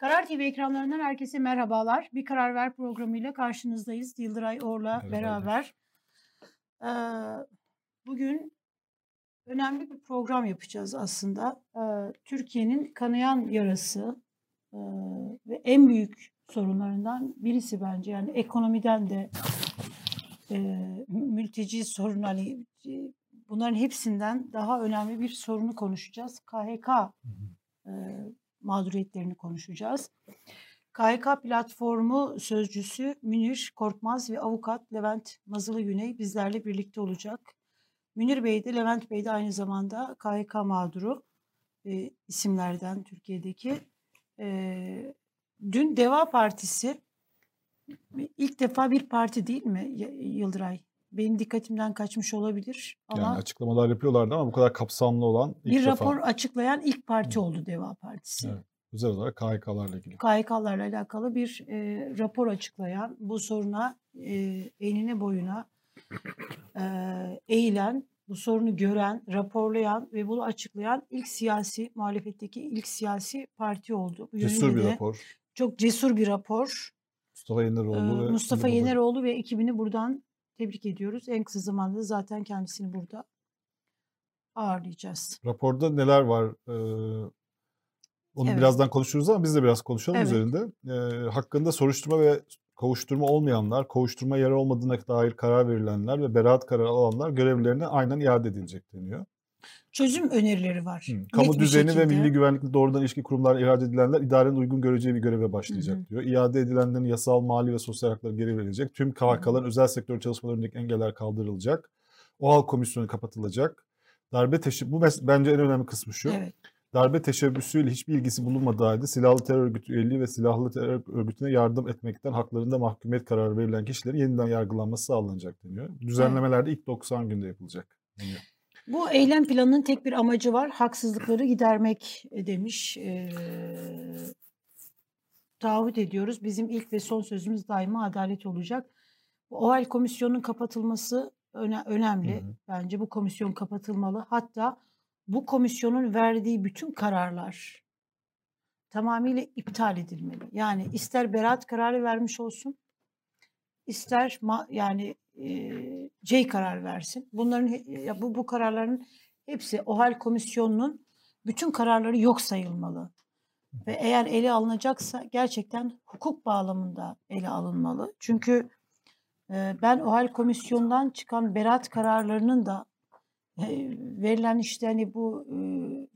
Karar TV ekranlarından herkese merhabalar. Bir Karar Ver programıyla karşınızdayız. Yıldıray Or'la beraber. Ee, bugün önemli bir program yapacağız aslında. Ee, Türkiye'nin kanayan yarası e, ve en büyük sorunlarından birisi bence. Yani ekonomiden de e, mülteci sorun hani e, bunların hepsinden daha önemli bir sorunu konuşacağız. KHK e, mağduriyetlerini konuşacağız. KHK platformu sözcüsü Münir Korkmaz ve avukat Levent Mazılı Güney bizlerle birlikte olacak. Münir Bey de Levent Bey de aynı zamanda KHK mağduru e, isimlerden Türkiye'deki. E, dün Deva Partisi ilk defa bir parti değil mi Yıldıray? Benim dikkatimden kaçmış olabilir ama Yani açıklamalar yapıyorlardı ama bu kadar kapsamlı olan ilk bir defa rapor açıklayan ilk parti Hı. oldu Deva Partisi. Evet. özel olarak KHK'larla ilgili. KHK'larla alakalı bir e, rapor açıklayan, bu soruna e, enine boyuna e, eğilen, bu sorunu gören, raporlayan ve bunu açıklayan ilk siyasi, muhalefetteki ilk siyasi parti oldu. Bu Cesur bir rapor. Çok cesur bir rapor. Mustafa Ee, Yeneroğlu ve Mustafa. Yeneroğlu ve ekibini buradan tebrik ediyoruz. En kısa zamanda zaten kendisini burada ağırlayacağız. Raporda neler var? Ee, onu Evet. birazdan konuşuruz ama biz de biraz konuşalım Evet. üzerinde. Ee, hakkında soruşturma ve kovuşturma olmayanlar, kovuşturma yer olmadığına dair karar verilenler ve beraat kararı alanlar görevlerine aynen iade edilecek deniyor. Çözüm önerileri var. Hı. Kamu düzeni ve milli güvenlikle doğrudan ilişki kurumlarına ihraç edilenler idarenin uygun göreceği bir göreve başlayacak Hı diyor. İade edilenlerin yasal, mali ve sosyal hakları geri verilecek. Tüm KHK'ların özel sektör çalışmalarındaki engeller kaldırılacak. OHAL komisyonu kapatılacak. Darbe teşebbüsü, bu bence en önemli kısmı şu. Evet. Darbe teşebbüsüyle hiçbir ilgisi bulunmadığı halde silahlı terör örgütü üyeliği ve silahlı terör örgütüne yardım etmekten haklarında mahkumiyet kararı verilen kişilerin yeniden yargılanması sağlanacak deniyor. Düzenlemeler de ilk 90 günde yapılacak deniyor. Bu eylem planının tek bir amacı var. Haksızlıkları gidermek e, demiş. Ee, taahhüt ediyoruz. Bizim ilk ve son sözümüz daima adalet olacak. Bu OHAL komisyonunun kapatılması öne- önemli. Hı hı. Bence bu komisyon kapatılmalı. Hatta bu komisyonun verdiği bütün kararlar tamamıyla iptal edilmeli. Yani ister beraat kararı vermiş olsun, ister ma- yani C karar versin. Bunların ya bu bu kararların hepsi OHAL komisyonunun bütün kararları yok sayılmalı. Ve eğer ele alınacaksa gerçekten hukuk bağlamında ele alınmalı. Çünkü ben OHAL komisyonundan çıkan beraat kararlarının da verilen işte hani bu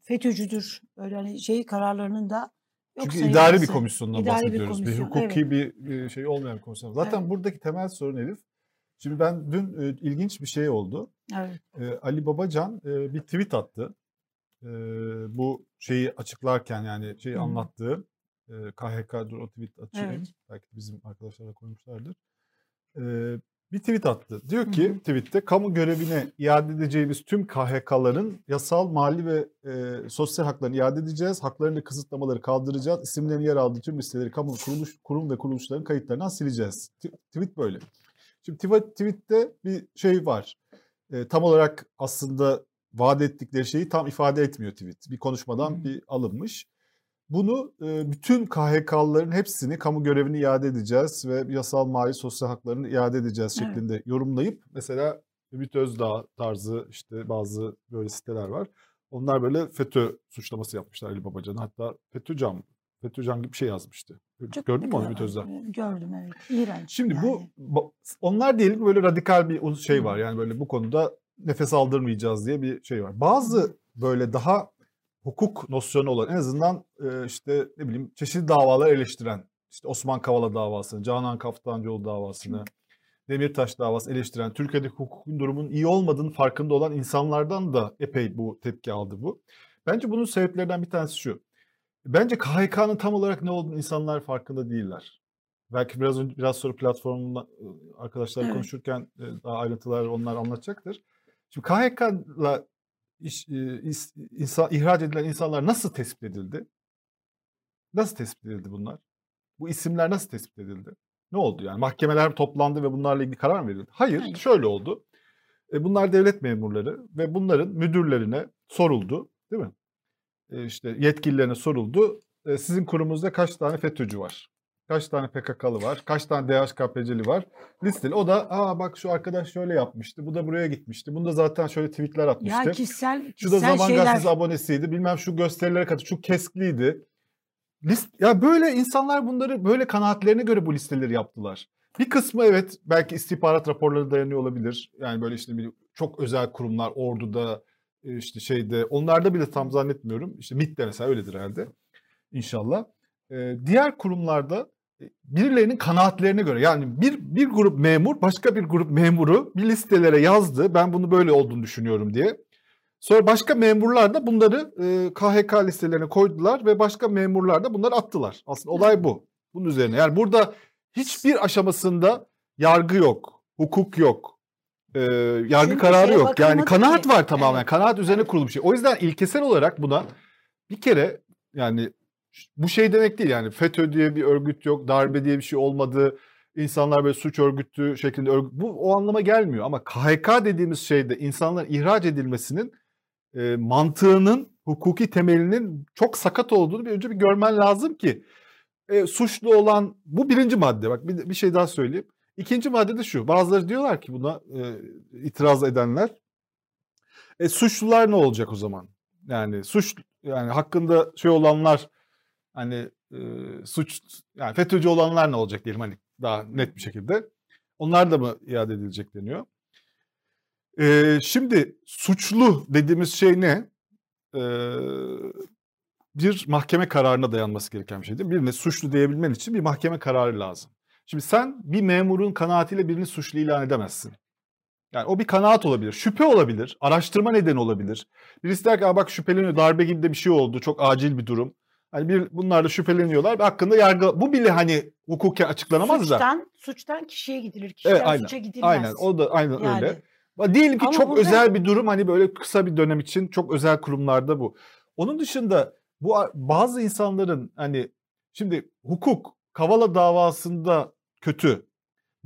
FETÖ'cüdür böyle hani şey kararlarının da yok Çünkü idari bir komisyondan İdari bir bahsediyoruz. Bir, komisyon, hukuki bir, bir şey olmayan bir komisyon. Zaten Evet. buradaki temel sorun Elif. Şimdi ben dün e, ilginç bir şey oldu. Evet. E, Ali Babacan e, bir tweet attı. E, bu şeyi açıklarken yani şeyi Hı anlattığı e, KHK dur o tweet açayım. Evet. Belki bizim arkadaşlar da koymuşlardır. E, bir tweet attı. Diyor ki Hı tweette kamu görevine iade edeceğimiz tüm KHK'ların yasal, mali ve e, sosyal haklarını iade edeceğiz. Haklarını kısıtlamaları kaldıracağız. İsimlerinin yer aldığı tüm listeleri kamu kuruluş, kurum ve kuruluşların kayıtlarından sileceğiz. T- tweet böyle. Şimdi tweette bir şey var. E, tam olarak aslında vaat ettikleri şeyi tam ifade etmiyor tweet. Bir konuşmadan hı. bir alınmış. Bunu e, bütün KHK'lıların hepsini kamu görevini iade edeceğiz ve yasal mali sosyal haklarını iade edeceğiz Evet. şeklinde yorumlayıp mesela Ümit Özdağ tarzı işte bazı böyle siteler var. Onlar böyle FETÖ suçlaması yapmışlar Ali Babacan'a. Hatta FETÖ'can, FETÖ'can gibi bir şey yazmıştı. Çok Gördün mü onu. Ümit Özdağ? Gördüm evet. İğrenç. Şimdi bu yani. ba- onlar diyelim böyle radikal bir şey var. Yani böyle bu konuda nefes aldırmayacağız diye bir şey var. Bazı böyle daha hukuk nosyonu olan en azından e, işte ne bileyim çeşitli davalar eleştiren işte Osman Kavala davasını, Canan Kaftancıoğlu davasını, Demirtaş davası eleştiren, Türkiye'deki hukukun durumunun iyi olmadığını farkında olan insanlardan da epey bu tepki aldı bu. Bence bunun sebeplerinden bir tanesi şu. Bence KHK'nın tam olarak ne olduğunu insanlar farkında değiller. Belki biraz önce biraz sonra platformda e, arkadaşlar Evet. konuşurken daha ayrıntılar onlar anlatacaktır. Şimdi KHK'la iş, is- insan, ihraç edilen insanlar nasıl tespit edildi? Nasıl tespit edildi bunlar? Bu isimler nasıl tespit edildi? Ne oldu yani? Mahkemeler toplandı ve bunlarla ilgili karar mı verildi? Hayır, Hayır. şöyle oldu. E, bunlar devlet memurları ve bunların müdürlerine soruldu, değil mi? İşte yetkililerine soruldu. sizin kurumunuzda kaç tane FETÖ'cü var? Kaç tane PKK'lı var? Kaç tane DHKPC'li var? Listeli. O da aa bak şu arkadaş şöyle yapmıştı. Bu da buraya gitmişti. Bunda zaten şöyle tweetler atmıştı. Ya kişisel, Şu da kişisel Zaman şeyler. Gazetesi abonesiydi. Bilmem şu gösterilere katı. Şu keskliydi. List, ya böyle insanlar bunları böyle kanaatlerine göre bu listeleri yaptılar. Bir kısmı evet belki istihbarat raporları dayanıyor olabilir. Yani böyle işte bir, çok özel kurumlar orduda işte şeyde onlarda bile tam zannetmiyorum. İşte MİT'te mesela öyledir herhalde. İnşallah. Ee, diğer kurumlarda e, birilerinin kanaatlerine göre yani bir bir grup memur başka bir grup memuru bir listelere yazdı. Ben bunu böyle olduğunu düşünüyorum diye. Sonra başka memurlar da bunları e, KHK listelerine koydular ve başka memurlar da bunları attılar. Aslında olay bu. Bunun üzerine. Yani burada hiçbir aşamasında yargı yok, hukuk yok, e, yargı Çünkü kararı yok. Yani kanaat ki. var tamamen. Evet. Kanaat üzerine kurulu bir şey. O yüzden ilkesel olarak buna bir kere yani bu şey demek değil yani FETÖ diye bir örgüt yok, darbe diye bir şey olmadı. İnsanlar böyle suç örgütü şeklinde örgüt, bu o anlama gelmiyor ama KHK dediğimiz şeyde insanların ihraç edilmesinin e, mantığının hukuki temelinin çok sakat olduğunu bir önce bir görmen lazım ki e, suçlu olan bu birinci madde bak bir, bir şey daha söyleyeyim. İkinci madde de şu bazıları diyorlar ki buna e, itiraz edenler e, suçlular ne olacak o zaman? Yani suç yani hakkında şey olanlar hani e, suç yani FETÖ'cü olanlar ne olacak diyelim hani daha net bir şekilde. Onlar da mı iade edilecek deniyor. E, şimdi suçlu dediğimiz şey ne? E, bir mahkeme kararına dayanması gereken bir şey değil mi? Birine suçlu diyebilmen için bir mahkeme kararı lazım. Şimdi sen bir memurun kanaatiyle birini suçlu ilan edemezsin. Yani o bir kanaat olabilir, şüphe olabilir, araştırma nedeni olabilir. Birisi der ki "Aa bak şüpheleniyor, darbe gibi de bir şey oldu, çok acil bir durum. Hani bir, bunlar da şüpheleniyorlar hakkında yargı, bu bile hani hukuken açıklanamaz da. Suçtan, suçtan kişiye gidilir. Kişiden Evet, aynen. suça gidilmez. Aynen, o da aynen Yani. öyle. Diyelim ki Ama çok burada- özel bir durum hani böyle kısa bir dönem için çok özel kurumlarda bu. Onun dışında bu bazı insanların hani şimdi hukuk Kavala davasında kötü,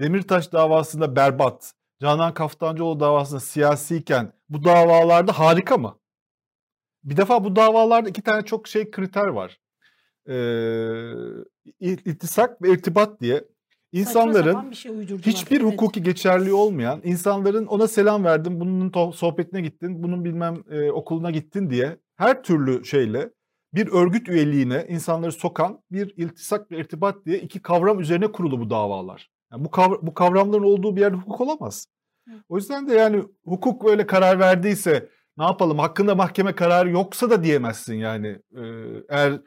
Demirtaş davasında berbat, Canan Kaftancıoğlu davasında siyasiyken bu davalarda harika mı? Bir defa bu davalarda iki tane çok şey kriter var. Ee, iltisak ve irtibat diye insanların şey hiçbir Evet. hukuki geçerliği olmayan insanların ona selam verdin, bunun sohbetine gittin, bunun bilmem e, okuluna gittin diye her türlü şeyle bir örgüt üyeliğine insanları sokan bir iltisak ve irtibat diye iki kavram üzerine kurulu bu davalar. Yani bu, kavra- bu kavramların olduğu bir yerde hukuk olamaz. O yüzden de yani hukuk böyle karar verdiyse ne yapalım hakkında mahkeme kararı yoksa da diyemezsin yani. Ee, eğer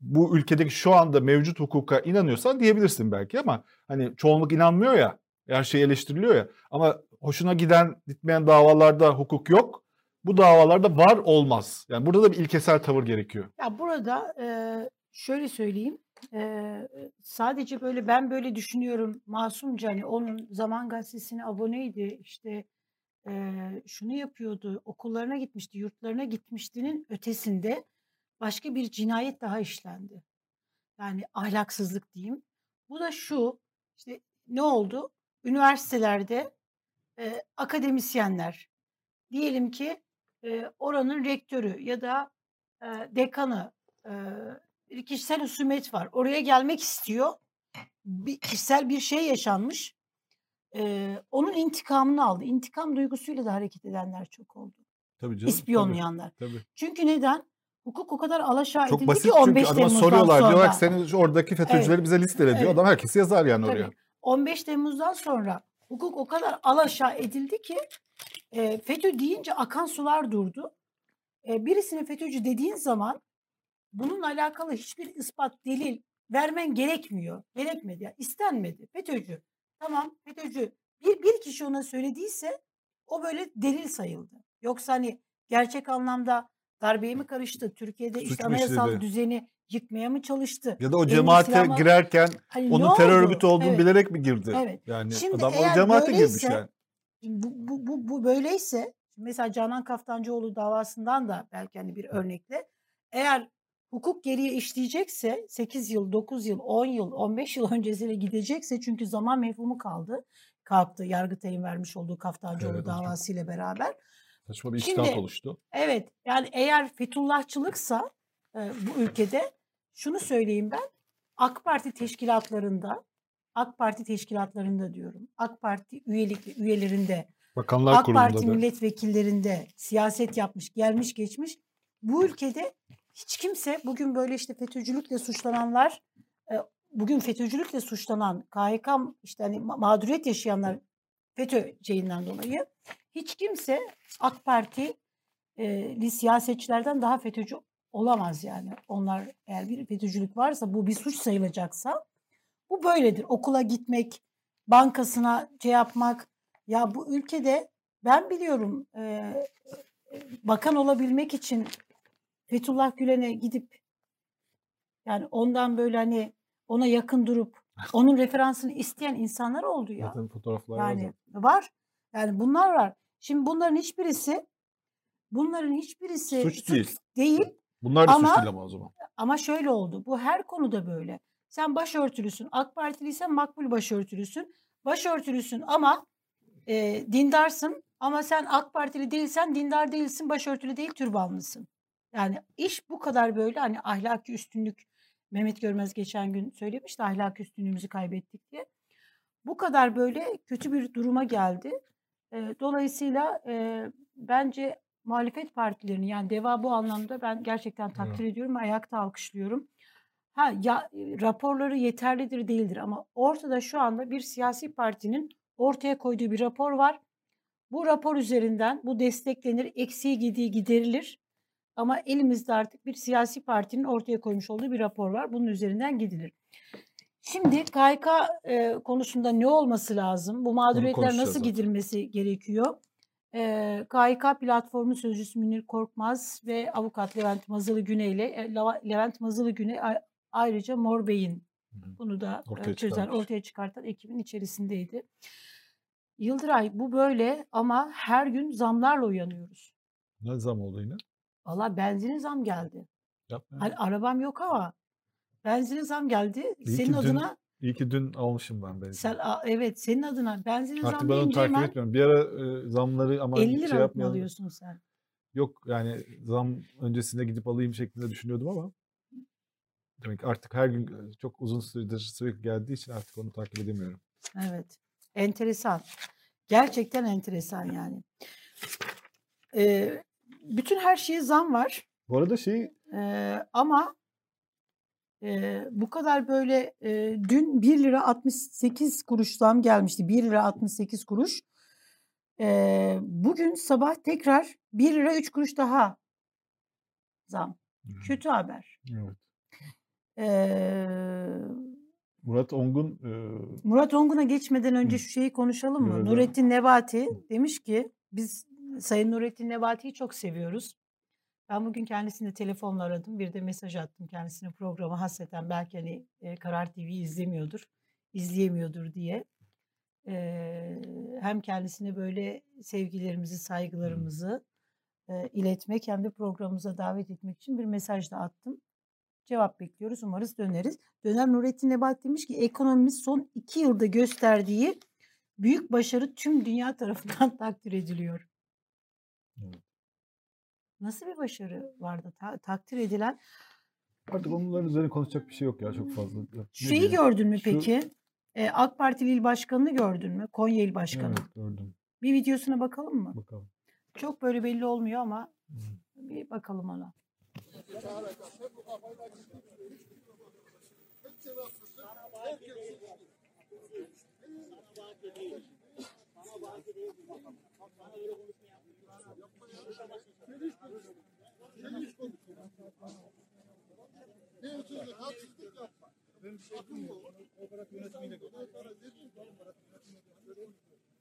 bu ülkedeki şu anda mevcut hukuka inanıyorsan diyebilirsin belki ama hani çoğunluk inanmıyor ya her şey eleştiriliyor ya ama hoşuna giden gitmeyen davalarda hukuk yok. Bu davalarda var olmaz. Yani burada da bir ilkesel tavır gerekiyor. Ya burada e, şöyle söyleyeyim. e, sadece böyle ben böyle düşünüyorum masumca hani onun Zaman Gazetesi'ne aboneydi işte e, şunu yapıyordu okullarına gitmişti yurtlarına gitmiştinin ötesinde başka bir cinayet daha işlendi. Yani ahlaksızlık diyeyim. Bu da şu işte ne oldu? Üniversitelerde e, akademisyenler diyelim ki e, oranın rektörü ya da e, dekanı e, bir kişisel husumet var. Oraya gelmek istiyor. Bir kişisel bir şey yaşanmış. E, onun intikamını aldı. İntikam duygusuyla da hareket edenler çok oldu. Tabii canım. İspiyonlayanlar. Tabii, tabii. Çünkü neden? Hukuk o kadar alaşağı Çok edildi ki çünkü 15 adama Temmuz'dan soruyorlar sonra. diyorlar ki senin oradaki FETÖ'cüleri bize listele diyor. Evet. Adam herkesi yazar yani Tabii. oraya. 15 Temmuz'dan sonra hukuk o kadar alaşağı edildi ki e, FETÖ deyince akan sular durdu. E, birisine FETÖ'cü dediğin zaman bununla alakalı hiçbir ispat, delil vermen gerekmiyor. Gerekmedi. Yani istenmedi. FETÖ'cü. Tamam FETÖ'cü. Bir, bir kişi ona söylediyse o böyle delil sayıldı. Yoksa hani gerçek anlamda darbeye mi karıştı? Türkiye'de Suç işte anayasal işledi? düzeni yıkmaya mı çalıştı? Ya da o cemaate silahla- girerken Hani onun terör oldu? örgütü olduğunu Evet. bilerek mi girdi? Evet. Yani Şimdi adam o cemaate girmiş böyleyse- yani. Bu, bu, bu, bu böyleyse mesela Canan Kaftancıoğlu davasından da belki hani bir örnekle eğer hukuk geriye işleyecekse 8 yıl, 9 yıl, 10 yıl, 15 yıl öncesine gidecekse çünkü zaman mefhumu kaldı. Kalktı Yargıtay'ın vermiş olduğu Kaftancıoğlu Evet, davasıyla beraber. Saçma bir Şimdi- oluştu. Evet yani eğer Fethullahçılıksa e, bu ülkede şunu söyleyeyim ben. AK Parti teşkilatlarında AK Parti teşkilatlarında diyorum. AK Parti üyelik üyelerinde Bakanlar AK Kurulu'nda Parti da. milletvekillerinde siyaset yapmış, gelmiş geçmiş. Bu ülkede hiç kimse bugün böyle işte FETÖ'cülükle suçlananlar, e, bugün FETÖ'cülükle suçlanan KHK işte hani ma- mağduriyet yaşayanlar FETÖ şeyinden dolayı hiç kimse AK Parti'li siyasetçilerden daha FETÖ'cü olamaz yani. Onlar eğer bir FETÖ'cülük varsa bu bir suç sayılacaksa bu böyledir. Okula gitmek, bankasına şey yapmak. Ya bu ülkede ben biliyorum e, bakan olabilmek için Fethullah Gülen'e gidip yani ondan böyle hani ona yakın durup onun referansını isteyen insanlar oldu ya. Zaten fotoğraflar var Yani zaten. var. Yani bunlar var. Şimdi bunların hiçbirisi bunların hiçbirisi Suç değil. değil. Bunlar da Ama- suç değil ama o zaman. Ama şöyle oldu. Bu her konuda böyle. Sen başörtülüsün. AK Partiliysen makbul başörtülüsün. Başörtülüsün ama e, dindarsın. Ama sen AK Partili değilsen dindar değilsin. Başörtülü değil türbanlısın. Yani iş bu kadar böyle hani ahlaki üstünlük Mehmet Görmez geçen gün söylemişti ahlaki üstünlüğümüzü kaybettik diye. Bu kadar böyle kötü bir duruma geldi. E, dolayısıyla e, bence muhalefet partilerini yani DEVA bu anlamda ben gerçekten takdir ediyorum ve ayakta alkışlıyorum. Ha ya raporları yeterlidir değildir ama ortada şu anda bir siyasi partinin ortaya koyduğu bir rapor var. Bu rapor üzerinden bu desteklenir, eksiği gidiği giderilir. Ama elimizde artık bir siyasi partinin ortaya koymuş olduğu bir rapor var. Bunun üzerinden gidilir. Şimdi KYK e, konusunda ne olması lazım? Bu mağduriyetler nasıl gidilmesi gerekiyor? E, KYK platformu sözcüsü Münir Korkmaz ve avukat Levent Mazılı Güney ile Levent Mazılı Güney ayrıca Mor Bey'in bunu da Ortaya çözen, çıkarmış. ortaya çıkartan ekibin içerisindeydi. Yıldıray bu böyle ama her gün zamlarla uyanıyoruz. Ne zam oldu yine? Valla benzine zam geldi. Yapma. ya. Hani arabam yok ama benzine zam geldi. İyi senin adına İyi ki dün almışım ben benzin. sen a- evet senin adına benzine Artık zam ben onu takip hemen etmiyorum. Bir ara e, zamları ama 50 şey liralık mı yapmayalım. alıyorsun sen? Yok yani zam öncesinde gidip alayım şeklinde düşünüyordum ama demek artık her gün e, çok uzun süredir sürekli geldiği için artık onu takip edemiyorum. Evet. Enteresan. Gerçekten enteresan yani. Ee, bütün her şeye zam var. Bu arada şey Ee, ama e, bu kadar böyle e, dün 1 lira 68 kuruş zam gelmişti. 1 lira 68 kuruş. Ee, bugün sabah tekrar 1 lira 3 kuruş daha zam. Kötü haber. evet. Ee, Murat Ongun e, Murat Ongun'a geçmeden önce şu şeyi konuşalım mı? Görelim. Nurettin Nebati demiş ki biz Sayın Nurettin Nebati'yi çok seviyoruz. Ben bugün kendisini telefonla aradım. Bir de mesaj attım kendisine programı hasreten belki hani e, Karar TV'yi izlemiyordur, izleyemiyordur diye. Ee, hem kendisine böyle sevgilerimizi, saygılarımızı e, iletmek hem de programımıza davet etmek için bir mesaj da attım. Cevap bekliyoruz. Umarız döneriz. Döner Nurettin Nebati demiş ki ekonomimiz son iki yılda gösterdiği büyük başarı tüm dünya tarafından takdir ediliyor. Evet. Nasıl bir başarı vardı ta- takdir edilen? artık onların üzerine konuşacak bir şey yok ya çok fazla. Ne Şeyi diyeyim? gördün mü Şu- peki? Ee, AK Partili il başkanını gördün mü? Konya il başkanı. Evet gördüm. Bir videosuna bakalım mı? Bakalım. Çok böyle belli olmuyor ama Hı. bir bakalım ona.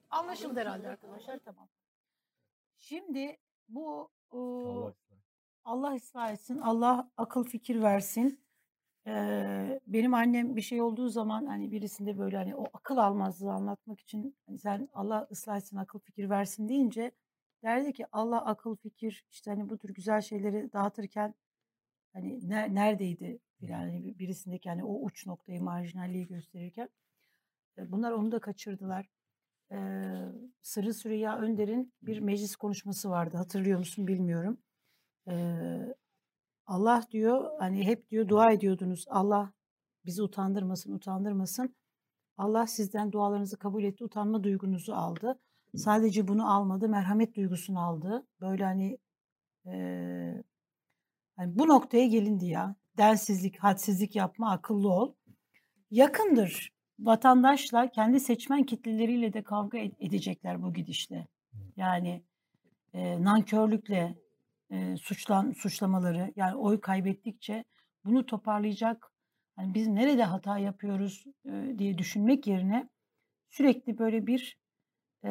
Anlaşıldı herhalde arkadaşlar. Tamam. Şimdi bu e, Allah ıslah. Etsin. Allah akıl fikir versin. Ee, benim annem bir şey olduğu zaman hani birisinde böyle hani o akıl almazlığı anlatmak için hani sen Allah ıslah etsin akıl fikir versin deyince derdi ki Allah akıl fikir işte hani bu tür güzel şeyleri dağıtırken hani ne- neredeydi bir- birisindeki hani o uç noktayı marjinalliği gösterirken e, bunlar onu da kaçırdılar. Ee, Sırrı Süreyya Önder'in bir meclis konuşması vardı hatırlıyor musun bilmiyorum. Ee, Allah diyor hani hep diyor dua ediyordunuz. Allah bizi utandırmasın, utandırmasın. Allah sizden dualarınızı kabul etti, utanma duygunuzu aldı. Sadece bunu almadı, merhamet duygusunu aldı. Böyle hani eee hani bu noktaya gelindi ya. Densizlik, hadsizlik yapma, akıllı ol. Yakındır. Vatandaşlar kendi seçmen kitleleriyle de kavga edecekler bu gidişle. Yani e, nankörlükle e, suçlan suçlamaları yani oy kaybettikçe bunu toparlayacak hani biz nerede hata yapıyoruz e, diye düşünmek yerine sürekli böyle bir e,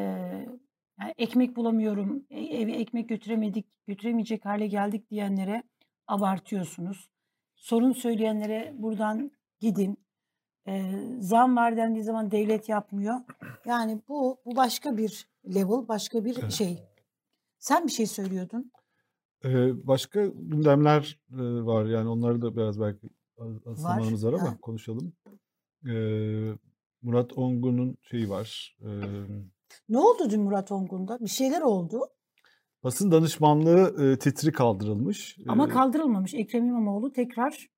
yani ekmek bulamıyorum, e, eve ekmek götüremedik, götüremeyecek hale geldik diyenlere abartıyorsunuz. Sorun söyleyenlere buradan gidin. E, zam var dendiği zaman devlet yapmıyor. Yani bu bu başka bir level, başka bir Evet. şey. Sen bir şey söylüyordun. Ee, başka gündemler e, var yani onları da biraz belki az- az Var. zamanımız var ama Ha. konuşalım. Ee, Murat Ongun'un şeyi var. Ee, Ne oldu dün Murat Ongun'da? Bir şeyler oldu basın danışmanlığı e, titri kaldırılmış. ama kaldırılmamış. Ekrem İmamoğlu tekrar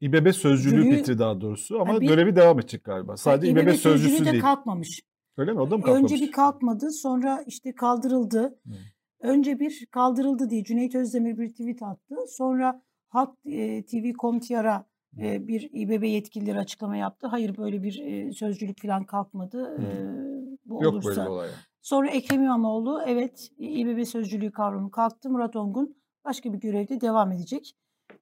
İBB sözcülüğü Cülüğü- titri daha doğrusu ama bir- görevi devam edecek galiba. Sadece İBB İBB sözcüsü sözcülüğü de değil. kalkmamış. Öyle mi? O da mı kalkmamış? Önce bir kalkmadı, sonra işte kaldırıldı. Hı. Önce bir kaldırıldı diye Cüneyt Özdemir bir tweet attı. Sonra Halk e, TV.com.tr'a e, bir İBB yetkilileri açıklama yaptı. Hayır böyle bir e, sözcülük falan kalkmadı. E, bu Yok olursa. böyle bir olay. Sonra Ekrem İmamoğlu evet İBB sözcülüğü kavramı kalktı. Murat Ongun başka bir görevde devam edecek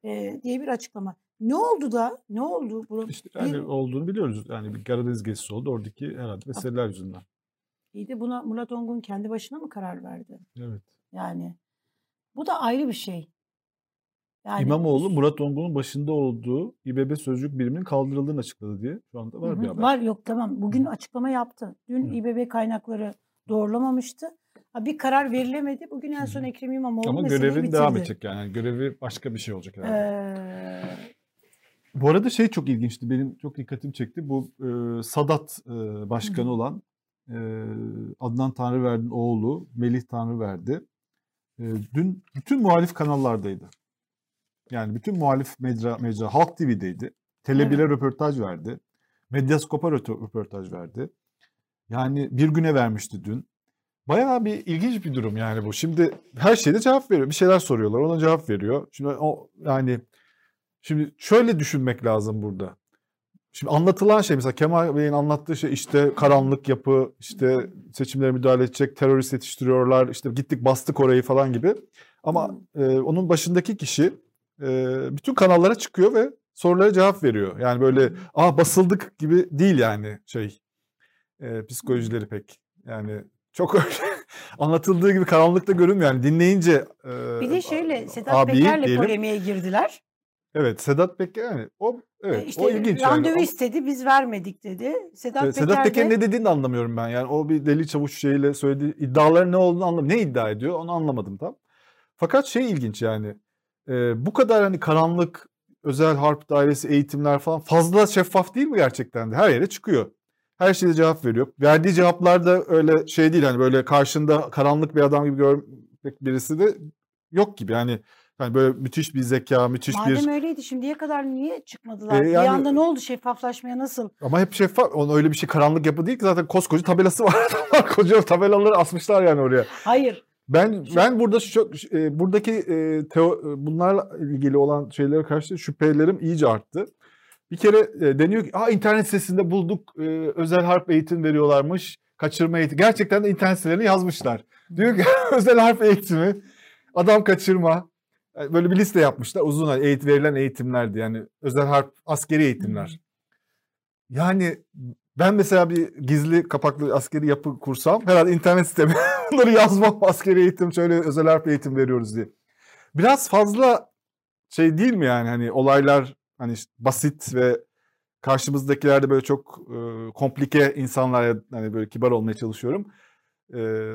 e, diye bir açıklama. Ne oldu da? Ne oldu? Bu, İşte yani bir, olduğunu biliyoruz. Yani bir Karadeniz gezisi oldu. Oradaki herhalde meseleler yüzünden. İyi de buna Murat Ongun kendi başına mı karar verdi? Evet. Yani bu da ayrı bir şey. Yani İmamoğlu Murat Ongun'un başında olduğu İBB sözcük biriminin kaldırıldığını açıkladı diye şu anda var Hı bir hı, haber. Var yok tamam. Bugün açıklama yaptı. Dün Hı. İBB kaynakları doğrulamamıştı. Ha, bir karar verilemedi. Bugün en son Hı hı. Ekrem İmamoğlu Ama görevin devam bitirdi. edecek yani. Yani Görevi başka bir şey olacak herhalde. Ee, Bu arada şey çok ilginçti. Benim çok dikkatimi çekti. Bu e, Sadat e, başkanı Hı hı. olan e, Adnan Tanrıverdi'nin oğlu Melih Tanrıverdi e, dün bütün muhalif kanallardaydı. Yani bütün muhalif mecra, mecra Halk TV'deydi. Tele1'e Evet. röportaj verdi. Medyaskop'a röportaj verdi. Yani bir güne vermişti dün. Bayağı bir ilginç bir durum yani bu. Şimdi her şeyde cevap veriyor. Bir şeyler soruyorlar. Ona cevap veriyor. Şimdi o yani şimdi şöyle düşünmek lazım burada. Şimdi anlatılan şey mesela Kemal Bey'in anlattığı şey işte karanlık yapı, işte seçimlere müdahale edecek, terörist yetiştiriyorlar, işte gittik bastık orayı falan gibi. Ama e, onun başındaki kişi e, bütün kanallara çıkıyor ve sorulara cevap veriyor. Yani böyle ah basıldık gibi değil yani şey e, psikolojileri pek. Yani çok öyle anlatıldığı gibi karanlıkta görünmüyor. Yani dinleyince e, bir de şöyle Sedat abiyi Peker'le diyelim. polemiğe girdiler. Evet Sedat Peker yani o evet işte o ilginç yani. randevu O- istedi biz vermedik dedi. Sedat, Evet, Peker Sedat Peker'in de ne dediğini de anlamıyorum ben. Yani o bir deli çavuş şeyiyle söylediği iddiaların ne olduğunu anlamadım. Ne iddia ediyor onu anlamadım tam. Fakat şey ilginç yani. e, bu kadar hani karanlık özel harp dairesi eğitimler falan fazla şeffaf değil mi gerçekten de? Her yere çıkıyor. Her şeye cevap veriyor. Verdiği cevaplar da öyle şey değil hani böyle karşında karanlık bir adam gibi görmek birisi de yok gibi. Yani yani böyle müthiş bir zeka, müthiş bir madem öyleydi şimdiye kadar niye çıkmadılar? E, Bir yani- anda ne oldu şeffaflaşmaya nasıl? Ama hep şeffaf. Onun öyle bir şey karanlık yapı değil ki zaten koskoca tabelası var. Koca tabelaları asmışlar yani oraya. Hayır. Ben Şu- ben burada çok e, buradaki e, teo, e, bunlarla ilgili olan şeylere karşı şüphelerim iyice arttı. Bir kere e, deniyor ki, "Aa internet sitesinde bulduk. e, özel harp eğitim veriyorlarmış. Kaçırma eğitimi." Gerçekten de internet sitelerine yazmışlar. Diyor ki özel harp eğitimi, adam kaçırma. Yani Böyle bir liste yapmışlar. Uzun eğit verilen eğitimlerdi. Yani özel harp askeri eğitimler. Yani ben mesela bir gizli kapaklı askeri yapı kursam herhalde internet siteme bunları yazmam askeri eğitim şöyle özel harp eğitim veriyoruz diye. Biraz fazla şey değil mi yani hani olaylar hani işte basit ve karşımızdakiler de böyle çok e, komplike insanlar hani böyle kibar olmaya çalışıyorum. E,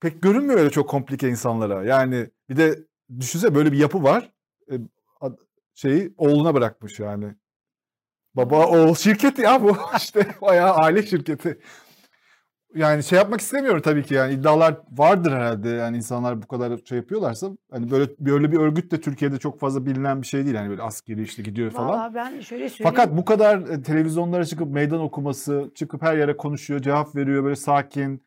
pek görünmüyor öyle çok komplike insanlara. Yani bir de düşünsene böyle bir yapı var. E, şeyi oğluna bırakmış yani. Baba oğul şirketi ya bu işte bayağı aile şirketi. yani şey yapmak istemiyorum tabii ki yani iddialar vardır herhalde yani insanlar bu kadar şey yapıyorlarsa hani böyle böyle bir örgüt de Türkiye'de çok fazla bilinen bir şey değil yani böyle askeri işte gidiyor falan. Valla ben şöyle söyleyeyim. Fakat bu kadar e, televizyonlara çıkıp meydan okuması, çıkıp her yere konuşuyor, cevap veriyor böyle sakin.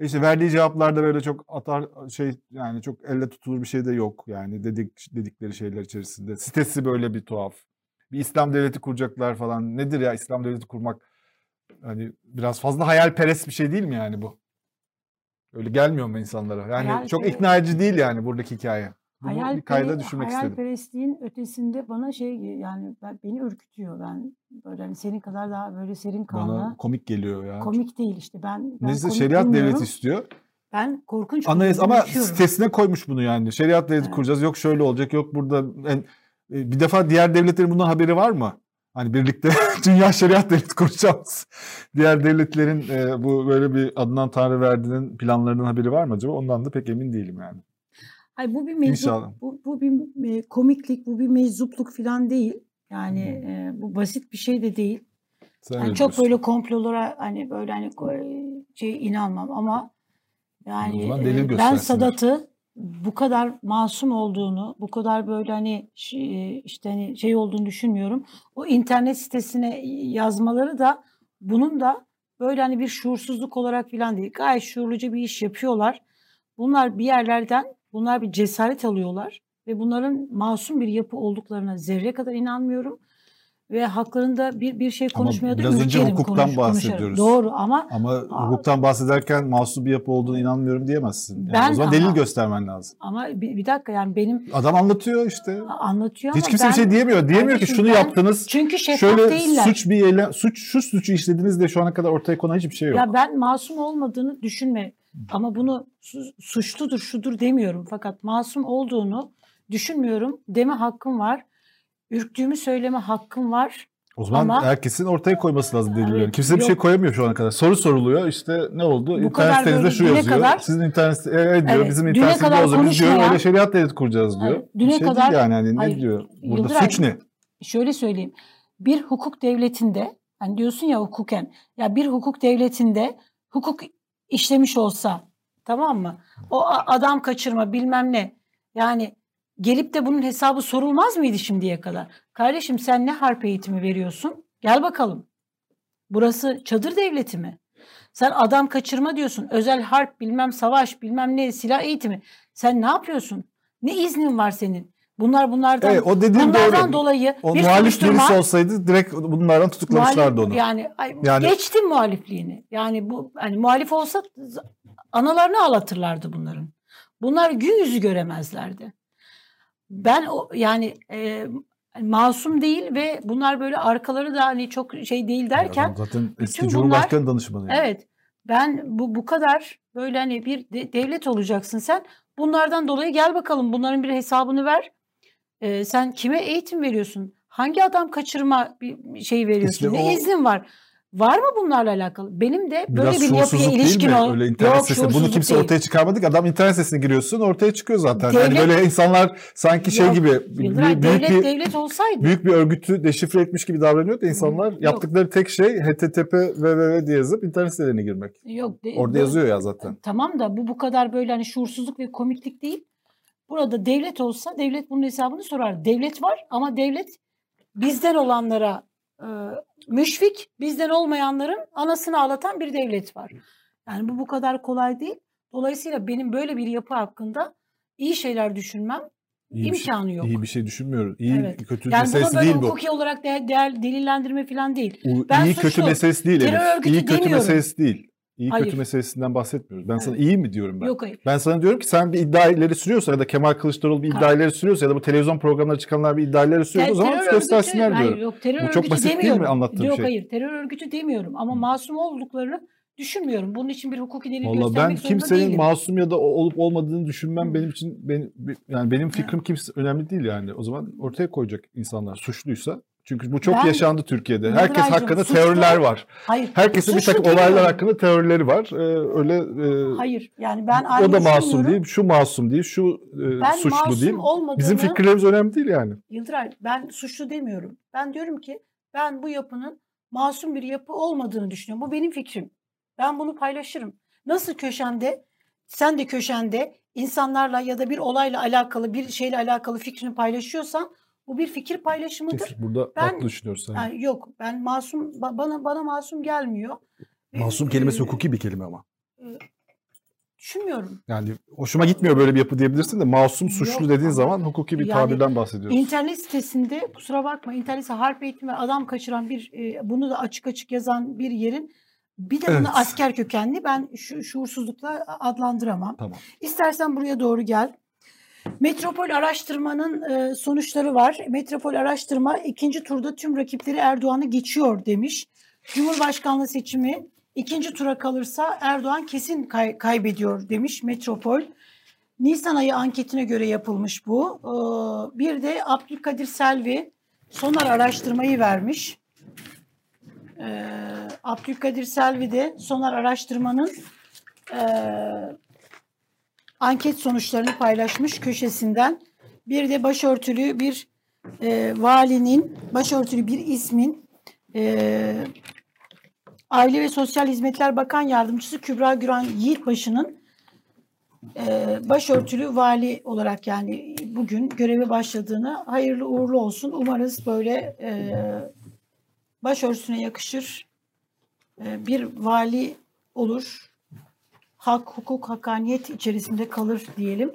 İşte verdiği cevaplarda böyle çok atar şey yani çok elle tutulur bir şey de yok yani dedik dedikleri şeyler içerisinde. Sitesi böyle bir tuhaf. Bir İslam devleti kuracaklar falan. Nedir ya İslam devleti kurmak? Hani biraz fazla hayalperest bir şey değil mi yani bu? Öyle gelmiyor mu insanlara? Yani Hayal- çok ikna edici değil yani buradaki hikaye. Bunu bir kayda düşürmek istedim. Hayalperestliğin ötesinde bana şey yani ben, beni ürkütüyor. Ben böyle hani senin kadar daha böyle serin kanlı. Bana komik geliyor ya. komik değil işte. Ben, ben Neyse şeriat bulmuyorum. devleti istiyor. Ben korkunç Anayasa ama ürküyorum. sitesine koymuş bunu yani. Şeriat devleti Evet. kuracağız. Yok şöyle olacak. Yok burada en- e, bir defa diğer devletlerin bundan haberi var mı? Hani birlikte dünya şeriat devleti kuracağız. Diğer devletlerin e, bu böyle bir adından Tanrı verdiğinin planlarının haberi var mı acaba? Ondan da pek emin değilim yani. Hayır bu bir meczup, bu, bu bir e, komiklik, bu bir meczupluk falan değil. Yani Hmm. e, bu basit bir şey de değil. Sen Yani çok böyle komplolara hani böyle hani şey inanmam ama yani e, ben. Sadat'ı bu kadar masum olduğunu, bu kadar böyle hani şi- işte hani şey olduğunu düşünmüyorum. O internet sitesine yazmaları da bunun da böyle hani bir şuursuzluk olarak falan değil. Gayet şuurluca bir iş yapıyorlar. Bunlar bir yerlerden bunlar bir cesaret alıyorlar ve bunların masum bir yapı olduklarına zerre kadar inanmıyorum. Ve haklarında bir bir şey Ama konuşmaya da biraz önce hukuktan konuş- bahsediyoruz. Doğru ama Ama Aa. hukuktan bahsederken masum bir yapı olduğunu inanmıyorum diyemezsin. Yani Ben o zaman ama- delil göstermen lazım. ama bir, bir dakika yani benim Adam anlatıyor işte. anlatıyor ama Hiç kimse ben, bir şey diyemiyor. Diyemiyor ki şunu ben- yaptınız. çünkü şeffaf Şöyle değiller. suç bir eylem, suç şu suçu işlediniz de şu ana kadar ortaya konan hiçbir şey yok. Ya ben masum olmadığını düşünme ama bunu su- suçludur şudur demiyorum fakat masum olduğunu düşünmüyorum deme hakkım var. Ürktüğümü söyleme hakkım var. o zaman ama- herkesin ortaya koyması lazım delilleri. Evet, Kimse bir şey yok. koyamıyor şu ana kadar. Soru soruluyor. İşte ne oldu? Bu internet sitenizde şu yazıyor. kadar- Sizin internet evet diyor. Evet, Bizim internet kadar yazıyor. Biz diyor öyle şeriat devleti kuracağız diyor. Evet, Bir düne şey kadar- yani. Hani ne Hayır, diyor? Burada Yıldıray- suç ne? Şöyle söyleyeyim. Bir hukuk devletinde hani diyorsun ya hukuken ya bir hukuk devletinde hukuk işlemiş olsa tamam mı? O adam kaçırma bilmem ne. Yani gelip de bunun hesabı sorulmaz mıydı şimdiye kadar? Kardeşim sen ne harp eğitimi veriyorsun? Gel bakalım. Burası çadır devleti mi? Sen adam kaçırma diyorsun. Özel harp bilmem savaş bilmem ne silah eğitimi. Sen ne yapıyorsun? Ne iznin var senin? Bunlar bunlardan Evet, o dediğin bunlardan doğru. dolayı O bir muhalif birisi olsaydı direkt bunlardan tutuklamışlardı muhalif- onu. Yani, Yani- geçtim muhalifliğini. Yani bu hani muhalif olsa analarını ağlatırlardı bunların. Bunlar gün yüzü göremezlerdi. Ben o yani e, masum değil ve bunlar böyle arkaları da hani çok şey değil derken Adam zaten eski Cumhurbaşkanı danışmanı. Yani. Evet. Ben bu bu kadar böyle hani bir de- devlet olacaksın sen. Bunlardan dolayı gel bakalım bunların bir hesabını ver. Ee, sen kime eğitim veriyorsun? Hangi adam kaçırma bir şey veriyorsun? İşte ne o- iznin var? Var mı bunlarla alakalı? Benim de böyle Biraz bir yapıya ilişkin değil mi? ol. Öyle internet Yok, sitesi. Bunu kimse değil. ortaya çıkarmadı ki. Adam internet sitesine giriyorsun ortaya çıkıyor zaten. Yani Devlet- böyle insanlar sanki şey Yok, gibi Yıldıray, büyük, devlet bir devlet olsaydı. büyük bir örgütü deşifre etmiş gibi davranıyor da insanlar Yok. yaptıkları tek şey http www diye yazıp internet sitelerine girmek. Yok. de- Orada bu- yazıyor ya zaten. Tamam da bu bu kadar böyle hani şuursuzluk ve komiklik değil. Burada devlet olsa devlet bunun hesabını sorar. Devlet var ama devlet bizden olanlara e, müşfik, bizden olmayanların anasını ağlatan bir devlet var. Yani bu bu kadar kolay değil. Dolayısıyla benim böyle bir yapı hakkında iyi şeyler düşünmem İyi şey, imkanı yok. iyi bir şey düşünmüyoruz. İyi Evet. kötü yani meselesi değil bu. hukuki olarak değer, değer, delillendirme falan değil. U- Ben iyi suçlu, kötü meselesi değil terör örgütü İyi kötü demiyorum. meselesi değil. İyi Hayır. kötü meselesinden bahsetmiyoruz. Ben sana Evet. iyi mi diyorum ben? Yok hayır. Ben sana diyorum ki sen bir iddia ileri sürüyorsa ya da Kemal Kılıçdaroğlu bir iddia ileri sürüyorsa ya da bu televizyon programlarına çıkanlar bir iddia ileri sürüyorsa o zaman göstersinler örgütü, hayır, diyorum. yok, terör Bu çok örgütü basit değil mi demiyorum. anlattığım yok, şey? hayır terör örgütü demiyorum ama masum olduklarını düşünmüyorum. Bunun için bir hukuki delil Valla ben göstermek zorunda kimsenin değilim. masum ya da olup olmadığını düşünmem Hı. benim için benim yani benim fikrim kimse önemli değil yani. O zaman ortaya koyacak insanlar suçluysa. Çünkü bu çok Ben- yaşandı Türkiye'de. Herkes hakkında suçlu- teoriler var. Hayır. Herkesin bir takım olaylar demiyorum. hakkında teorileri var. Ee, öyle e, Hayır. Yani ben o da masum düşünmüyorum. değil, şu masum değil, şu e, Ben suçlu masum değil. olmadığını Bizim fikirlerimiz önemli değil yani. Yıldıray ben suçlu demiyorum. Ben diyorum ki ben bu yapının masum bir yapı olmadığını düşünüyorum. Bu benim fikrim. Ben bunu paylaşırım. Nasıl köşende sen de köşende insanlarla ya da bir olayla alakalı bir şeyle alakalı fikrini paylaşıyorsan bu bir fikir paylaşımıdır. Kesin burada Ben- haklı düşünüyorsun. sen. Yani yok ben masum ba- bana bana masum gelmiyor. Masum Ee, kelimesi hukuki bir kelime ama. Düşünmüyorum. Yani hoşuma gitmiyor böyle bir yapı diyebilirsin de masum suçlu Yok dediğin ama zaman hukuki bir yani tabirden bahsediyoruz. İnternet sitesinde kusura bakma internet sitesinde harp eğitimi adam kaçıran bir e, bunu da açık açık yazan bir yerin bir de bunu Evet. asker kökenli ben şu şuursuzlukla adlandıramam. Tamam. İstersen buraya doğru gel. Metropol araştırmanın e, sonuçları var. Metropol araştırma ikinci turda tüm rakipleri Erdoğan'ı geçiyor demiş. Cumhurbaşkanlığı seçimi ikinci tura kalırsa Erdoğan kesin kay- kaybediyor demiş Metropol. Nisan ayı anketine göre yapılmış bu. Ee, bir de Abdülkadir Selvi Sonar araştırmayı vermiş. Ee, Abdülkadir Selvi de Sonar araştırmanın e, anket sonuçlarını paylaşmış köşesinden. Bir de başörtülü bir e, valinin, başörtülü bir ismin e, Aile ve Sosyal Hizmetler Bakan Yardımcısı Kübra Güran Yiğitbaşı'nın e, başörtülü vali olarak yani bugün göreve başladığını hayırlı uğurlu olsun. Umarız böyle e, başörtüsüne yakışır e, bir vali olur. Hak, hukuk, hakkaniyet içerisinde kalır diyelim.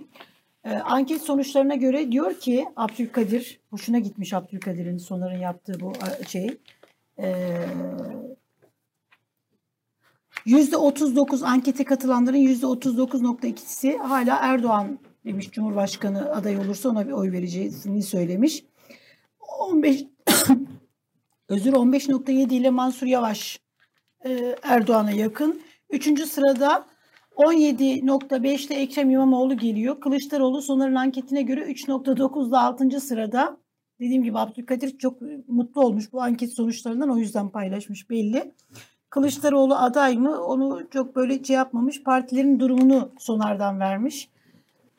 E, anket sonuçlarına göre diyor ki Abdülkadir, hoşuna gitmiş Abdülkadir'in Sonar'ın yaptığı bu şey. E, %39 ankete katılanların %39.2'si hala Erdoğan demiş Cumhurbaşkanı aday olursa ona bir oy vereceğini söylemiş. 15 özür 15.7 ile Mansur Yavaş e, Erdoğan'a yakın. Üçüncü sırada 17.5 ile Ekrem İmamoğlu geliyor. Kılıçdaroğlu Soner'in anketine göre 3.9 ile 6. sırada. Dediğim gibi Abdülkadir çok mutlu olmuş bu anket sonuçlarından o yüzden paylaşmış belli. Kılıçdaroğlu aday mı onu çok böyle şey yapmamış. Partilerin durumunu sonardan vermiş.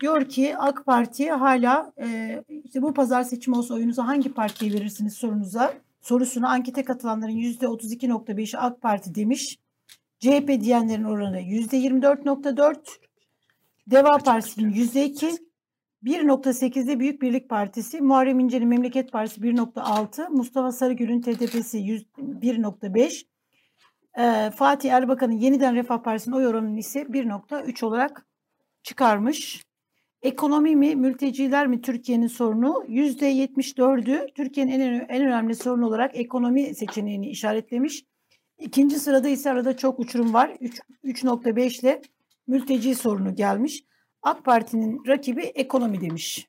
Diyor ki AK Parti hala e, işte bu pazar seçimi olsa oyunuzu hangi partiye verirsiniz sorunuza sorusuna ankete katılanların %32.5'i AK Parti demiş. CHP diyenlerin oranı %24.4. Deva Partisi'nin %2. 1.8'de Büyük Birlik Partisi, Muharrem İnce'nin Memleket Partisi 1.6, Mustafa Sarıgül'ün TDP'si 1.5, ee, Fatih Erbakan'ın Yeniden Refah Partisi'nin oy oranını ise 1.3 olarak çıkarmış. Ekonomi mi, mülteciler mi Türkiye'nin sorunu? %74'ü Türkiye'nin en, en önemli sorunu olarak ekonomi seçeneğini işaretlemiş. İkinci sırada ise arada çok uçurum var. 3 3.5 ile mülteci sorunu gelmiş. AK Parti'nin rakibi ekonomi demiş.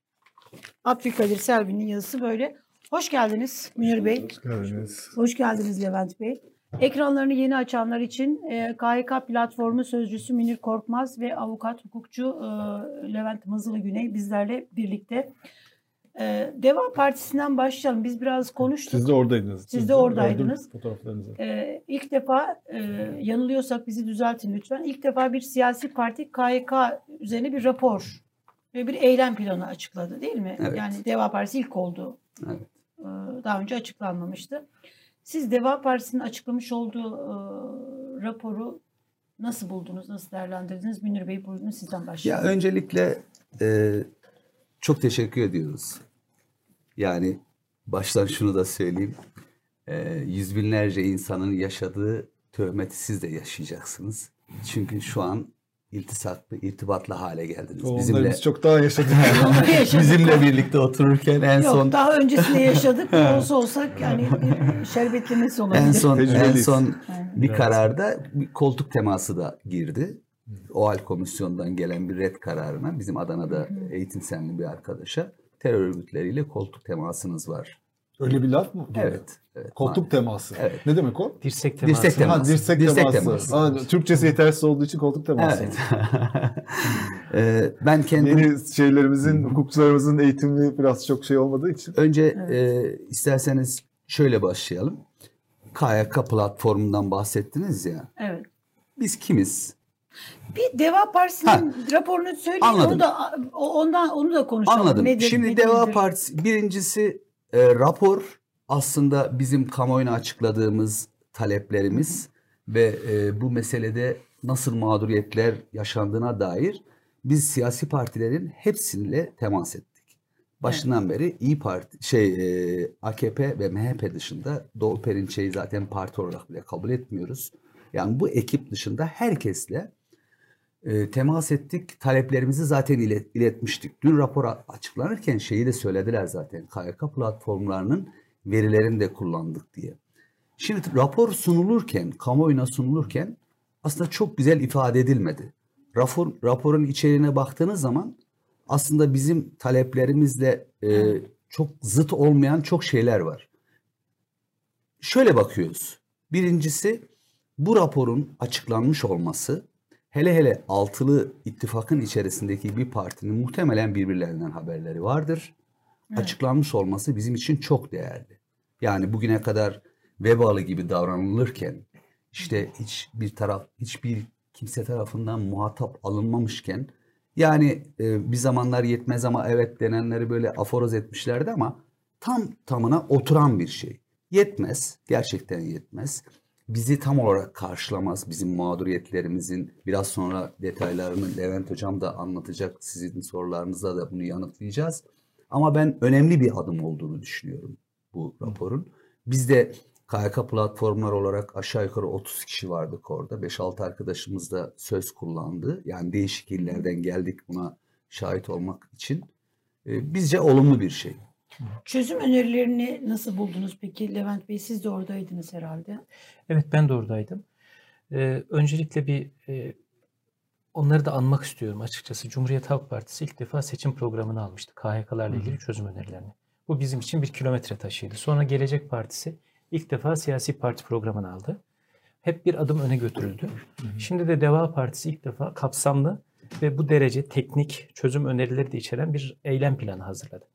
Abdülkadir Selvi'nin yazısı böyle. Hoş geldiniz Münir Bey. Hoş geldiniz. Hoş geldiniz Levent Bey. Ekranlarını yeni açanlar için e, KHK platformu sözcüsü Münir Korkmaz ve avukat hukukçu e, Levent Mızılı Güney bizlerle birlikte. E, Deva Partisi'nden başlayalım. Biz biraz konuştuk. Siz de oradaydınız. Siz de oradaydınız. Fotoğraflarınızı. Ee, ilk defa e, yanılıyorsak bizi düzeltin lütfen. İlk defa bir siyasi parti KYK üzerine bir rapor ve bir eylem planı açıkladı değil mi? Evet. Yani Deva Partisi ilk oldu. Evet. Ee, daha önce açıklanmamıştı. Siz Deva Partisi'nin açıklamış olduğu e, raporu nasıl buldunuz, nasıl değerlendirdiniz? Münir Bey buyurun sizden Ya başlayalım. öncelikle e, çok teşekkür ediyoruz. Yani baştan şunu da söyleyeyim. E, yüz binlerce insanın yaşadığı töhmeti siz de yaşayacaksınız. Çünkü şu an iltisaklı, irtibatlı hale geldiniz. Onları Bizimle biz çok daha yaşadık. Bizimle birlikte otururken en Yok son daha öncesinde yaşadık. olsa olsak yani bir şerbetlemesi olabilir. en son en son bir kararda bir koltuk teması da girdi. OHAL komisyondan gelen bir red kararına bizim Adana'da eğitim senli bir arkadaşa terör örgütleriyle koltuk temasınız var. Öyle bir laf mı? Evet. evet Koltuk teması. Evet. Ne demek o? Dirsek teması. Dirsek teması. Ha, dirsek, Dirsek teması. teması. Ha, Türkçesi yetersiz olduğu için koltuk teması. Evet. Ee, ben kendim Yeni şeylerimizin, hukukçularımızın eğitimi biraz çok şey olmadığı için. önce e, isterseniz şöyle başlayalım. KYK platformundan bahsettiniz ya. Evet. Biz kimiz? Bir Deva Partisi'nin raporunu söyleyin. Anladım. Onu da ondan onu da konuşalım. Anladım. Nedir, Şimdi ne Deva değildir? Partisi birincisi e, rapor aslında bizim kamuoyuna açıkladığımız taleplerimiz ve e, bu meselede nasıl mağduriyetler yaşandığına dair biz siyasi partilerin hepsiyle temas ettik. Başından beri İyi Parti, şey e, AKP ve MHP dışında Doğu Perinçe'yi zaten parti olarak bile kabul etmiyoruz. Yani bu ekip dışında herkesle e, temas ettik. Taleplerimizi zaten ilet, iletmiştik. Dün rapor açıklanırken şeyi de söylediler zaten. KYK platformlarının verilerini de kullandık diye. Şimdi rapor sunulurken, kamuoyuna sunulurken aslında çok güzel ifade edilmedi. Rapor, raporun içeriğine baktığınız zaman aslında bizim taleplerimizle e, çok zıt olmayan çok şeyler var. Şöyle bakıyoruz. Birincisi bu raporun açıklanmış olması hele hele altılı ittifakın içerisindeki bir partinin muhtemelen birbirlerinden haberleri vardır. Evet. Açıklanmış olması bizim için çok değerli. Yani bugüne kadar vebalı gibi davranılırken işte hiçbir taraf hiçbir kimse tarafından muhatap alınmamışken yani e, bir zamanlar yetmez ama evet denenleri böyle aforoz etmişlerdi ama tam tamına oturan bir şey. Yetmez, gerçekten yetmez. Bizi tam olarak karşılamaz. Bizim mağduriyetlerimizin biraz sonra detaylarını Levent Hocam da anlatacak. Sizin sorularınıza da bunu yanıtlayacağız. Ama ben önemli bir adım olduğunu düşünüyorum bu raporun. Biz de KYK platformlar olarak aşağı yukarı 30 kişi vardık orada. 5-6 arkadaşımız da söz kullandı. Yani değişik illerden geldik buna şahit olmak için. Ee, bizce olumlu bir şey. Çözüm önerilerini nasıl buldunuz peki Levent Bey? Siz de oradaydınız herhalde. Evet ben de oradaydım. Ee, öncelikle bir e, onları da anmak istiyorum açıkçası. Cumhuriyet Halk Partisi ilk defa seçim programını almıştı. KHK'larla ilgili çözüm önerilerini. Bu bizim için bir kilometre taşıydı. Sonra Gelecek Partisi ilk defa siyasi parti programını aldı. Hep bir adım öne götürüldü. Şimdi de Deva Partisi ilk defa kapsamlı ve bu derece teknik çözüm önerileri de içeren bir eylem planı hazırladı.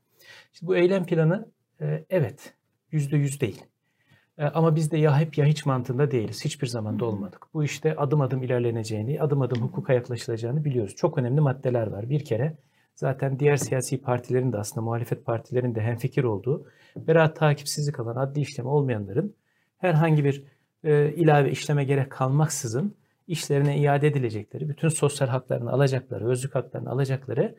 Şimdi bu eylem planı e, evet yüzde yüz değil. E, Ama biz de ya hep ya hiç mantığında değiliz. Hiçbir zaman da olmadık. Bu işte adım adım ilerleneceğini, adım adım hukuka yaklaşılacağını biliyoruz. Çok önemli maddeler var. Bir kere zaten diğer siyasi partilerin de aslında muhalefet partilerin de hemfikir olduğu beraat takipsizlik alan adli işlemi olmayanların herhangi bir e, ilave işleme gerek kalmaksızın işlerine iade edilecekleri, bütün sosyal haklarını alacakları, özlük haklarını alacakları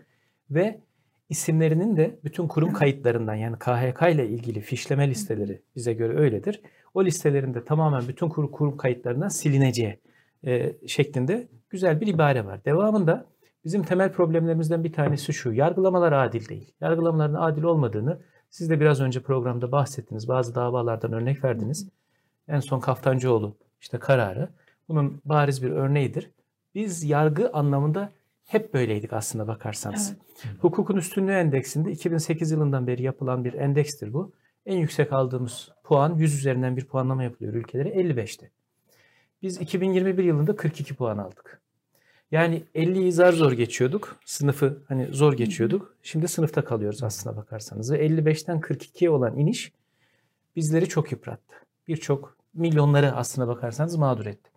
ve isimlerinin de bütün kurum kayıtlarından yani KHK ile ilgili fişleme listeleri bize göre öyledir. O listelerin de tamamen bütün kurum, kurum kayıtlarından silineceği e, şeklinde güzel bir ibare var. Devamında bizim temel problemlerimizden bir tanesi şu. Yargılamalar adil değil. Yargılamaların adil olmadığını siz de biraz önce programda bahsettiniz. Bazı davalardan örnek verdiniz. En son Kaftancıoğlu işte kararı. Bunun bariz bir örneğidir. Biz yargı anlamında hep böyleydik aslında bakarsanız. Hukukun üstünlüğü endeksinde 2008 yılından beri yapılan bir endekstir bu. En yüksek aldığımız puan 100 üzerinden bir puanlama yapılıyor ülkelere 55'ti. Biz 2021 yılında 42 puan aldık. Yani 50'yi zar zor geçiyorduk. Sınıfı hani zor geçiyorduk. Şimdi sınıfta kalıyoruz aslına bakarsanız. Ve 55'ten 42'ye olan iniş bizleri çok yıprattı. Birçok milyonları aslına bakarsanız mağdur etti.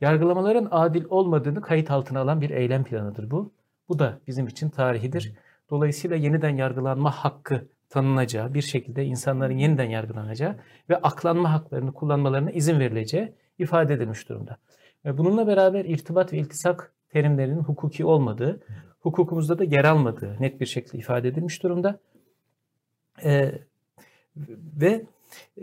Yargılamaların adil olmadığını kayıt altına alan bir eylem planıdır bu. Bu da bizim için tarihidir. Dolayısıyla yeniden yargılanma hakkı tanınacağı, bir şekilde insanların yeniden yargılanacağı ve aklanma haklarını kullanmalarına izin verileceği ifade edilmiş durumda. Ve bununla beraber irtibat ve iltisak terimlerinin hukuki olmadığı, hukukumuzda da yer almadığı net bir şekilde ifade edilmiş durumda. Ee, ve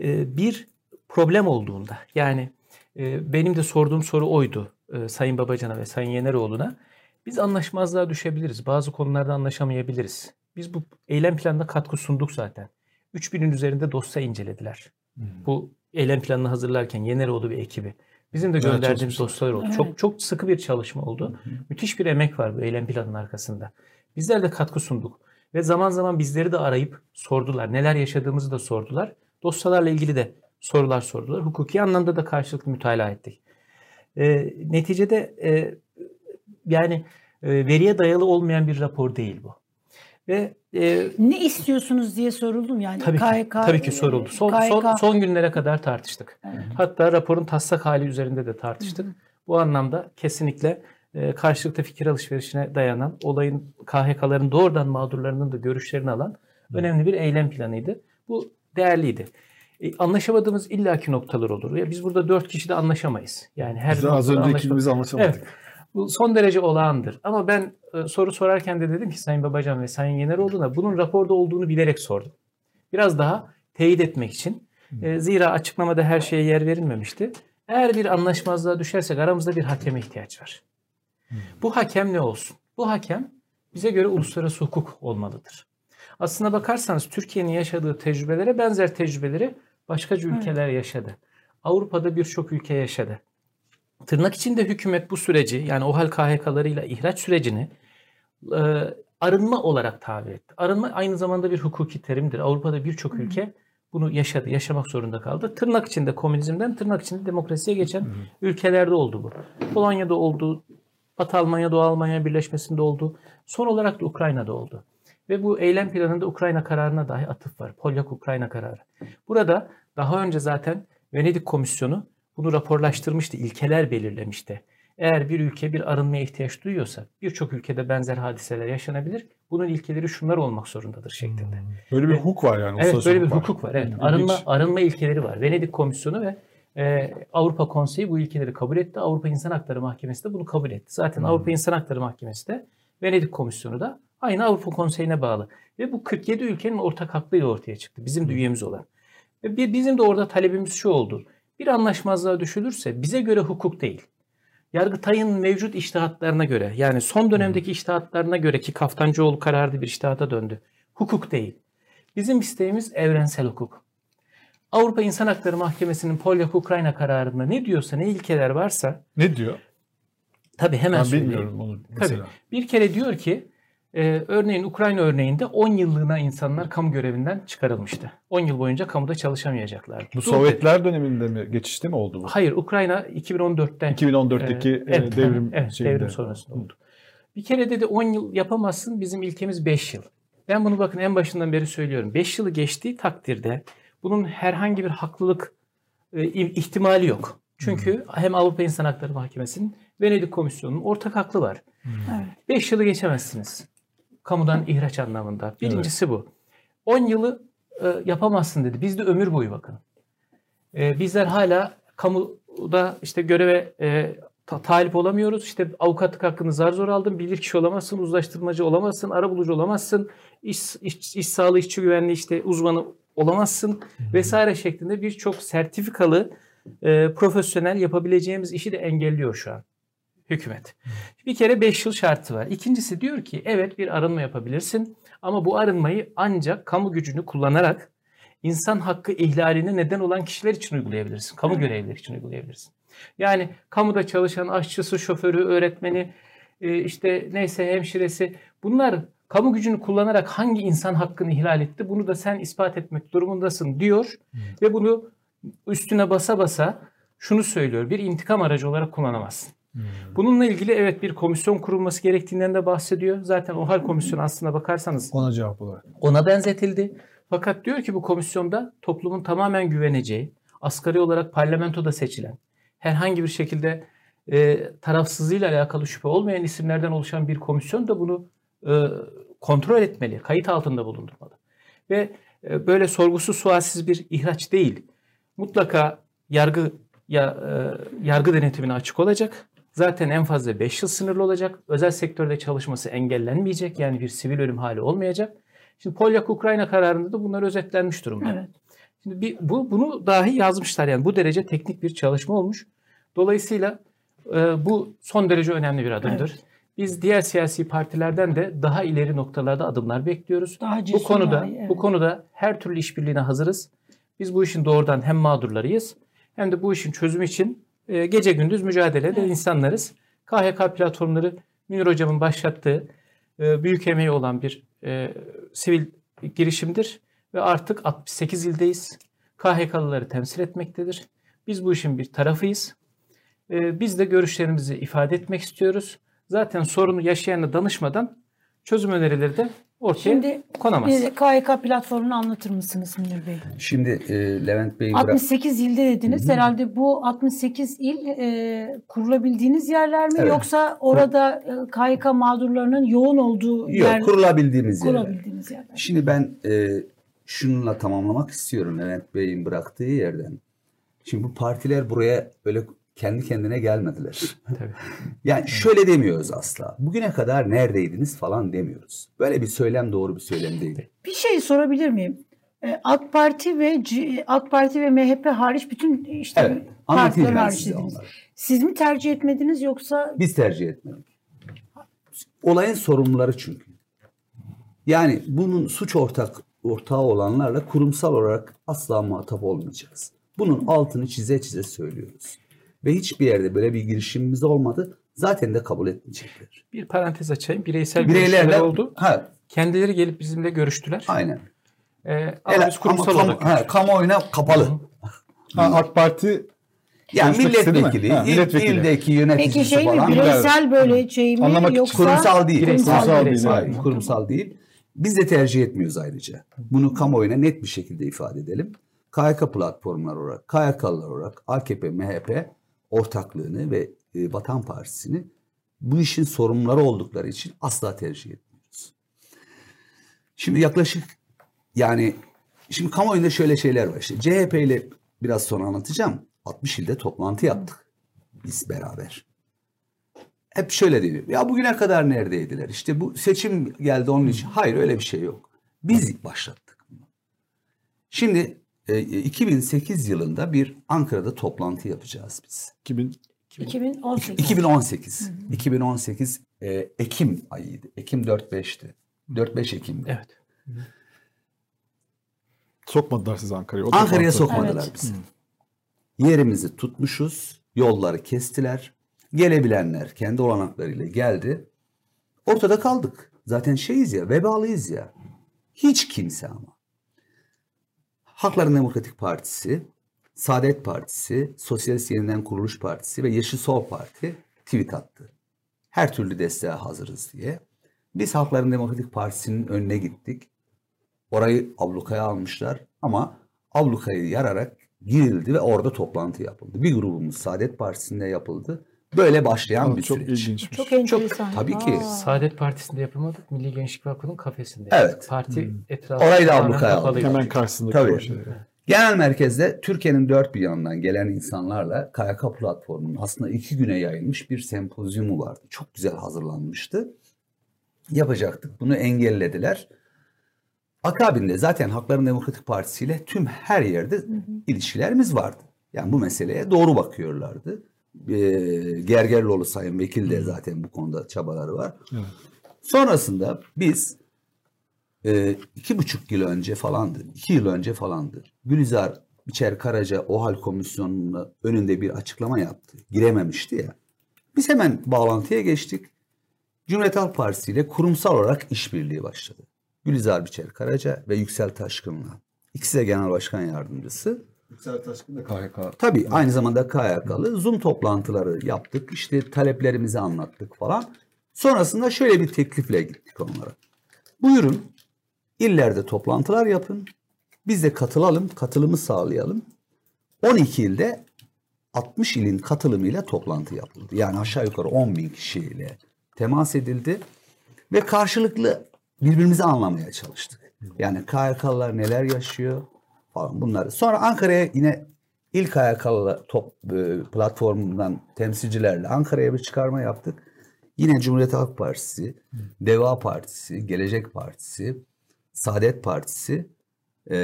e, bir problem olduğunda, yani benim de sorduğum soru oydu e, Sayın Babacan'a ve Sayın Yeneroğlu'na. Biz anlaşmazlığa düşebiliriz. Bazı konularda anlaşamayabiliriz. Biz bu eylem planına katkı sunduk zaten. 3000'in üzerinde dosya incelediler. Bu eylem planını hazırlarken Yeneroğlu ve ekibi. Bizim de gönderdiğimiz dosyalar oldu. Evet. Çok çok sıkı bir çalışma oldu. Müthiş bir emek var bu eylem planının arkasında. Bizler de katkı sunduk. Ve zaman zaman bizleri de arayıp sordular. Neler yaşadığımızı da sordular. Dosyalarla ilgili de sorular sordular. Hukuki anlamda da karşılıklı mütalaa ettik. E, neticede e, yani e, veriye dayalı olmayan bir rapor değil bu. Ve e, Ne istiyorsunuz diye soruldum yani. tabii ki, KYK, tabii ki soruldu. Son, KYK son, son günlere kadar tartıştık. Evet. Hatta raporun taslak hali üzerinde de tartıştık. Bu anlamda kesinlikle e, karşılıklı fikir alışverişine dayanan, olayın KHK'ların doğrudan mağdurlarının da görüşlerini alan önemli bir eylem planıydı. Bu değerliydi. E, anlaşamadığımız illaki noktalar olur. Ya biz burada dört kişi de anlaşamayız. Yani her Biz az noktada önce anlaşma- ikimiz anlaşamadık. Evet. Bu son derece olağandır. Ama ben e, soru sorarken de dedim ki Sayın Babacan ve Sayın Yeneroğlu'na bunun raporda olduğunu bilerek sordum. Biraz daha teyit etmek için. E, zira açıklamada her şeye yer verilmemişti. Eğer bir anlaşmazlığa düşersek aramızda bir hakeme ihtiyaç var. Bu hakem ne olsun? Bu hakem bize göre uluslararası hukuk olmalıdır. Aslına bakarsanız Türkiye'nin yaşadığı tecrübelere benzer tecrübeleri başkaca ülkeler yaşadı. Avrupa'da birçok ülke yaşadı. Tırnak içinde hükümet bu süreci yani OHAL KHK'larıyla ihraç sürecini e, arınma olarak tabir etti. Arınma aynı zamanda bir hukuki terimdir. Avrupa'da birçok ülke bunu yaşadı, yaşamak zorunda kaldı. Tırnak içinde komünizmden tırnak içinde demokrasiye geçen ülkelerde oldu bu. Polonya'da oldu, Batı Almanya, Doğu Almanya birleşmesinde oldu. Son olarak da Ukrayna'da oldu. Ve bu eylem planında Ukrayna kararına dahi atıf var. Polyak-Ukrayna kararı. Burada daha önce zaten Venedik Komisyonu bunu raporlaştırmıştı, ilkeler belirlemişti. Eğer bir ülke bir arınmaya ihtiyaç duyuyorsa birçok ülkede benzer hadiseler yaşanabilir. Bunun ilkeleri şunlar olmak zorundadır şeklinde. Böyle bir hukuk var yani. Evet böyle bir hukuk var. hukuk var. Evet. İlginç. Arınma arınma ilkeleri var. Venedik Komisyonu ve e, Avrupa Konseyi bu ilkeleri kabul etti. Avrupa İnsan Hakları Mahkemesi de bunu kabul etti. Zaten Hmm. Avrupa İnsan Hakları Mahkemesi de Venedik Komisyonu da aynı Avrupa Konseyi'ne bağlı. Ve bu 47 ülkenin ortak hakkıyla ortaya çıktı. Bizim de üyemiz olan. Ve bir, bizim de orada talebimiz şu oldu. Bir anlaşmazlığa düşülürse bize göre hukuk değil. Yargıtay'ın mevcut iştihatlarına göre yani son dönemdeki iştihatlarına göre ki Kaftancıoğlu kararı bir iştihata döndü. Hukuk değil. Bizim isteğimiz evrensel hukuk. Avrupa İnsan Hakları Mahkemesi'nin Polyak-Ukrayna kararında ne diyorsa, ne ilkeler varsa Ne diyor? tabii hemen Ben söyleyeyim. bilmiyorum onu Tabii. mesela. Bir kere diyor ki e, örneğin Ukrayna örneğinde 10 yıllığına insanlar kamu görevinden çıkarılmıştı. 10 yıl boyunca kamuda çalışamayacaklardı. Bu Dur Sovyetler döneminde mi geçişte mi oldu bu? Hayır Ukrayna 2014'ten 2014'teki Ee, e, evet, devrim evet, şeyinde. devrim sonrasında oldu. Bir kere dedi 10 yıl yapamazsın bizim ilkemiz 5 yıl. Ben bunu bakın en başından beri söylüyorum. 5 yılı geçtiği takdirde bunun herhangi bir haklılık e, ihtimali yok. Çünkü hem Avrupa İnsan Hakları Mahkemesi'nin Venedik Komisyonu'nun ortak haklı var. Evet. 5 yılı geçemezsiniz. Kamudan ihraç anlamında. Birincisi bu. 10 yılı e, yapamazsın dedi. Bizde ömür boyu bakın. E, bizler hala kamuda işte göreve e, ta- talip olamıyoruz. İşte avukatlık hakkını zar zor aldın. Bilirkişi olamazsın, uzlaştırmacı olamazsın, arabulucu olamazsın, iş, iş, iş sağlığı, işçi güvenliği işte uzmanı olamazsın vesaire şeklinde birçok sertifikalı e, profesyonel yapabileceğimiz işi de engelliyor şu an hükümet. Bir kere 5 yıl şartı var. İkincisi diyor ki evet bir arınma yapabilirsin ama bu arınmayı ancak kamu gücünü kullanarak insan hakkı ihlaline neden olan kişiler için uygulayabilirsin. Kamu görevlileri için uygulayabilirsin. Yani kamuda çalışan aşçısı, şoförü, öğretmeni, e, işte neyse hemşiresi bunlar kamu gücünü kullanarak hangi insan hakkını ihlal etti bunu da sen ispat etmek durumundasın diyor ve bunu üstüne basa basa şunu söylüyor. Bir intikam aracı olarak kullanamazsın. Bununla ilgili evet bir komisyon kurulması gerektiğinden de bahsediyor. Zaten OHAL komisyonu aslına bakarsanız Ona cevap olarak. ona benzetildi. Fakat diyor ki bu komisyonda toplumun tamamen güveneceği, asgari olarak parlamentoda seçilen, herhangi bir şekilde e, tarafsızlığıyla alakalı şüphe olmayan isimlerden oluşan bir komisyon da bunu e, kontrol etmeli, kayıt altında bulundurmalı. Ve e, böyle sorgusuz sualsiz bir ihraç değil. Mutlaka yargı ya e, yargı denetimine açık olacak. Zaten en fazla 5 yıl sınırlı olacak. Özel sektörde çalışması engellenmeyecek. Yani bir sivil ölüm hali olmayacak. Şimdi Polyak-Ukrayna kararında da bunlar özetlenmiş durumda. Evet. Şimdi bir, bu bunu dahi yazmışlar yani bu derece teknik bir çalışma olmuş. Dolayısıyla e, bu son derece önemli bir adımdır. Biz diğer siyasi partilerden de daha ileri noktalarda adımlar bekliyoruz. Daha Bu konuda daha iyi, evet. bu konuda her türlü işbirliğine hazırız. Biz bu işin doğrudan hem mağdurlarıyız hem de bu işin çözümü için e, gece gündüz mücadele eden insanlarız. KHK platformları Münir Hocam'ın başlattığı e, büyük emeği olan bir e, sivil girişimdir ve artık 68 ildeyiz. KHK'lıları temsil etmektedir. Biz bu işin bir tarafıyız. E, biz de görüşlerimizi ifade etmek istiyoruz. Zaten sorunu yaşayana danışmadan çözüm önerileri de ortaya Şimdi konamaz. bir KYK platformunu anlatır mısınız Münir Bey? Şimdi e, Levent Bey bırak- 68 ilde dediniz. Herhalde bu 68 il e, kurulabildiğiniz yerler mi Evet. yoksa orada e, KYK mağdurlarının yoğun olduğu yer Yok, kurulabildiğimiz yerler. kurabildiğiniz yerler? Şimdi ben e, şununla tamamlamak istiyorum Levent Bey'in bıraktığı yerden. Şimdi bu partiler buraya böyle kendi kendine gelmediler. Tabii. Yani şöyle demiyoruz asla. Bugüne kadar neredeydiniz falan demiyoruz. Böyle bir söylem doğru bir söylem değil. Bir şey sorabilir miyim? Ee, AK Parti ve C- AK Parti ve MHP hariç bütün işte Evet. Partiler hariç dediniz. Siz mi tercih etmediniz yoksa Biz tercih etmedik. Olayın sorumluları çünkü. Yani bunun suç ortak ortağı olanlarla kurumsal olarak asla muhatap olmayacağız. Bunun altını çize çize söylüyoruz. Ve hiçbir yerde böyle bir girişimimiz olmadı. Zaten de kabul etmeyecekler. Bir parantez açayım. Bireysel Bireylerle görüşmeler oldu. Ha, Kendileri gelip bizimle görüştüler. aynen. Ee, ama Ele- biz kurumsal ama olarak kamu, ha, kamuoyuna kapalı. Ha, AK Parti Yani mi? milletvekili, Ha, il- milletvekili. ildeki yöneticisi peki şey mi falan. bireysel böyle şey mi Anlamak yoksa Kurumsal değil. Bireysel, Kurumsal bireysel. değil, Hayır, kurumsal değil. Biz de tercih etmiyoruz ayrıca. Bunu kamuoyuna net bir şekilde ifade edelim. KYK platformlar olarak, KYK'lılar olarak AKP, MHP ortaklığını ve e, Vatan Partisi'ni bu işin sorumluları oldukları için asla tercih etmiyoruz. Şimdi yaklaşık yani şimdi kamuoyunda şöyle şeyler var. İşte CHP ile biraz sonra anlatacağım. 60 ilde toplantı yaptık biz beraber hep şöyle deniyor. Ya bugüne kadar neredeydiler? İşte bu seçim geldi onun için. Hayır öyle bir şey yok. Biz başlattık bunu. Şimdi 2008 yılında bir Ankara'da toplantı yapacağız biz. 2000 2018. 2018. 2018 e, Ekim ayıydı. Ekim 4-5'ti. 4-5 Ekim'di. Evet. sokmadılar sizi Ankara'ya. Ankara'ya sokmadılar Evet. bizi. Yerimizi tutmuşuz. Yolları kestiler. Gelebilenler kendi olanaklarıyla geldi. Ortada kaldık. Zaten şeyiz ya, vebalıyız ya. Hiç kimse ama. Hakların Demokratik Partisi, Saadet Partisi, Sosyalist Yeniden Kuruluş Partisi ve Yeşil Sol Parti tweet attı. Her türlü desteğe hazırız diye. Biz Halkların Demokratik Partisi'nin önüne gittik. Orayı ablukaya almışlar ama ablukayı yararak girildi ve orada toplantı yapıldı. Bir grubumuz Saadet Partisi'nde yapıldı. Böyle başlayan Aa, bir çok süreç. ilginçmiş. Çok enteresan. tabii ki. Aa. Saadet Partisi'nde yapılmadık. Milli Gençlik Vakfı'nın kafesinde. Evet. Parti etrafı. Orayı da ablukaya aldık. Hemen karşısındaki Tabii. Genel merkezde Türkiye'nin dört bir yanından gelen insanlarla KYK platformunun aslında iki güne yayılmış bir sempozyumu vardı. Çok güzel hazırlanmıştı. Yapacaktık. Bunu engellediler. Akabinde zaten Hakların Demokratik Partisi ile tüm her yerde ilişkilerimiz vardı. Yani bu meseleye doğru bakıyorlardı. Ee, Gergerlioğlu Sayın Vekil de zaten bu konuda çabaları var. Evet. Sonrasında biz e, iki buçuk yıl önce falandı, iki yıl önce falandı. Gülizar Biçer Karaca OHAL Komisyonu'nun önünde bir açıklama yaptı. Girememişti ya. Biz hemen bağlantıya geçtik. Cumhuriyet Halk Partisi ile kurumsal olarak işbirliği başladı. Gülizar Biçer Karaca ve Yüksel Taşkın'la. İkisi de Genel Başkan Yardımcısı. Yüksel Taşkın da KHK. Tabii aynı zamanda KYK'lı Zoom toplantıları yaptık. İşte taleplerimizi anlattık falan. Sonrasında şöyle bir teklifle gittik onlara. Buyurun illerde toplantılar yapın. Biz de katılalım, katılımı sağlayalım. 12 ilde 60 ilin katılımıyla toplantı yapıldı. Yani aşağı yukarı 10 bin kişiyle temas edildi. Ve karşılıklı birbirimizi anlamaya çalıştık. Yani KYK'lılar neler yaşıyor falan bunları. Sonra Ankara'ya yine ilk KYK'lı top e, platformundan temsilcilerle Ankara'ya bir çıkarma yaptık. Yine Cumhuriyet Halk Partisi, Deva Partisi, Gelecek Partisi, Saadet Partisi, e,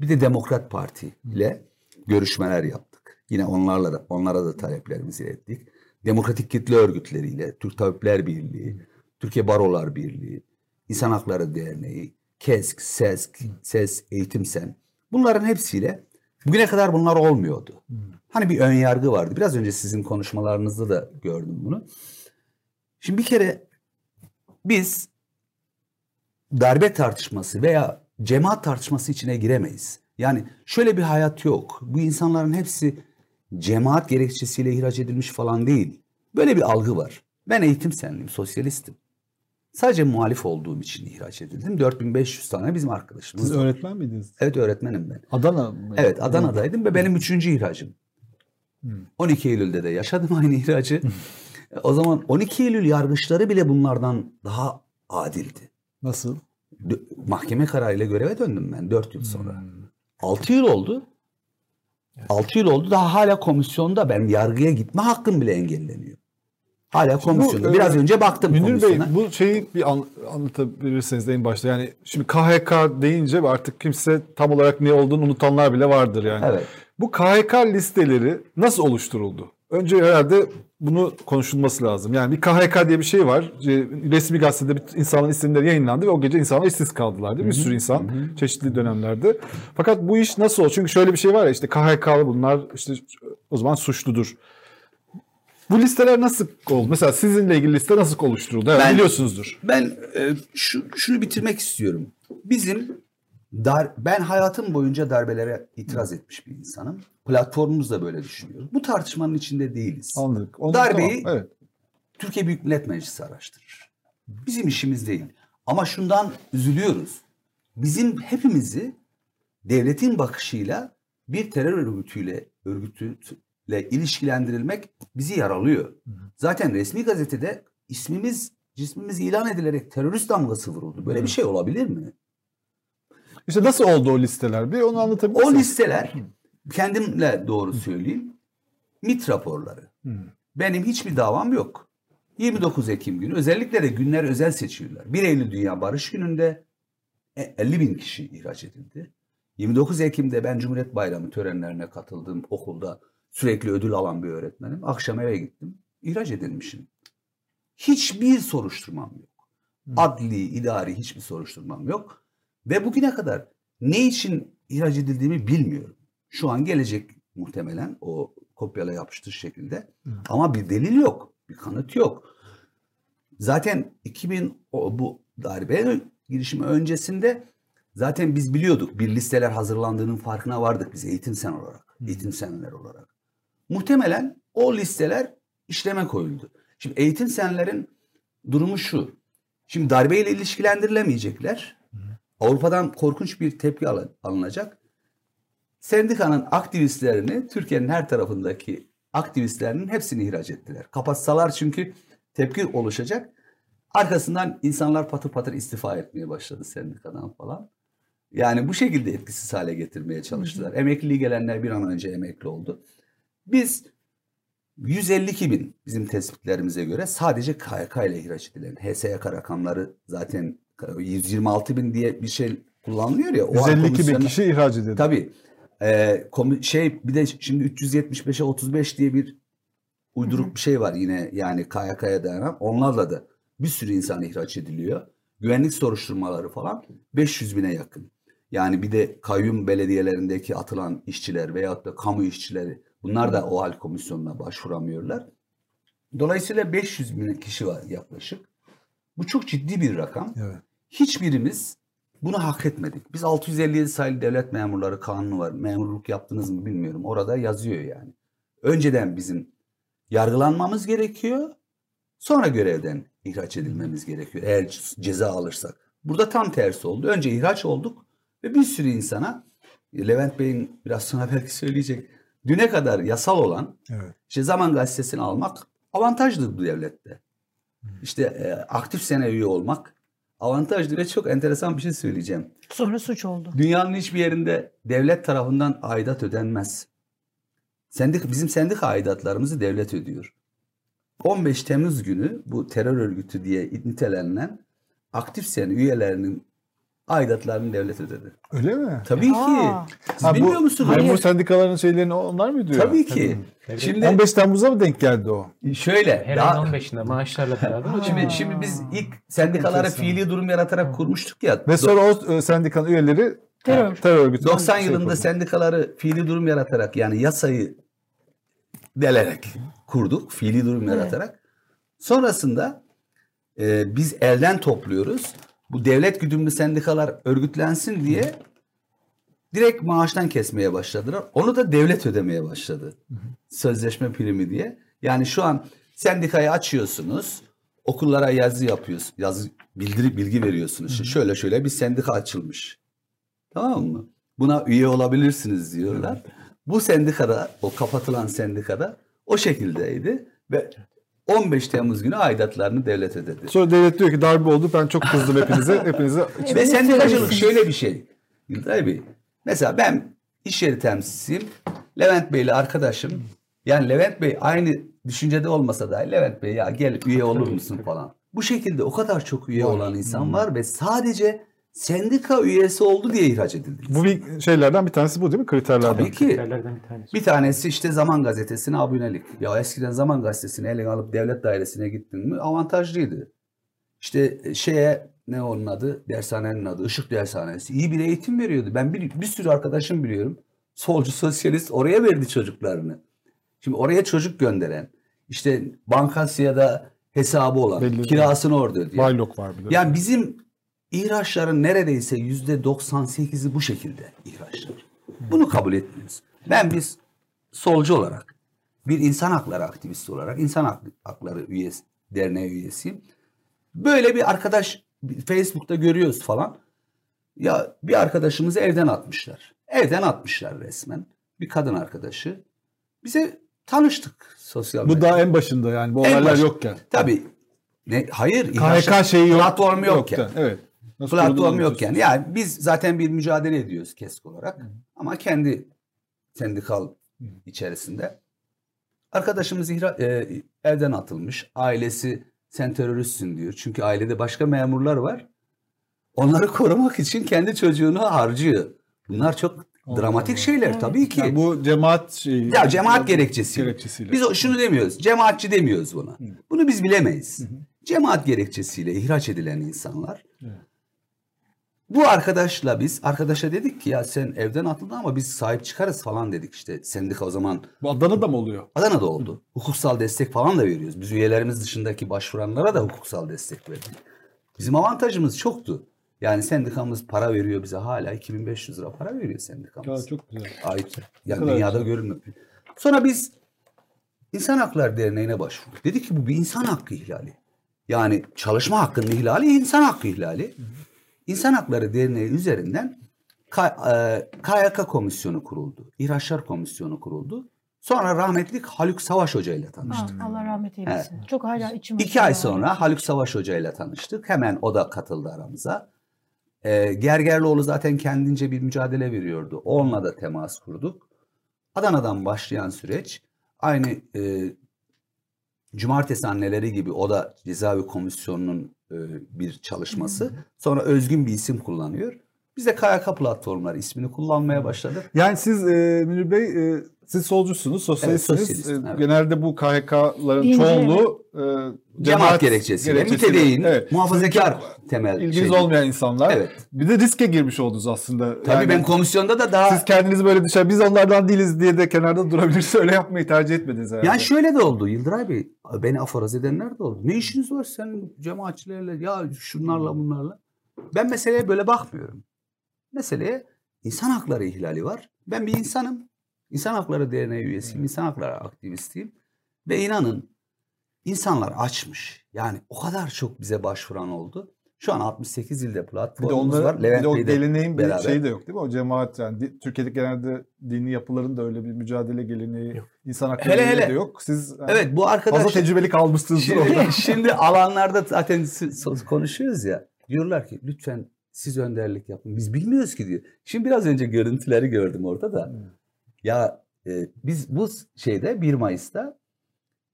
bir de Demokrat Parti ile görüşmeler yaptık. Yine onlarla da onlara da taleplerimizi ilettik. Demokratik kitle örgütleriyle, Türk Tabipler Birliği, Türkiye Barolar Birliği, İnsan Hakları Derneği, KESK, SESK, SES, Eğitim Sen. Bunların hepsiyle bugüne kadar bunlar olmuyordu. Hani bir ön yargı vardı. Biraz önce sizin konuşmalarınızda da gördüm bunu. Şimdi bir kere biz darbe tartışması veya cemaat tartışması içine giremeyiz. Yani şöyle bir hayat yok. Bu insanların hepsi cemaat gerekçesiyle ihraç edilmiş falan değil. Böyle bir algı var. Ben eğitim senliyim, sosyalistim. Sadece muhalif olduğum için ihraç edildim. 4500 tane bizim arkadaşımız. Siz var. öğretmen miydiniz? Evet öğretmenim ben. Adana mı? Evet Adana'daydım ve benim üçüncü ihracım. Hmm. 12 Eylül'de de yaşadım aynı ihracı. o zaman 12 Eylül yargıçları bile bunlardan daha adildi. Nasıl? Mahkeme kararıyla göreve döndüm ben 4 yıl sonra. Hmm. 6 yıl oldu. 6 yıl oldu daha hala komisyonda ben yargıya gitme hakkım bile engelleniyor. Hala komisyonda. e, Biraz önce baktım Münir Bey bu şeyi bir an, anlatabilirseniz en başta. Yani şimdi KHK deyince artık kimse tam olarak ne olduğunu unutanlar bile vardır yani. Evet. Bu KHK listeleri nasıl oluşturuldu? Önce herhalde bunu konuşulması lazım. Yani bir KHK diye bir şey var. E, Resmi gazetede bir insanların isimleri yayınlandı ve o gece insanlar işsiz kaldılar değil mi? Bir sürü insan çeşitli dönemlerde. Fakat bu iş nasıl oldu? Çünkü şöyle bir şey var ya işte KHK'lı bunlar işte o zaman suçludur. Bu listeler nasıl oldu? Mesela sizinle ilgili liste nasıl oluşturuldu? Ben- biliyorsunuzdur. Ben e, şu, şunu bitirmek istiyorum. Bizim dar, ben hayatım boyunca darbelere itiraz etmiş bir insanım. Platformumuz da böyle düşünüyor. Bu tartışmanın içinde değiliz. Anladık. Onu, Darbeyi- tamam, evet. Türkiye Büyük Millet Meclisi araştırır. Bizim işimiz değil. Ama şundan üzülüyoruz. Bizim hepimizi devletin bakışıyla bir terör örgütüyle örgütüyle ilişkilendirilmek bizi yaralıyor. Zaten resmi gazetede ismimiz cismimiz ilan edilerek terörist damgası vuruldu. Böyle bir şey olabilir mi? İşte nasıl oldu o listeler? Bir onu anlatabilir O listeler kendimle doğru söyleyeyim. MIT raporları. Benim hiçbir davam yok. 29 Ekim günü özellikle de günler özel seçiyorlar. 1 Eylül Dünya Barış Günü'nde e, 50 bin kişi ihraç edildi. 29 Ekim'de ben Cumhuriyet Bayramı törenlerine katıldım. Okulda sürekli ödül alan bir öğretmenim. Akşam eve gittim. İhraç edilmişim. Hiçbir soruşturmam yok. Adli, idari hiçbir soruşturmam yok. Ve bugüne kadar ne için ihraç edildiğimi bilmiyorum. Şu an gelecek muhtemelen o kopyala yapıştır şekilde. Ama bir delil yok. Bir kanıt yok. Zaten 2000 o, bu darbe girişimi öncesinde zaten biz biliyorduk. Bir listeler hazırlandığının farkına vardık biz eğitim sen olarak. Eğitim senler olarak. Muhtemelen o listeler işleme koyuldu. Şimdi eğitim senlerin durumu şu. Şimdi darbeyle ilişkilendirilemeyecekler. Avrupa'dan korkunç bir tepki alın- alınacak. Sendikanın aktivistlerini Türkiye'nin her tarafındaki aktivistlerinin hepsini ihraç ettiler. Kapatsalar çünkü tepki oluşacak. Arkasından insanlar patır patır istifa etmeye başladı sendikadan falan. Yani bu şekilde etkisiz hale getirmeye çalıştılar. Emekliliği gelenler bir an önce emekli oldu. Biz 152 bin bizim tespitlerimize göre sadece KYK ile ihraç edilen HSYK rakamları zaten 126 bin diye bir şey kullanılıyor ya. o 152 bin kişi ihraç edildi. Tabii. Komi- şey bir de şimdi 375'e 35 diye bir uyduruk bir şey var yine yani KYK'ya dayanan. Onlarla da bir sürü insan ihraç ediliyor. Güvenlik soruşturmaları falan 500 bine yakın. Yani bir de kayyum belediyelerindeki atılan işçiler veyahut da kamu işçileri bunlar da o hal komisyonuna başvuramıyorlar. Dolayısıyla 500 bin kişi var yaklaşık. Bu çok ciddi bir rakam. Evet. Hiçbirimiz bunu hak etmedik. Biz 657 sayılı devlet memurları kanunu var. Memurluk yaptınız mı bilmiyorum. Orada yazıyor yani. Önceden bizim yargılanmamız gerekiyor. Sonra görevden ihraç edilmemiz gerekiyor. Eğer ceza alırsak. Burada tam tersi oldu. Önce ihraç olduk ve bir sürü insana Levent Bey'in biraz sonra belki söyleyecek. Düne kadar yasal olan Evet. işte Zaman Gazetesi'ni almak avantajdır bu devlette. İşte e, aktif sene üye olmak avantajdır ve çok enteresan bir şey söyleyeceğim. Sonra suç oldu. Dünyanın hiçbir yerinde devlet tarafından aidat ödenmez. Sendik, bizim sendika aidatlarımızı devlet ödüyor. 15 Temmuz günü bu terör örgütü diye nitelenilen aktif sene üyelerinin aidatlarını devlet ödedi. Öyle mi? Tabii Aa. ki. Siz Ha, bu bilmiyor musunuz? Memur sendikalarının şeylerini onlar mı diyor? Tabii ki. Tabii. Şimdi 15 Temmuz'a mı denk geldi o? şöyle Her daha, ayın 15'inde maaşlarla beraber Şimdi, şimdi biz ilk sendikalara fiili durum yaratarak kurmuştuk ya. Ve sonra o e, sendikanın üyeleri Terör. terör örgütü. 90 şey yılında yapıldı. sendikaları fiili durum yaratarak yani yasayı delerek kurduk. Fiili durum yaratarak. Sonrasında e, biz elden topluyoruz. Bu devlet güdümlü sendikalar örgütlensin diye direkt maaştan kesmeye başladılar. Onu da devlet ödemeye başladı. Sözleşme primi diye. Yani şu an sendikayı açıyorsunuz. Okullara yazı yapıyorsunuz. Yazı bildiri bilgi veriyorsunuz. İşte şöyle şöyle bir sendika açılmış. Tamam mı? Buna üye olabilirsiniz diyorlar. Bu sendikada, o kapatılan sendikada o şekildeydi ve 15 Temmuz günü aidatlarını devlet ödedi. Sonra devlet diyor ki darbe oldu ben çok kızdım hepinize. Hepinize. Ve sendikacılık şöyle bir şey. Yıldıray Bey. Mesela ben iş yeri temsilcisiyim. Levent Bey'le arkadaşım. Yani Levent Bey aynı düşüncede olmasa da Levent Bey ya gel üye olur musun falan. Bu şekilde o kadar çok üye olan insan var ve sadece sendika üyesi oldu diye ihraç edildi. bu bir şeylerden bir tanesi bu değil mi? Kriterlerden. Tabii ki. Kriterlerden bir tanesi. Bir tanesi işte Zaman Gazetesi'ne abonelik. Ya eskiden Zaman Gazetesi'ni eline alıp devlet dairesine gittin mi avantajlıydı. İşte şeye ne onun adı? Dershanenin adı. Işık Dershanesi. İyi bir eğitim veriyordu. Ben bir, bir sürü arkadaşım biliyorum. Solcu, sosyalist oraya verdi çocuklarını. Şimdi oraya çocuk gönderen, işte bankası ya da hesabı olan, Belli. kirasını orada ödeyen. Baylok var bir de. Yani bizim ihraçların neredeyse yüzde 98'i bu şekilde ihraçlar. Bunu kabul etmiyoruz. Ben biz solcu olarak, bir insan hakları aktivisti olarak, insan hak- hakları üyesi, derneği üyesiyim. Böyle bir arkadaş Facebook'ta görüyoruz falan. Ya bir arkadaşımızı evden atmışlar. Evden atmışlar resmen. Bir kadın arkadaşı. Bize tanıştık sosyal bu medyada. daha en başında yani bu En olaylar baş- yokken. Tabii. Ne, hayır. KHK şeyi yok. Platform yokken. yoktu. Evet. Nasıl Platform kurulduğunu yokken. Yani biz zaten bir mücadele ediyoruz KESK olarak. Ama kendi sendikal içerisinde. Arkadaşımız ihra, e, evden atılmış. Ailesi sen teröristsin diyor. Çünkü ailede başka memurlar var. Onları korumak için kendi çocuğunu harcıyor. Bunlar çok dramatik şeyler Evet. tabii ki. Yani bu cemaat şeyi. Ya cemaat gerekçesi. gerekçesiyle. Biz şunu demiyoruz. Cemaatçi demiyoruz buna. Bunu biz bilemeyiz. Cemaat gerekçesiyle ihraç edilen insanlar. Bu arkadaşla biz arkadaşa dedik ki ya sen evden atıldın ama biz sahip çıkarız falan dedik işte. Sendika o zaman Bu Adana'da mı oluyor? Adana'da oldu. Hukuksal destek falan da veriyoruz. Biz üyelerimiz dışındaki başvuranlara da hukuksal destek verdik. Bizim avantajımız çoktu. Yani sendikamız para veriyor bize hala 2500 lira para veriyor sendikamız. Ya çok güzel. ait. Yani dünyada güzel. görülmüyor. Sonra biz İnsan Hakları Derneği'ne başvurduk. Dedik ki bu bir insan hakkı ihlali. Yani çalışma hakkının ihlali insan hakkı ihlali. İnsan Hakları Derneği üzerinden K- e, KYK komisyonu kuruldu. İhraçlar komisyonu kuruldu. Sonra rahmetli Haluk Savaş Hoca ile Ha, tanıştık. Allah rahmet eylesin. Çok hala içim İki ay sonra Haluk Savaş Hoca ile tanıştık. Hemen o da katıldı aramıza. Ee, Gergerlioğlu zaten kendince bir mücadele veriyordu. Onunla da temas kurduk. Adana'dan başlayan süreç aynı e, cumartesi anneleri gibi o da cezaevi komisyonunun e, bir çalışması. Sonra özgün bir isim kullanıyor. Biz de KYK platformları ismini kullanmaya başladık. Yani siz e, Münir Bey e, siz solcusunuz, sosyalistsiniz. Evet, E, evet. Genelde bu KHK'ların çoğunluğu e, Cemaat, gerekçesiyle, mütedeyin, Evet. muhafazakar temel İlginiz şey. olmayan insanlar. Evet. Bir de riske girmiş oldunuz aslında. Tabii Yani ben komisyonda da daha siz kendinizi böyle dışarı biz onlardan değiliz diye de kenarda durabilirsiniz. Öyle yapmayı tercih etmediniz herhalde. Yani şöyle de oldu Yıldıray Bey. Beni aforoz edenler de oldu. Ne işiniz var sen cemaatçilerle ya şunlarla bunlarla. Ben meseleye böyle bakmıyorum. Meseleye insan hakları ihlali var. Ben bir insanım. İnsan Hakları Derneği üyesiyim. insan hakları aktivistiyim. Ve inanın insanlar açmış. Yani o kadar çok bize başvuran oldu. Şu an 68 ilde bir de platformumuz var. bir de Levent o geleneğin bir şeyi de yok değil mi? O cemaat yani di- Türkiye'de genelde dini yapıların da öyle bir mücadele geleneği, Yok. insan hakları Hele geleneği hele. de yok. Siz yani Evet bu arkadaş fazla tecrübeli kalmışsınız orada. Şimdi, şimdi alanlarda zaten konuşuyoruz ya. Diyorlar ki lütfen siz önderlik yapın. Biz bilmiyoruz ki diyor. Şimdi biraz önce görüntüleri gördüm orada da. Ya e, biz bu şeyde 1 Mayıs'ta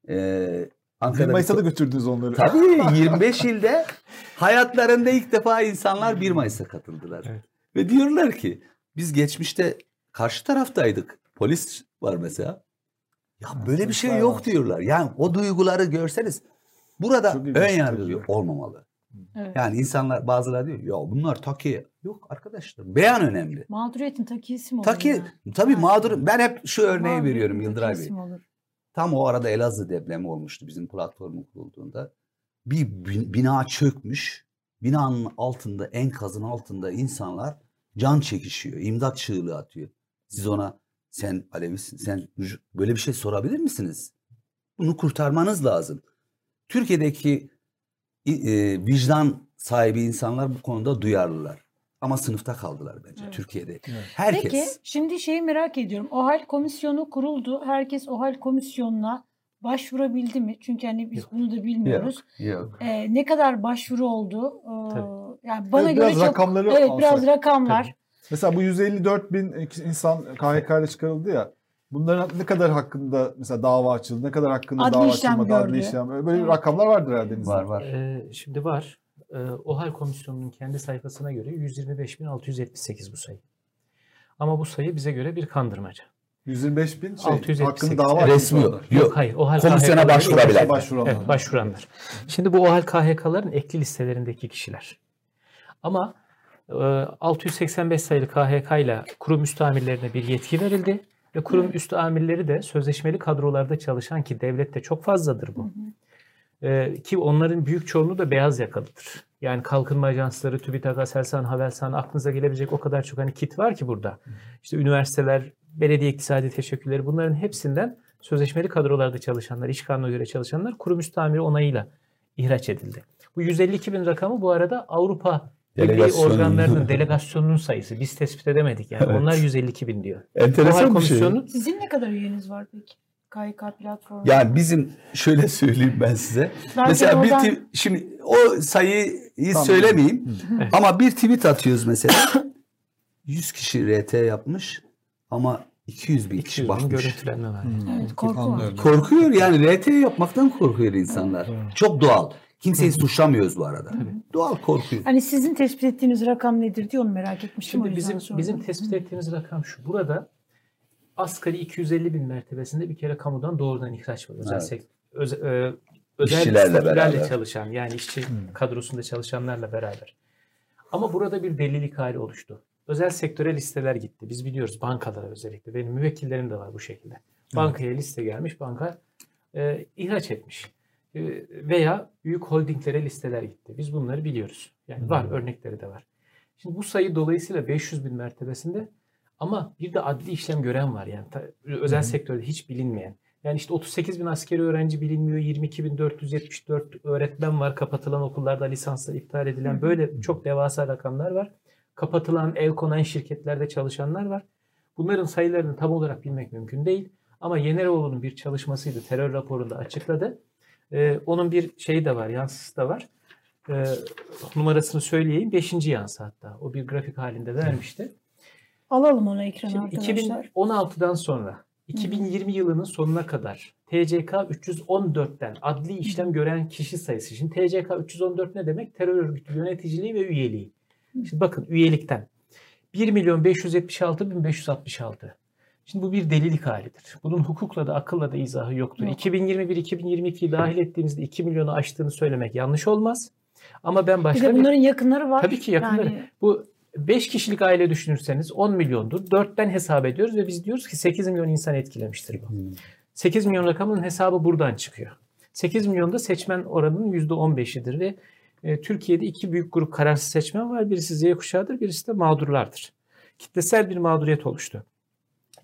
e, 1 Ankara'da Mayıs'a da götürdünüz onları. Tabii 25 ilde hayatlarında ilk defa insanlar 1 Mayıs'a katıldılar. Evet. Ve diyorlar ki biz geçmişte karşı taraftaydık. Polis var mesela. Ya böyle bir şey yok diyorlar. Yani o duyguları görseniz burada ön yargı olmamalı. Evet. Yani insanlar bazıları diyor ya bunlar takiye. Yok arkadaşlar beyan önemli. Mağduriyetin takiyesi mi olur? Takiye ya? tabii Ha. mağdur. Ben hep şu örneği veriyorum Yıldıray Bey. olur? Tam o arada Elazığ depremi olmuştu bizim platformun kurulduğunda. Bir bin- bina çökmüş. Binanın altında, enkazın altında insanlar can çekişiyor. imdat çığlığı atıyor. Siz ona sen Alevisin, sen böyle bir şey sorabilir misiniz? Bunu kurtarmanız lazım. Türkiye'deki e, vicdan sahibi insanlar bu konuda duyarlılar. Ama sınıfta kaldılar bence Evet. Türkiye'de. Herkes. Peki şimdi şeyi merak ediyorum. OHAL komisyonu kuruldu. Herkes OHAL komisyonuna başvurabildi mi? Çünkü hani biz Yok. bunu da bilmiyoruz. Yok. Ee, ne kadar başvuru oldu? Ee, Tabii. yani bana Evet, göre biraz çok rakamları evet biraz alsak. rakamlar. Mesela bu 154 bin insan KHK ile çıkarıldı ya. Bunların ne kadar hakkında mesela dava açıldı, ne kadar hakkında Adli dava işlem açılmadı, adli gördü. işlem. Böyle Evet. rakamlar vardır herhalde. Var var. Ee, şimdi var. Ee, OHAL Komisyonu'nun kendi sayfasına göre 125.678 bu sayı. Ama bu sayı bize göre bir kandırmaca. 125 bin şey, 678. hakkında dava. Resmi yok. Yok. hayır. OHAL Komisyona başvurabilen. Başvuranlar. Evet, başvuranlar. Şimdi bu OHAL KHK'ların ekli listelerindeki kişiler. Ama e, 685 sayılı KHK ile kurum üstü amirlerine bir yetki verildi ve kurum üstü amirleri de sözleşmeli kadrolarda çalışan ki devlette çok fazladır bu. E, ki onların büyük çoğunluğu da beyaz yakalıdır. Yani kalkınma ajansları, TÜBİTAK, Aselsan, Havelsan aklınıza gelebilecek o kadar çok hani kit var ki burada. İşte üniversiteler, belediye iktisadi teşekkürleri bunların hepsinden sözleşmeli kadrolarda çalışanlar, iş kanuna göre çalışanlar kurum üstü amiri onayıyla ihraç edildi. Bu 152 bin rakamı bu arada Avrupa Delegasyon. organlarının delegasyonunun sayısı. Biz tespit edemedik. Yani Evet. onlar 152 bin diyor. Enteresan bir şey. Sizin ne kadar üyeniz var peki? KYK platformu. Yani bizim şöyle söyleyeyim ben size. Belki mesela bir oradan- tw- şimdi o sayıyı Tamam. söylemeyeyim. Evet. Ama bir tweet atıyoruz mesela. 100 kişi RT yapmış ama 200 bin 200 kişi bakmış. görüntülenme var. Evet korku var. Anlıyorum. Korkuyor yani RT yapmaktan korkuyor insanlar. Çok doğal. Kimseyi suçlamıyoruz bu arada. Doğal korkuyor. Hani sizin tespit ettiğiniz rakam nedir diye onu merak etmiştim. Şimdi bizim sordum. bizim tespit ettiğimiz rakam şu. Burada asgari 250 bin mertebesinde bir kere kamudan doğrudan ihraç var. Özel Evet. sek- öz- e, özel İşçilerle statülerle beraber. çalışan yani işçi kadrosunda çalışanlarla beraber. Ama burada bir delilik hali oluştu. Özel sektöre listeler gitti. Biz biliyoruz bankalara özellikle. Benim müvekkillerim de var bu şekilde. Bankaya liste gelmiş, banka e, ihraç etmiş. E, veya büyük holdinglere listeler gitti. Biz bunları biliyoruz. Yani var, örnekleri de var. Şimdi bu sayı dolayısıyla 500 bin mertebesinde ama bir de adli işlem gören var yani ta- özel sektörde hiç bilinmeyen. Yani işte 38 bin askeri öğrenci bilinmiyor, 22 bin 474 öğretmen var, kapatılan okullarda lisanslar iptal edilen böyle çok devasa rakamlar var. Kapatılan, el konan şirketlerde çalışanlar var. Bunların sayılarını tam olarak bilmek mümkün değil. Ama Yeneroğlu'nun bir çalışmasıydı, terör raporunda açıkladı. Ee, onun bir şeyi de var, yansısı da var. Ee, numarasını söyleyeyim. Beşinci yansı hatta. O bir grafik halinde vermişti. Alalım onu ekrana Şimdi arkadaşlar. 2016'dan sonra 2020 yılının sonuna kadar TCK 314'ten adli işlem gören kişi sayısı. Şimdi TCK 314 ne demek? Terör örgütü yöneticiliği ve üyeliği. Şimdi bakın üyelikten 1 milyon 576 bin 566. Şimdi bu bir delilik halidir. Bunun hukukla da akılla da izahı yoktur. Yok. 2021-2022'yi dahil ettiğimizde 2 milyonu aştığını söylemek yanlış olmaz. Ama ben Bir başka de bir... bunların yakınları var. Tabii ki yakınları. Yani Bu 5 kişilik aile düşünürseniz 10 milyondur. 4'ten hesap ediyoruz ve biz diyoruz ki 8 milyon insan etkilemiştir bu. 8 milyon rakamının hesabı buradan çıkıyor. 8 milyonda seçmen oranının %15'idir ve e, Türkiye'de iki büyük grup kararsız seçmen var. Birisi Z kuşağıdır, birisi de mağdurlardır. Kitlesel bir mağduriyet oluştu.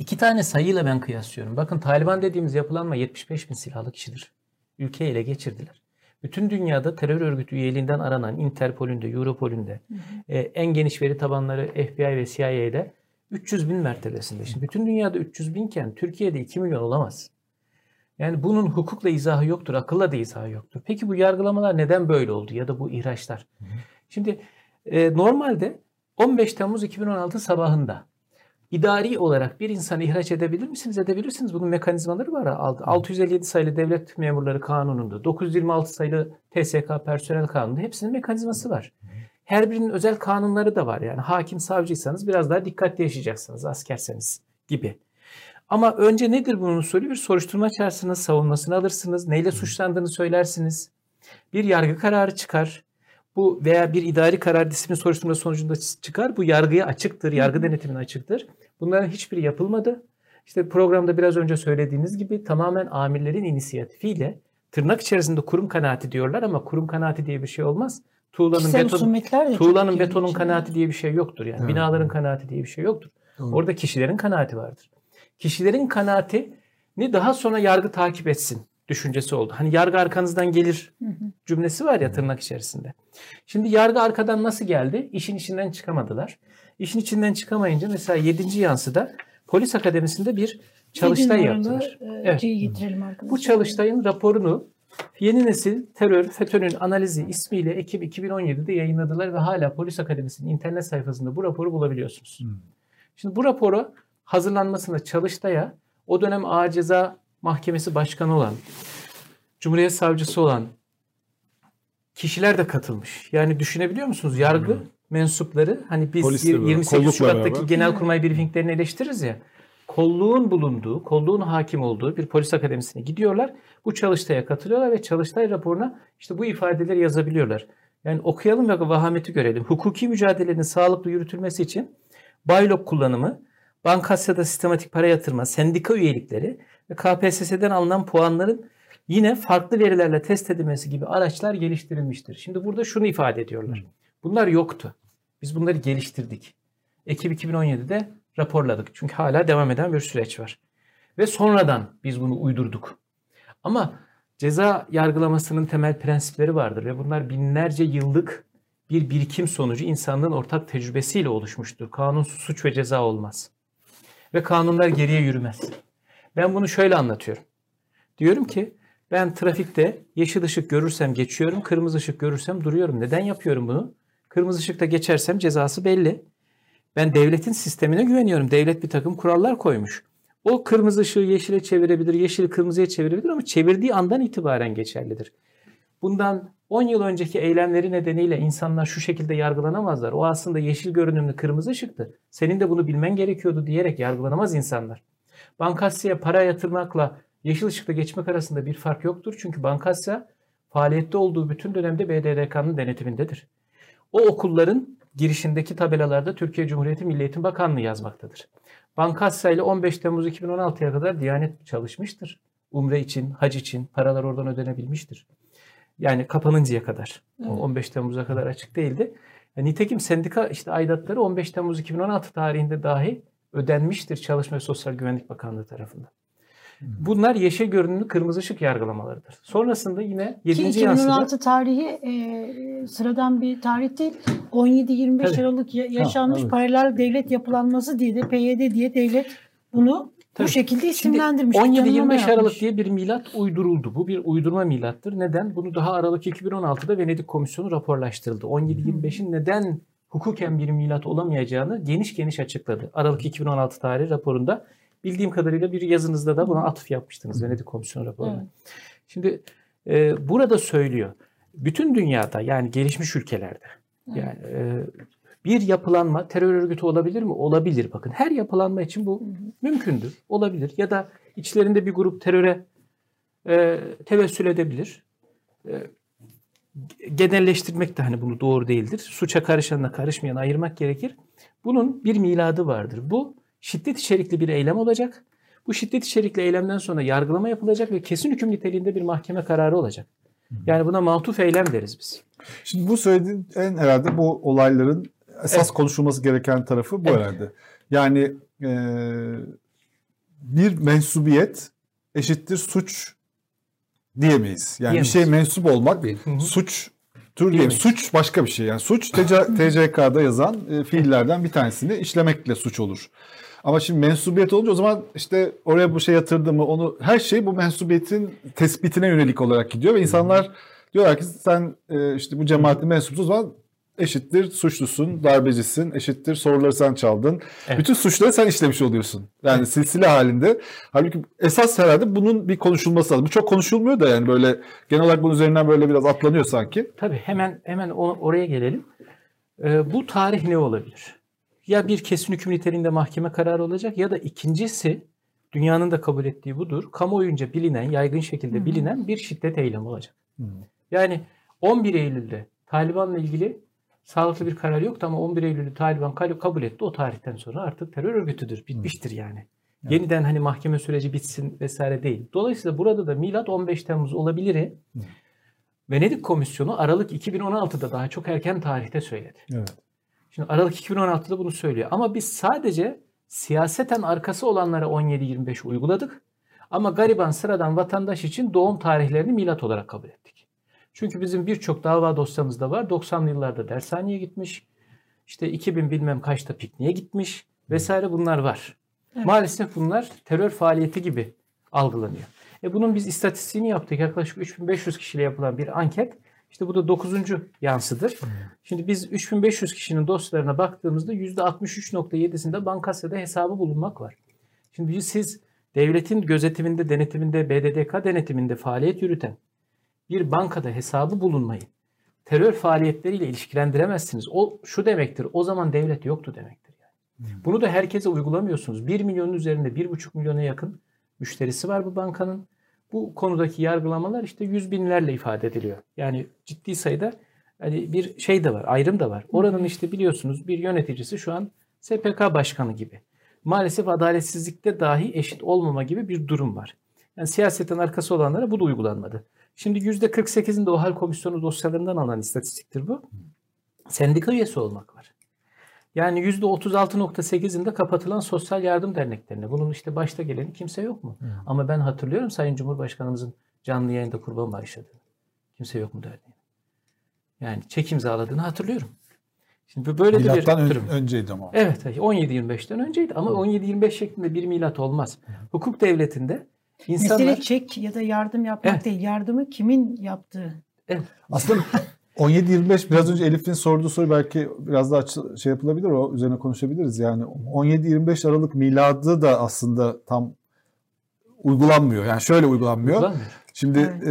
İki tane sayıyla ben kıyaslıyorum. Bakın Taliban dediğimiz yapılanma 75 bin silahlı kişidir. Ülkeyi ele geçirdiler. Bütün dünyada terör örgütü üyeliğinden aranan Interpol'ün de, Europol'ün de, e, en geniş veri tabanları FBI ve CIA'de 300 bin mertebesinde. Şimdi bütün dünyada 300 binken Türkiye'de 2 milyon olamaz. Yani bunun hukukla izahı yoktur, akılla da izahı yoktur. Peki bu yargılamalar neden böyle oldu ya da bu ihraçlar? Şimdi e, normalde 15 Temmuz 2016 sabahında idari olarak bir insanı ihraç edebilir misiniz? Edebilirsiniz. Bunun mekanizmaları var. Alt- 657 sayılı Devlet Memurları Kanunu'nda, 926 sayılı TSK Personel Kanunu'nda hepsinin mekanizması var. Her birinin özel kanunları da var. Yani hakim savcıysanız biraz daha dikkatli yaşayacaksınız askerseniz gibi. Ama önce nedir bunun usulü? Bir soruşturma açarsınız, savunmasını alırsınız, neyle suçlandığını söylersiniz. Bir yargı kararı çıkar. Bu veya bir idari karar disiplin soruşturma sonucunda çıkar. Bu yargıya açıktır, yargı denetimine açıktır. Bunların hiçbiri yapılmadı. İşte programda biraz önce söylediğiniz gibi tamamen amirlerin inisiyatifiyle tırnak içerisinde kurum kanaati diyorlar ama kurum kanaati diye bir şey olmaz. Tuğlanın beton, tuğlanın betonun içine. kanaati diye bir şey yoktur yani. Evet. Binaların kanaati diye bir şey yoktur. Doğru. Orada kişilerin kanaati vardır. Kişilerin kanaati ni daha sonra yargı takip etsin düşüncesi oldu. Hani yargı arkanızdan gelir cümlesi var ya tırnak içerisinde. Şimdi yargı arkadan nasıl geldi? İşin içinden çıkamadılar. İşin içinden çıkamayınca mesela 7. yansıda polis akademisinde bir çalıştay yaptılar. e, Evet. Bu çalıştayın raporunu Yeni Nesil Terör FETÖ'nün analizi ismiyle Ekim 2017'de yayınladılar ve hala Polis Akademisi'nin internet sayfasında bu raporu bulabiliyorsunuz. Hmm. Şimdi bu raporu hazırlanmasında çalıştaya o dönem Ağır Ceza Mahkemesi Başkanı olan, Cumhuriyet Savcısı olan kişiler de katılmış. Yani düşünebiliyor musunuz? Yargı mensupları hani biz Polis de böyle, 28 kollukla Şubat'taki beraber. genelkurmay briefinglerini eleştiririz ya. Kolluğun bulunduğu, kolluğun hakim olduğu bir polis akademisine gidiyorlar. Bu çalıştaya katılıyorlar ve çalıştay raporuna işte bu ifadeleri yazabiliyorlar. Yani okuyalım ve vahameti görelim. Hukuki mücadelenin sağlıklı yürütülmesi için baylok kullanımı, bankasyada sistematik para yatırma, sendika üyelikleri KPSS'den alınan puanların yine farklı verilerle test edilmesi gibi araçlar geliştirilmiştir. Şimdi burada şunu ifade ediyorlar. Bunlar yoktu. Biz bunları geliştirdik. Ekim 2017'de raporladık. Çünkü hala devam eden bir süreç var. Ve sonradan biz bunu uydurduk. Ama ceza yargılamasının temel prensipleri vardır ve bunlar binlerce yıllık bir birikim sonucu insanlığın ortak tecrübesiyle oluşmuştur. Kanunsuz suç ve ceza olmaz. Ve kanunlar geriye yürümez. Ben bunu şöyle anlatıyorum. Diyorum ki ben trafikte yeşil ışık görürsem geçiyorum, kırmızı ışık görürsem duruyorum. Neden yapıyorum bunu? Kırmızı ışıkta geçersem cezası belli. Ben devletin sistemine güveniyorum. Devlet bir takım kurallar koymuş. O kırmızı ışığı yeşile çevirebilir, yeşili kırmızıya çevirebilir ama çevirdiği andan itibaren geçerlidir. Bundan 10 yıl önceki eylemleri nedeniyle insanlar şu şekilde yargılanamazlar. O aslında yeşil görünümlü kırmızı ışıktı. Senin de bunu bilmen gerekiyordu diyerek yargılanamaz insanlar. Bankasya'ya para yatırmakla yeşil ışıkta geçmek arasında bir fark yoktur. Çünkü Bankasya faaliyette olduğu bütün dönemde BDDK'nın denetimindedir. O okulların girişindeki tabelalarda Türkiye Cumhuriyeti Milli Eğitim Bakanlığı yazmaktadır. Bankasya ile 15 Temmuz 2016'ya kadar Diyanet çalışmıştır. Umre için, hac için paralar oradan ödenebilmiştir. Yani kapanıncaya kadar. O 15 Temmuz'a kadar açık değildi. Yani nitekim sendika işte aidatları 15 Temmuz 2016 tarihinde dahi ödenmiştir Çalışma ve Sosyal Güvenlik Bakanlığı tarafından. Bunlar yeşil görünümlü kırmızı ışık yargılamalarıdır. Sonrasında yine Ki 7. yansıda 2016 tarihi e, sıradan bir tarih değil. 17-25 Tabii. Aralık ya- yaşanmış evet. paralel devlet yapılanması diye de PYD diye devlet bunu Tabii. bu şekilde isimlendirmiş. bir tanımlama 17-25 Aralık diye bir milat uyduruldu. Bu bir uydurma milattır. Neden? Bunu daha Aralık 2016'da Venedik Komisyonu raporlaştırıldı. 17-25'in neden hukuken bir milat olamayacağını geniş geniş açıkladı. Aralık 2016 tarihi raporunda bildiğim kadarıyla bir yazınızda da buna atıf yapmıştınız Venedik Komisyonu raporuna. Evet. Şimdi e, burada söylüyor. Bütün dünyada yani gelişmiş ülkelerde yani e, bir yapılanma terör örgütü olabilir mi? Olabilir. Bakın her yapılanma için bu mümkündür. Olabilir. Ya da içlerinde bir grup teröre e, tevessül edebilir. E, genelleştirmek de hani bunu doğru değildir. Suça karışanla karışmayan ayırmak gerekir. Bunun bir miladı vardır. Bu şiddet içerikli bir eylem olacak. Bu şiddet içerikli eylemden sonra yargılama yapılacak ve kesin hüküm niteliğinde bir mahkeme kararı olacak. Yani buna matuf eylem deriz biz. Şimdi bu söylediğin en herhalde bu olayların esas Evet. konuşulması gereken tarafı bu Evet. herhalde. Yani e, bir mensubiyet eşittir suç diyemeyiz. Yani Diyemeyiz. bir şey mensup olmak hı. suç tür. Diyemeyiz. Suç başka bir şey. Yani suç TC, TCK'da yazan e, fiillerden bir tanesini işlemekle suç olur. Ama şimdi mensubiyet olunca o zaman işte oraya bu şey yatırdı mı onu her şey bu mensubiyetin tespitine yönelik olarak gidiyor ve insanlar diyorlar ki sen e, işte bu cemaatin mensupsun o zaman eşittir suçlusun, darbecisin, eşittir soruları sen çaldın. Evet. Bütün suçları sen işlemiş oluyorsun. Yani silsile halinde. Halbuki esas herhalde bunun bir konuşulması lazım. Bu çok konuşulmuyor da yani böyle genel olarak bunun üzerinden böyle biraz atlanıyor sanki. Tabii hemen hemen oraya gelelim. Ee, bu tarih ne olabilir? Ya bir kesin hüküm niteliğinde mahkeme kararı olacak ya da ikincisi dünyanın da kabul ettiği budur. Kamuoyunca bilinen, yaygın şekilde bilinen bir şiddet eylemi olacak. Yani 11 Eylül'de Taliban'la ilgili sağlıklı bir karar yoktu ama 11 Eylül'ü Taliban ka- kabul etti. O tarihten sonra artık terör örgütüdür. Bitmiştir yani. Yeniden hani mahkeme süreci bitsin vesaire değil. Dolayısıyla burada da milat 15 Temmuz olabilir. Venedik Komisyonu Aralık 2016'da daha çok erken tarihte söyledi. Evet. Şimdi Aralık 2016'da bunu söylüyor. Ama biz sadece siyaseten arkası olanlara 17-25 uyguladık. Ama gariban sıradan vatandaş için doğum tarihlerini milat olarak kabul ettik. Çünkü bizim birçok dava dosyamız da var. 90'lı yıllarda dershaneye gitmiş. İşte 2000 bilmem kaçta pikniğe gitmiş vesaire bunlar var. Evet. Maalesef bunlar terör faaliyeti gibi algılanıyor. E bunun biz istatistiğini yaptık. Yaklaşık 3500 kişiyle yapılan bir anket. İşte bu da 9. yansıdır. Şimdi biz 3500 kişinin dosyalarına baktığımızda %63.7'sinde Bankasya'da hesabı bulunmak var. Şimdi siz devletin gözetiminde, denetiminde, BDDK denetiminde faaliyet yürüten bir bankada hesabı bulunmayı terör faaliyetleriyle ilişkilendiremezsiniz. O şu demektir. O zaman devlet yoktu demektir. Yani. Bunu da herkese uygulamıyorsunuz. 1 milyonun üzerinde 1,5 milyona yakın müşterisi var bu bankanın. Bu konudaki yargılamalar işte yüz binlerle ifade ediliyor. Yani ciddi sayıda hani bir şey de var, ayrım da var. Oranın işte biliyorsunuz bir yöneticisi şu an SPK başkanı gibi. Maalesef adaletsizlikte dahi eşit olmama gibi bir durum var. Yani siyasetin arkası olanlara bu da uygulanmadı. Şimdi %48'inde o hal komisyonu dosyalarından alınan istatistiktir bu. Sendika üyesi olmak var. Yani %36.8'inde kapatılan sosyal yardım derneklerine. Bunun işte başta geleni kimse yok mu? Ama ben hatırlıyorum Sayın Cumhurbaşkanımızın canlı yayında kurban bağışladığını. Kimse yok mu derneğine. Yani çek imzaladığını hatırlıyorum. Şimdi bu böyle de bir Milattan ön- durum. önceydi ama. Evet, 17-25'ten önceydi ama 17-25 şeklinde bir milat olmaz. Hukuk devletinde insanlar Mesele çek ya da yardım yapmak Evet. değil. Yardımı kimin yaptığı. Aslında 17-25 biraz önce Elif'in sorduğu soru belki biraz daha şey yapılabilir o üzerine konuşabiliriz. Yani 17-25 Aralık miladı da aslında tam uygulanmıyor. Yani şöyle uygulanmıyor. Uygulanmıyor. Şimdi e,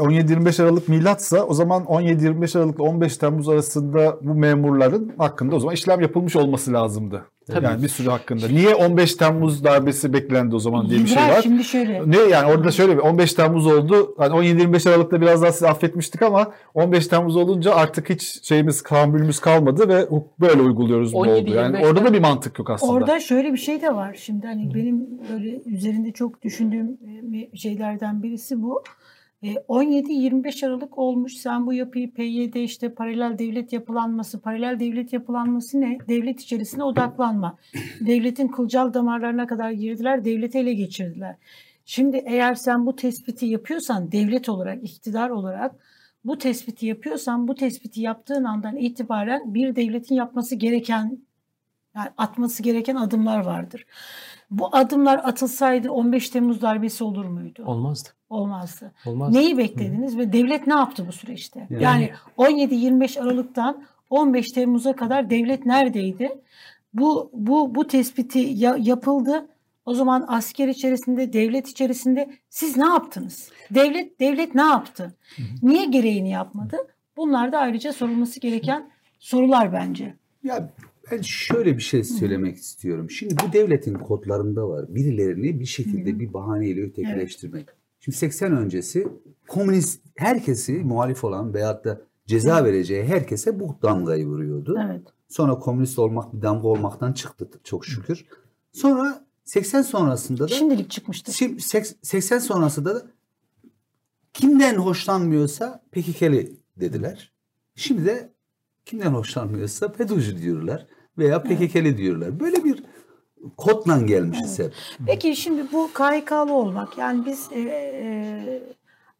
17-25 Aralık milatsa o zaman 17-25 Aralık ile 15 Temmuz arasında bu memurların hakkında o zaman işlem yapılmış olması lazımdı. Tabii. Yani bir sürü hakkında. Niye 15 Temmuz darbesi beklendi o zaman diye bir şey var. Şimdi şöyle. Ne yani orada şöyle bir 15 Temmuz oldu. Hani 17-25 Aralık'ta biraz daha sizi affetmiştik ama 15 Temmuz olunca artık hiç şeyimiz tahammülümüz kalmadı ve böyle uyguluyoruz bu 17-25'ten oldu. Yani orada da bir mantık yok aslında. Orada şöyle bir şey de var. Şimdi hani benim böyle üzerinde çok düşündüğüm e, şeylerden birisi bu. E, 17-25 Aralık olmuş. Sen bu yapıyı PYD işte paralel devlet yapılanması. Paralel devlet yapılanması ne? Devlet içerisine odaklanma. Devletin kılcal damarlarına kadar girdiler. Devleti ele geçirdiler. Şimdi eğer sen bu tespiti yapıyorsan devlet olarak, iktidar olarak bu tespiti yapıyorsan bu tespiti yaptığın andan itibaren bir devletin yapması gereken yani atması gereken adımlar vardır. Bu adımlar atılsaydı 15 Temmuz darbesi olur muydu? Olmazdı. Olmazdı. Olmazdı. Neyi beklediniz ve devlet ne yaptı bu süreçte? Yani- Yani 17-25 Aralık'tan 15 Temmuz'a kadar devlet neredeydi? Bu bu bu tespiti ya- yapıldı. O zaman asker içerisinde, devlet içerisinde siz ne yaptınız? Devlet devlet ne yaptı? Niye gereğini yapmadı? Bunlar da ayrıca sorulması gereken sorular bence. Ya ben şöyle bir şey söylemek istiyorum. Şimdi bu devletin kodlarında var. Birilerini bir şekilde bir bahaneyle ötekileştirmek. Şimdi 80 öncesi komünist herkesi muhalif olan veyahut da ceza vereceği herkese bu damgayı vuruyordu. Evet. Sonra komünist olmak bir damga olmaktan çıktı çok şükür. Sonra 80 sonrasında da Şimdilik çıkmıştır. Şimdi seks- 80 sonrasında da kimden hoşlanmıyorsa PKK'li dediler. Şimdi de kimden hoşlanmıyorsa FETÖ'cü diyorlar veya PKK'li diyorlar. Böyle bir kodla gelmişiz hep. Peki şimdi bu KHK'lı olmak yani biz e, e,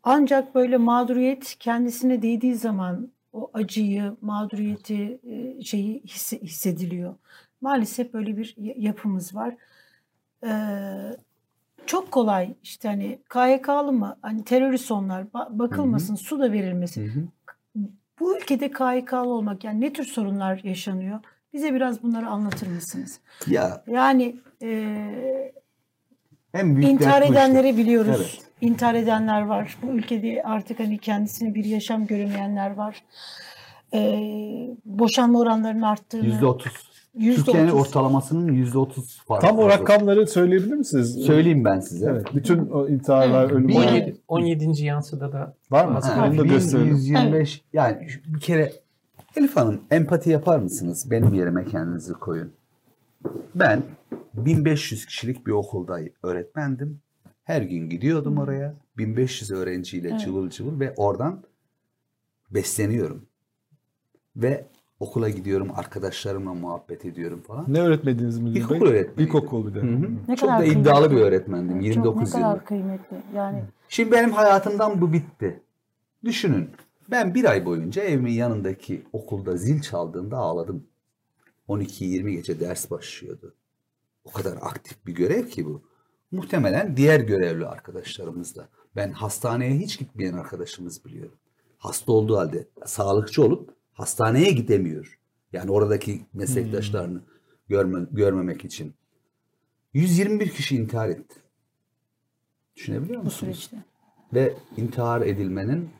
ancak böyle mağduriyet kendisine değdiği zaman o acıyı, mağduriyeti e, şeyi hisse- hissediliyor. Maalesef böyle bir yapımız var. E, çok kolay işte hani KHK'lı mı hani terörist onlar ba- bakılmasın su da verilmesin. Hı hı. Bu ülkede KHK'lı olmak yani ne tür sorunlar yaşanıyor? Bize biraz bunları anlatır mısınız? Ya Yani e, en büyük İntihar işte. edenleri biliyoruz. Evet. İntihar edenler var. Bu ülkede artık hani kendisini bir yaşam göremeyenler var. Ee, boşanma oranlarının arttığını. %30. yüzde Türkiye'nin otuz. ortalamasının %30 farkı. Tam o rakamları söyleyebilir misiniz? söyleyeyim ben size. Evet. Bütün o intiharlar, ölüm Bir- oranı 17, 17. yansıda da var mı? Ha, Onu da gösterelim. 125 yani bir kere Elif Hanım empati yapar mısınız? Benim yerime kendinizi koyun. Ben 1500 kişilik bir okulda öğretmendim. Her gün gidiyordum oraya. 1500 öğrenciyle Evet. cıvıl cıvıl ve oradan besleniyorum. Ve okula gidiyorum, arkadaşlarımla muhabbet ediyorum falan. Ne öğretmediniz Bey? İlkokul öğretmeniydim. İlkokul bir de. Hı hı. Ne Çok kadar da iddialı kıymetli. bir öğretmendim. 29 Çok, ne yıllık. kadar kıymetli. Yani Şimdi benim hayatımdan bu bitti. Düşünün. Ben bir ay boyunca evimin yanındaki okulda zil çaldığında ağladım. 12-20 gece ders başlıyordu. O kadar aktif bir görev ki bu. Muhtemelen diğer görevli arkadaşlarımız da. Ben hastaneye hiç gitmeyen arkadaşımız biliyorum. Hasta olduğu halde sağlıkçı olup hastaneye gidemiyor. Yani oradaki meslektaşlarını görme, görmemek için. 121 kişi intihar etti. Düşünebiliyor Bu musunuz? süreçte. Ve intihar edilmenin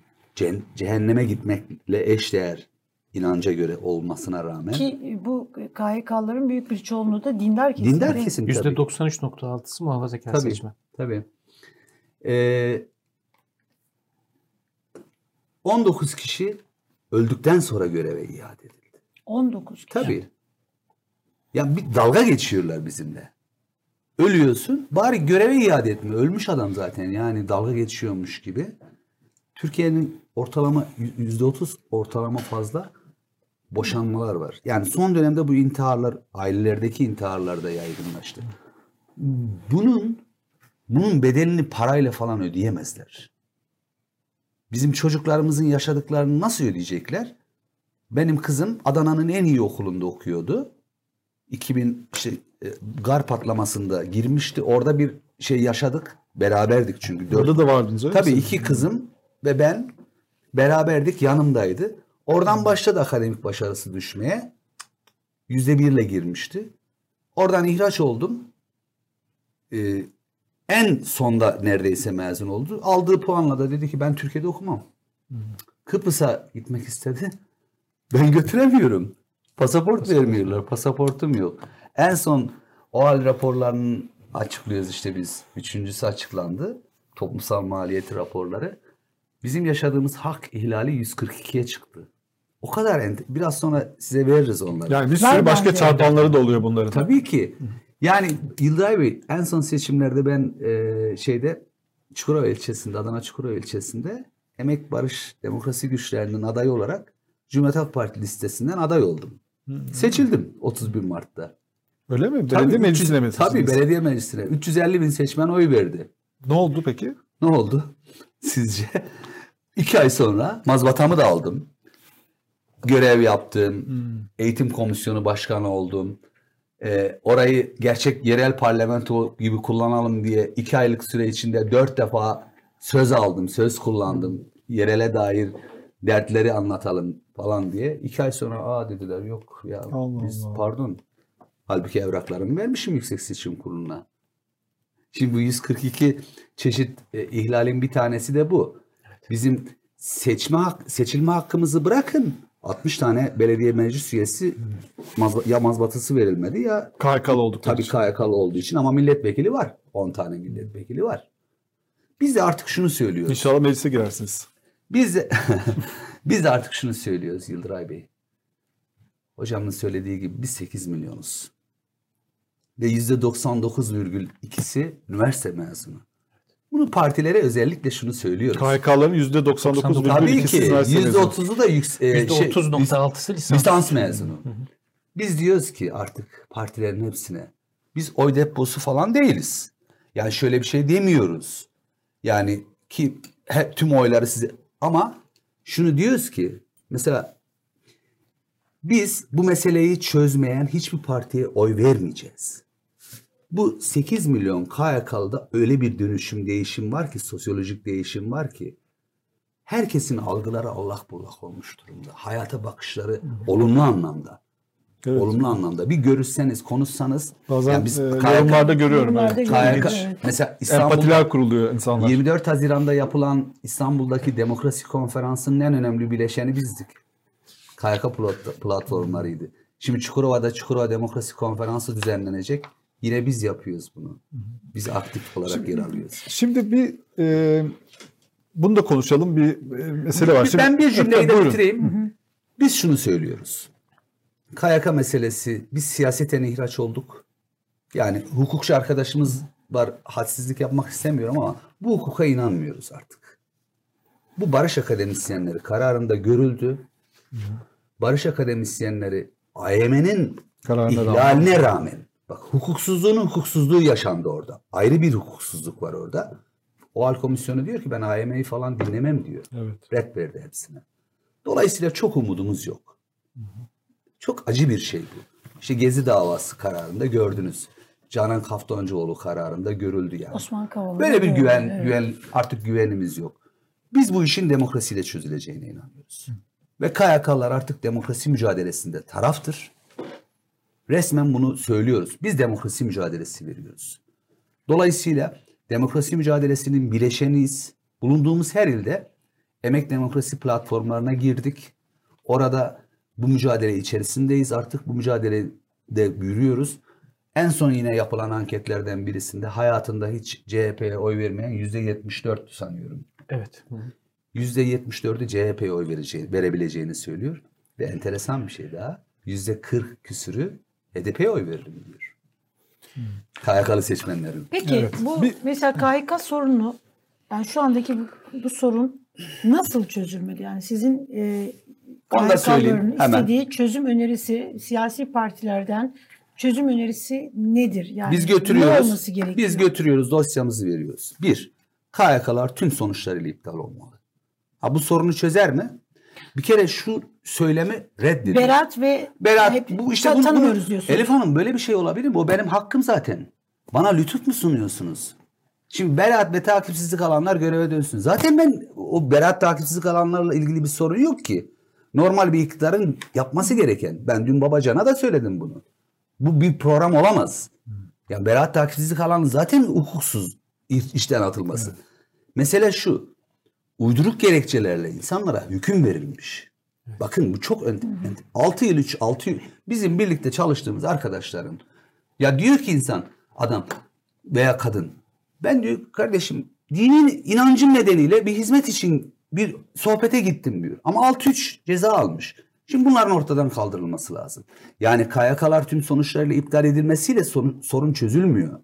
cehenneme gitmekle eşdeğer inanca göre olmasına rağmen Ki bu KHK'ların büyük bir çoğunluğu da dindar kesim. dindar değil kesim tabii. %93.6'sı muhafazakar Tabii. seçmen. Tabii. Ee, 19 kişi öldükten sonra göreve iade edildi. 19 kişi. Tabii. Ya bir dalga geçiyorlar bizimle. Ölüyorsun bari göreve iade etme. Ölmüş adam zaten yani dalga geçiyormuş gibi. Türkiye'nin ortalama yüzde otuz ortalama fazla boşanmalar var. Yani son dönemde bu intiharlar ailelerdeki intiharlar da yaygınlaştı. Bunun bunun bedelini parayla falan ödeyemezler. Bizim çocuklarımızın yaşadıklarını nasıl ödeyecekler? Benim kızım Adana'nın en iyi okulunda okuyordu. 2000 işte e, gar patlamasında girmişti. Orada bir şey yaşadık. Beraberdik çünkü. Dört, Orada da vardınız öyle Tabii mi? iki kızım ve ben beraberdik yanımdaydı. Oradan başladı akademik başarısı düşmeye. Yüzde birle girmişti. Oradan ihraç oldum. Ee, en sonda neredeyse mezun oldu. Aldığı puanla da dedi ki ben Türkiye'de okumam. Kıbrıs'a gitmek istedi. Ben götüremiyorum. Pasaport vermiyorlar. Pasaportum yok. En son OAL raporlarını açıklıyoruz işte biz. Üçüncüsü açıklandı. Toplumsal maliyeti raporları. Bizim yaşadığımız hak ihlali 142'ye çıktı. O kadar ente- biraz sonra size veririz onları. Yani bir sürü başka bence. çarpanları da oluyor bunların. Tabii ki. Yani Yıldıray Bey en son seçimlerde ben e, şeyde Çukurova ilçesinde, Adana Çukurova ilçesinde Emek Barış Demokrasi Güçlerinin adayı olarak Cumhuriyet Halk Parti listesinden aday oldum. Seçildim 31 Mart'ta. Öyle mi? Tabii, Belediye 300 meclisine mi? Tabii belediye meclisine. 350 bin seçmen oy verdi. Ne oldu peki? Ne oldu sizce? İki ay sonra mazbatamı da aldım. Görev yaptım. Eğitim komisyonu başkanı oldum. Ee, orayı gerçek yerel parlamento gibi kullanalım diye iki aylık süre içinde dört defa söz aldım, söz kullandım. Yerele dair dertleri anlatalım falan diye. İki ay sonra aa dediler yok ya Allah biz Allah. pardon. Halbuki evraklarımı vermişim Yüksek Seçim Kurulu'na. Şimdi bu 142 çeşit e, ihlalin bir tanesi de bu. Bizim seçme hak, seçilme hakkımızı bırakın. 60 tane belediye meclis üyesi mazba- ya mazbatası verilmedi ya KHK'lı olduk. tabii KYK'lı olduğu için ama milletvekili var. 10 tane milletvekili var. Biz de artık şunu söylüyoruz. İnşallah meclise girersiniz. Biz de, biz de artık şunu söylüyoruz Yıldıray Bey. Hocamın söylediği gibi biz 8 milyonuz. Ve %99,2'si üniversite mezunu. Bunu partilere özellikle şunu söylüyoruz. KHK'ların %99,2'si Tabii ki üniversite mezunu. %30'u da yüks e, şey, %30.6'sı lisans. lisans mezunu. Biz diyoruz ki artık partilerin hepsine biz oy deposu falan değiliz. Yani şöyle bir şey demiyoruz. Yani ki hep tüm oyları size ama şunu diyoruz ki mesela biz bu meseleyi çözmeyen hiçbir partiye oy vermeyeceğiz. Bu 8 milyon KYK'lıda öyle bir dönüşüm değişim var ki sosyolojik değişim var ki herkesin algıları allak bullak olmuş durumda. Hayata bakışları olumlu anlamda. Evet. Olumlu anlamda. Bir görüşseniz, konuşsanız Bazen yani biz e, KYK yorumlarda görüyorum. Yorumlarda. KYK Evet. mesela İstanbul'da Empatiler kuruluyor insanlar. 24 Haziran'da yapılan İstanbul'daki demokrasi konferansının en önemli bileşeni bizdik. KYK plat- platformlarıydı. Şimdi Çukurova'da Çukurova Demokrasi Konferansı düzenlenecek. Yine biz yapıyoruz bunu. Biz aktif olarak yer alıyoruz. Şimdi bir e, bunu da konuşalım. Bir e, mesele var. Şimdi, ben bir cümleyi de bitireyim. Biz şunu söylüyoruz. KYK meselesi, biz siyaseten ihraç olduk. Yani hukukçu arkadaşımız var, hadsizlik yapmak istemiyorum ama bu hukuka inanmıyoruz artık. Bu barış akademisyenleri kararında görüldü. Barış akademisyenleri AYM'nin ihlaline rağmen, bak hukuksuzluğun hukuksuzluğu yaşandı orada. Ayrı bir hukuksuzluk var orada. OAL komisyonu diyor ki ben AYM'yi falan dinlemem diyor. Evet. Red verdi hepsine. Dolayısıyla çok umudumuz yok. Çok acı bir şey bu. İşte Gezi davası kararında gördünüz. Canan Kaftancıoğlu kararında görüldü yani. Osman Kavala. Böyle bir güven, evet. güven artık güvenimiz yok. Biz bu işin demokrasiyle çözüleceğine inanıyoruz. Ve KYK'lar artık demokrasi mücadelesinde taraftır. Resmen bunu söylüyoruz. Biz demokrasi mücadelesi veriyoruz. Dolayısıyla demokrasi mücadelesinin bileşeniyiz. Bulunduğumuz her ilde emek demokrasi platformlarına girdik. Orada bu mücadele içerisindeyiz. Artık bu mücadelede yürüyoruz. En son yine yapılan anketlerden birisinde hayatında hiç CHP'ye oy vermeyen %74 sanıyorum. Evet. %74'ü CHP'ye oy vereceği, verebileceğini söylüyor. Ve enteresan bir şey daha. %40 küsürü HDP'ye oy veririm diyor. KYK'lı seçmenlerin. Peki Evet. bu Bir- mesela KHK sorunu yani şu andaki bu, bu sorun nasıl çözülmeli? Yani sizin e, hemen. istediği çözüm önerisi siyasi partilerden çözüm önerisi nedir? Yani Biz Ne götürüyoruz. olması gerekiyor? Biz götürüyoruz, dosyamızı veriyoruz. Bir, KYK'lar tüm sonuçlarıyla iptal olmalı. Ha bu sorunu çözer mi? Bir kere şu söylemi reddedin. Berat ve Berat hep bu işte bunu, tanımıyoruz bunu- diyorsunuz. Elif Hanım böyle bir şey olabilir mi? O benim hakkım zaten. Bana lütuf mu sunuyorsunuz? Şimdi beraat ve takipsizlik alanlar göreve dönsün. Zaten ben o beraat takipsizlik alanlarla ilgili bir sorun yok ki. Normal bir iktidarın yapması gereken. Ben dün Babacan'a da söyledim bunu. Bu bir program olamaz. Yani beraat takipsizlik alanı zaten hukuksuz iş- işten atılması. Mesele şu. Uyduruk gerekçelerle insanlara hüküm verilmiş. Bakın bu çok ön, 6 yıl 3 6 yıl bizim birlikte çalıştığımız arkadaşların ya diyor ki insan adam veya kadın ben diyor kardeşim dinin inancım nedeniyle bir hizmet için bir sohbete gittim diyor. Ama 6-3 ceza almış. Şimdi bunların ortadan kaldırılması lazım. Yani KYK'lar tüm sonuçlarıyla iptal edilmesiyle sorun, sorun çözülmüyor.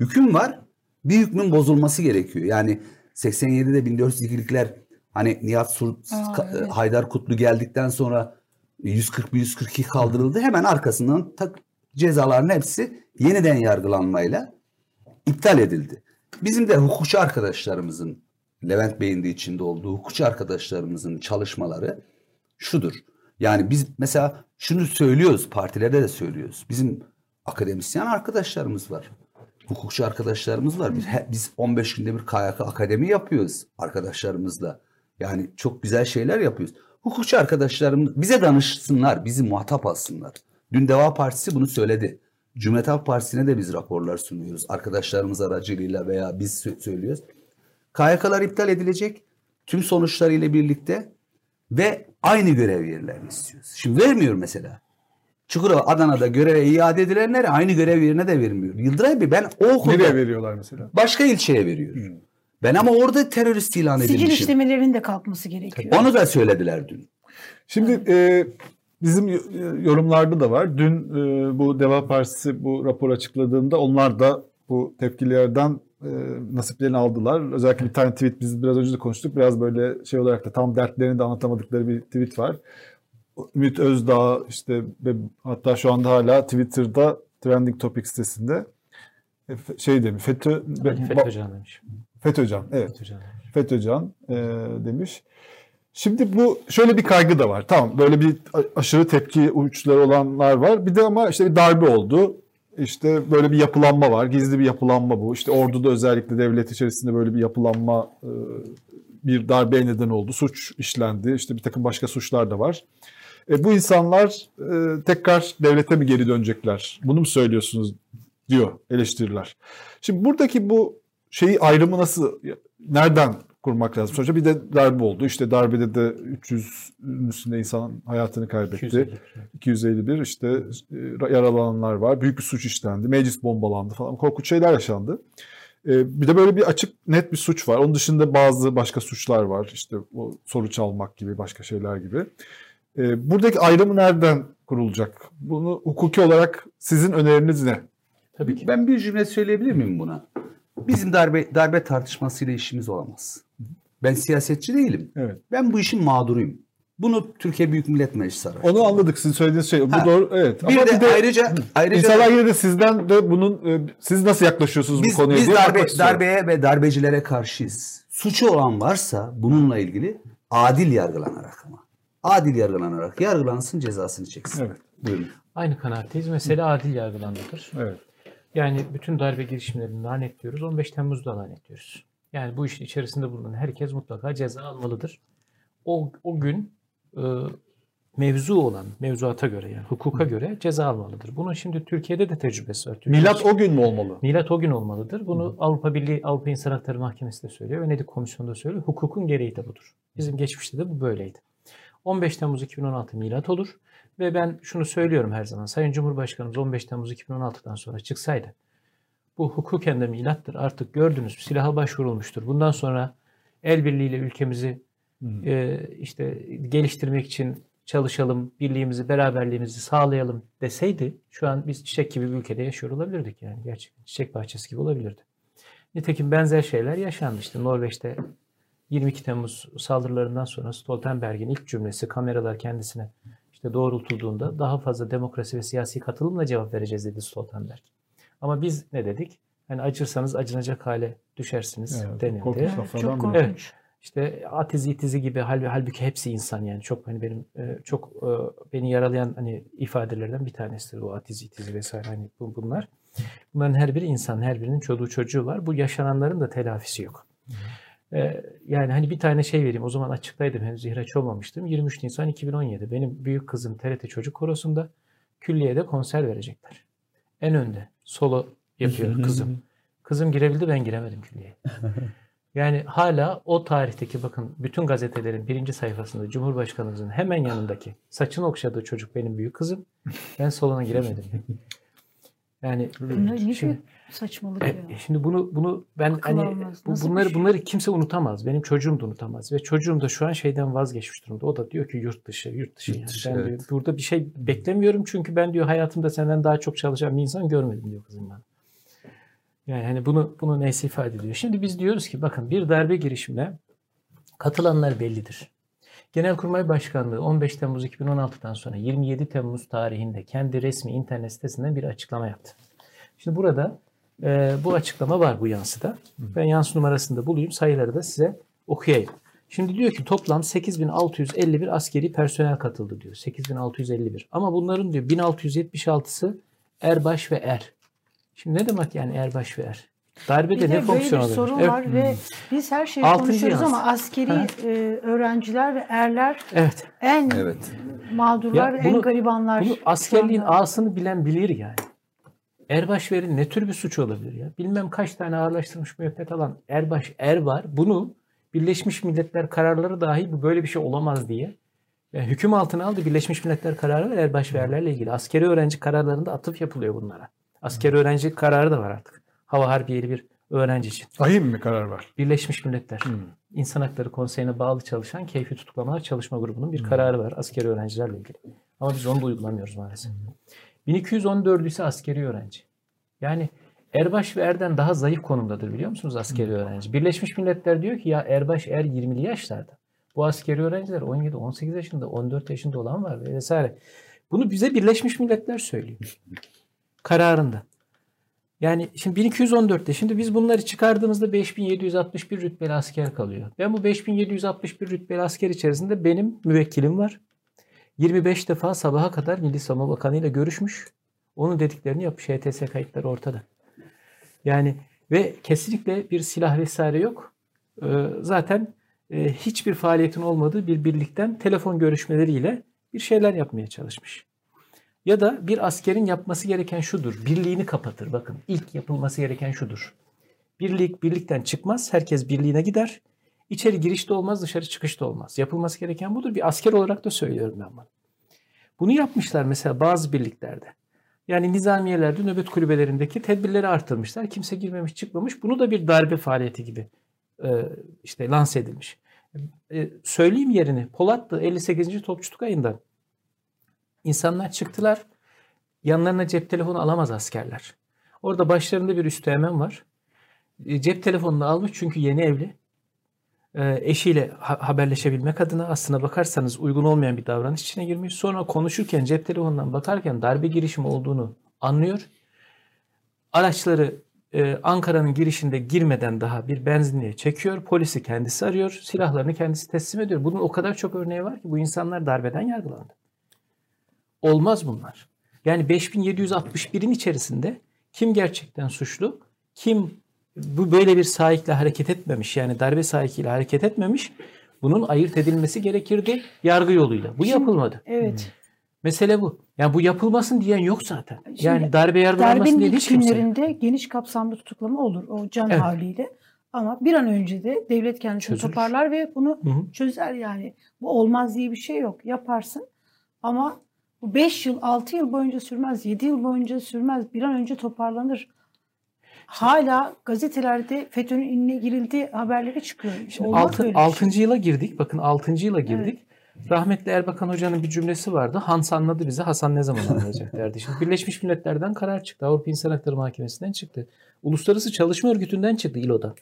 Hüküm var. Bir hükmün bozulması gerekiyor. Yani 87'de 1402'likler hani Nihat Sur, Aa, evet. Haydar Kutlu geldikten sonra 140 142 kaldırıldı. Hemen arkasından tak, cezaların hepsi yeniden yargılanmayla iptal edildi. Bizim de hukukçu arkadaşlarımızın Levent Bey'in de içinde olduğu hukukçu arkadaşlarımızın çalışmaları şudur. Yani biz mesela şunu söylüyoruz, partilerde de söylüyoruz. Bizim akademisyen arkadaşlarımız var. Hukukçu arkadaşlarımız var. Biz, biz 15 günde bir KYK akademi yapıyoruz arkadaşlarımızla. Yani çok güzel şeyler yapıyoruz. Hukukçu arkadaşlarımız bize danışsınlar, bizi muhatap alsınlar. Dün Deva Partisi bunu söyledi. Cumhuriyet Halk Partisi'ne de biz raporlar sunuyoruz. Arkadaşlarımız aracılığıyla veya biz sö- söylüyoruz. KYK'lar iptal edilecek. Tüm sonuçlarıyla birlikte ve aynı görev yerlerini istiyoruz. Şimdi vermiyor mesela. Çukurova Adana'da göreve iade edilenlere aynı görev yerine de vermiyor. Yıldıray Bey ben o okulda Nereye veriyorlar mesela? başka ilçeye veriyor. Ben ama orada terörist ilan Sicil edilmişim. işlemelerinin de kalkması gerekiyor. Onu da söylediler dün. Şimdi e, bizim y- yorumlarda da var. Dün e, bu Deva Partisi bu rapor açıkladığında onlar da bu tepkilerden e, nasiplerini aldılar. Özellikle bir tane tweet biz biraz önce de konuştuk. Biraz böyle şey olarak da tam dertlerini de anlatamadıkları bir tweet var. Ümit Özdağ işte hatta şu anda hala Twitter'da Trending Topic sitesinde e, şey demiş FETÖ, FETÖ'can demiş. FETÖ'can evet FETÖ'can demiş. FETÖ'can e, demiş. Şimdi bu şöyle bir kaygı da var. Tamam böyle bir aşırı tepki uçları olanlar var. Bir de ama işte bir darbe oldu. İşte böyle bir yapılanma var. Gizli bir yapılanma bu. İşte orduda özellikle devlet içerisinde böyle bir yapılanma e, bir darbeye neden oldu. Suç işlendi. İşte bir takım başka suçlar da var. E, bu insanlar e, tekrar devlete mi geri dönecekler? Bunu mu söylüyorsunuz diyor eleştiriler. Şimdi buradaki bu şeyi ayrımı nasıl nereden kurmak lazım? Sonuçta bir de darbe oldu. İşte darbede de 300'ün üstünde insan hayatını kaybetti. 250. 251 işte e, yaralananlar var. Büyük bir suç işlendi. Meclis bombalandı falan. Korkunç şeyler yaşandı. E, Bir de böyle bir açık net bir suç var. Onun dışında bazı başka suçlar var. İşte o soru çalmak gibi başka şeyler gibi. E, Buradaki ayrımı nereden kurulacak? Bunu hukuki olarak sizin öneriniz ne? Tabii ki. Ben bir cümle söyleyebilir miyim buna? Bizim darbe darbe tartışmasıyla işimiz olamaz. Ben siyasetçi değilim. Evet. Ben bu işin mağduruyum. Bunu Türkiye Büyük Millet Meclisi araştırıyor. Onu anladık. Sizin söylediğiniz şey. Bu Ha. doğru. Evet. Bir Ama de, ayrıca ayrıca İnsanlar yine de sizden de bunun e, siz nasıl yaklaşıyorsunuz biz, bu konuya biz diye darbe, darbeye ve darbecilere karşıyız. Suçu olan varsa bununla ilgili adil yargılanarak ama. Adil yargılanarak yargılansın cezasını çeksin. Evet. Buyurun. Aynı kanaatteyiz. Mesele adil yargılanmadır. Evet. Yani bütün darbe girişimlerini lanetliyoruz. 15 Temmuz'da lanetliyoruz. Yani bu işin içerisinde bulunan herkes mutlaka ceza almalıdır. O, o gün e, mevzu olan, mevzuata göre yani hukuka göre ceza almalıdır. Bunun şimdi Türkiye'de de tecrübesi var. Türkiye Milat o gün mü olmalı? Milat o gün olmalıdır. Bunu Avrupa Birliği, Avrupa İnsan Hakları Mahkemesi de söylüyor. Venedik Komisyonu da söylüyor. Hukukun gereği de budur. Bizim geçmişte de bu böyleydi. 15 Temmuz 2016 milat olur. Ve ben şunu söylüyorum her zaman. Sayın Cumhurbaşkanımız 15 Temmuz 2016'dan sonra çıksaydı bu hukuken de milattır. Artık gördünüz silaha başvurulmuştur. Bundan sonra el birliğiyle ülkemizi e, işte geliştirmek için çalışalım, birliğimizi, beraberliğimizi sağlayalım deseydi şu an biz çiçek gibi bir ülkede yaşıyor olabilirdik yani. Gerçekten çiçek bahçesi gibi olabilirdi. Nitekim benzer şeyler yaşandı. İşte Norveç'te 22 Temmuz saldırılarından sonra Stoltenberg'in ilk cümlesi kameralar kendisine işte doğrultulduğunda daha fazla demokrasi ve siyasi katılımla cevap vereceğiz dedi Stoltenberg. Ama biz ne dedik? Hani acırsanız acınacak hale düşersiniz Evet, denildi. korkunç çok korkunç. Evet. İşte atizi itizi gibi hal, halbuki hepsi insan yani çok hani benim e, çok e, beni yaralayan hani ifadelerden bir tanesidir o atizi itizi vesaire hani bu, bunlar. Bunların her biri insan, her birinin çoluğu çocuğu var. Bu yaşananların da telafisi yok. E, yani hani bir tane şey vereyim. O zaman açıktaydım henüz ihraç olmamıştım. 23 Nisan 2017. Benim büyük kızım TRT Çocuk Korosu'nda külliyede konser verecekler. En önde solo yapıyor kızım. Kızım girebildi ben giremedim külliyeye. Yani hala o tarihteki bakın bütün gazetelerin birinci sayfasında Cumhurbaşkanımızın hemen yanındaki saçını okşadığı çocuk benim büyük kızım. Ben salona giremedim. Yani şimdi, saçmalık e, ya. şimdi bunu bunu ben Akıl hani bu- bunları şey? bunları kimse unutamaz. Benim çocuğum da unutamaz ve çocuğum da şu an şeyden vazgeçmiş durumda. O da diyor ki yurt dışı, yurt dışı. Yurt yani. dışı, ben evet. diyor burada bir şey beklemiyorum çünkü ben diyor hayatımda senden daha çok çalışan bir insan görmedim diyor kızım bana. Yani hani bunu bunu neyse ifade ediyor. Şimdi biz diyoruz ki bakın bir darbe girişimine katılanlar bellidir. Genelkurmay Başkanlığı 15 Temmuz 2016'dan sonra 27 Temmuz tarihinde kendi resmi internet sitesinden bir açıklama yaptı. Şimdi burada e, bu açıklama var bu yansıda. Ben yansı numarasını da bulayım. Sayıları da size okuyayım. Şimdi diyor ki toplam 8651 askeri personel katıldı diyor. 8651. Ama bunların diyor 1676'sı erbaş ve er. Şimdi ne demek yani erbaş ve er? Darbede Bir ne de böyle fonksiyon bir alıyor? sorun Evet. var ve biz her şeyi Altıncı konuşuyoruz yans. ama askeri Ha. e, öğrenciler ve erler Evet. en Evet. mağdurlar Ya ve en bunu- garibanlar. Bunu askerliğin ağasını bilen bilir yani. Erbaş verin ne tür bir suç olabilir ya? Bilmem kaç tane ağırlaştırılmış müebbet alan erbaş er var. Bunu Birleşmiş Milletler kararları dahi bu böyle bir şey olamaz diye yani hüküm altına aldı Birleşmiş Milletler kararı var erbaş ve erlerle ilgili. Askeri öğrenci kararlarında atıf yapılıyor bunlara. Askeri öğrenci kararı da var artık. Hava Harbiyeli bir öğrenci için. Ahim mi karar var? Birleşmiş Milletler Hmm. İnsan Hakları Konseyi'ne bağlı çalışan Keyfi Tutuklamalar Çalışma Grubu'nun bir kararı var askeri öğrencilerle ilgili. Ama biz onu da uygulamıyoruz maalesef. 1214 ise askeri öğrenci. Yani Erbaş ve Er'den daha zayıf konumdadır biliyor musunuz askeri öğrenci? Birleşmiş Milletler diyor ki ya Erbaş Er 20'li yaşlarda. Bu askeri öğrenciler 17, 18 yaşında, 14 yaşında olan var ve vesaire. Bunu bize Birleşmiş Milletler söylüyor. Kararında. Yani şimdi 1214'te şimdi biz bunları çıkardığımızda 5761 rütbeli asker kalıyor. Ben bu 5761 rütbeli asker içerisinde benim müvekkilim var. 25 defa sabaha kadar Milli Savunma Bakanı ile görüşmüş. Onun dediklerini yapmış. HTS kayıtları ortada. Yani ve kesinlikle bir silah vesaire yok. Ee, zaten e, hiçbir faaliyetin olmadığı bir birlikten telefon görüşmeleriyle bir şeyler yapmaya çalışmış. Ya da bir askerin yapması gereken şudur. Birliğini kapatır. Bakın ilk yapılması gereken şudur. Birlik birlikten çıkmaz. Herkes birliğine gider. İçeri giriş de olmaz, dışarı çıkış da olmaz. Yapılması gereken budur. Bir asker olarak da söylüyorum ben bunu. Bunu yapmışlar mesela bazı birliklerde. Yani nizamiyelerde nöbet kulübelerindeki tedbirleri artırmışlar. Kimse girmemiş çıkmamış. Bunu da bir darbe faaliyeti gibi e, işte lanse edilmiş. E, söyleyeyim yerini. Polatlı 58. Topçu Tugayı'ndan insanlar çıktılar. Yanlarına cep telefonu alamaz askerler. Orada başlarında bir üsteğmen var. E, cep telefonunu almış çünkü yeni evli. E, eşiyle ha- haberleşebilmek adına aslına bakarsanız uygun olmayan bir davranış içine girmiş. Sonra konuşurken cep telefonundan bakarken darbe girişimi olduğunu anlıyor. Araçları e, Ankara'nın girişinde girmeden daha bir benzinliğe çekiyor. Polisi kendisi arıyor. Silahlarını kendisi teslim ediyor. Bunun o kadar çok örneği var ki bu insanlar darbeden yargılandı. Olmaz bunlar. Yani 5761'in içerisinde Kim gerçekten suçlu? Kim bu böyle bir sahikle hareket etmemiş yani darbe sahikiyle hareket etmemiş. Bunun ayırt edilmesi gerekirdi yargı yoluyla. Bu yapılmadı. Evet. Mesele bu. Yani bu yapılmasın diyen yok zaten. Şimdi yani darbe yargılanmasın Darbenin diye hiç kimse. yok. günlerinde geniş kapsamlı tutuklama olur o can Evet. havliyle. Ama bir an önce de devlet kendisini Çözülür. toparlar ve bunu Hı hı. çözer yani. Bu olmaz diye bir şey yok. Yaparsın ama bu 5 yıl, 6 yıl boyunca sürmez, 7 yıl boyunca sürmez. Bir an önce toparlanır. Hala gazetelerde FETÖ'nün inine girildi haberleri çıkıyor. Şimdi Olmaz altı, böyle bir şey. 6. yıla girdik. Bakın 6. yıla girdik. Rahmetli Erbakan Hoca'nın bir cümlesi vardı. Hans anladı bizi, Hasan ne zaman anlayacak derdi. Şimdi Birleşmiş Milletler'den karar çıktı. Avrupa İnsan Hakları Mahkemesi'nden çıktı. Uluslararası Çalışma Örgütü'nden çıktı ILO'dan.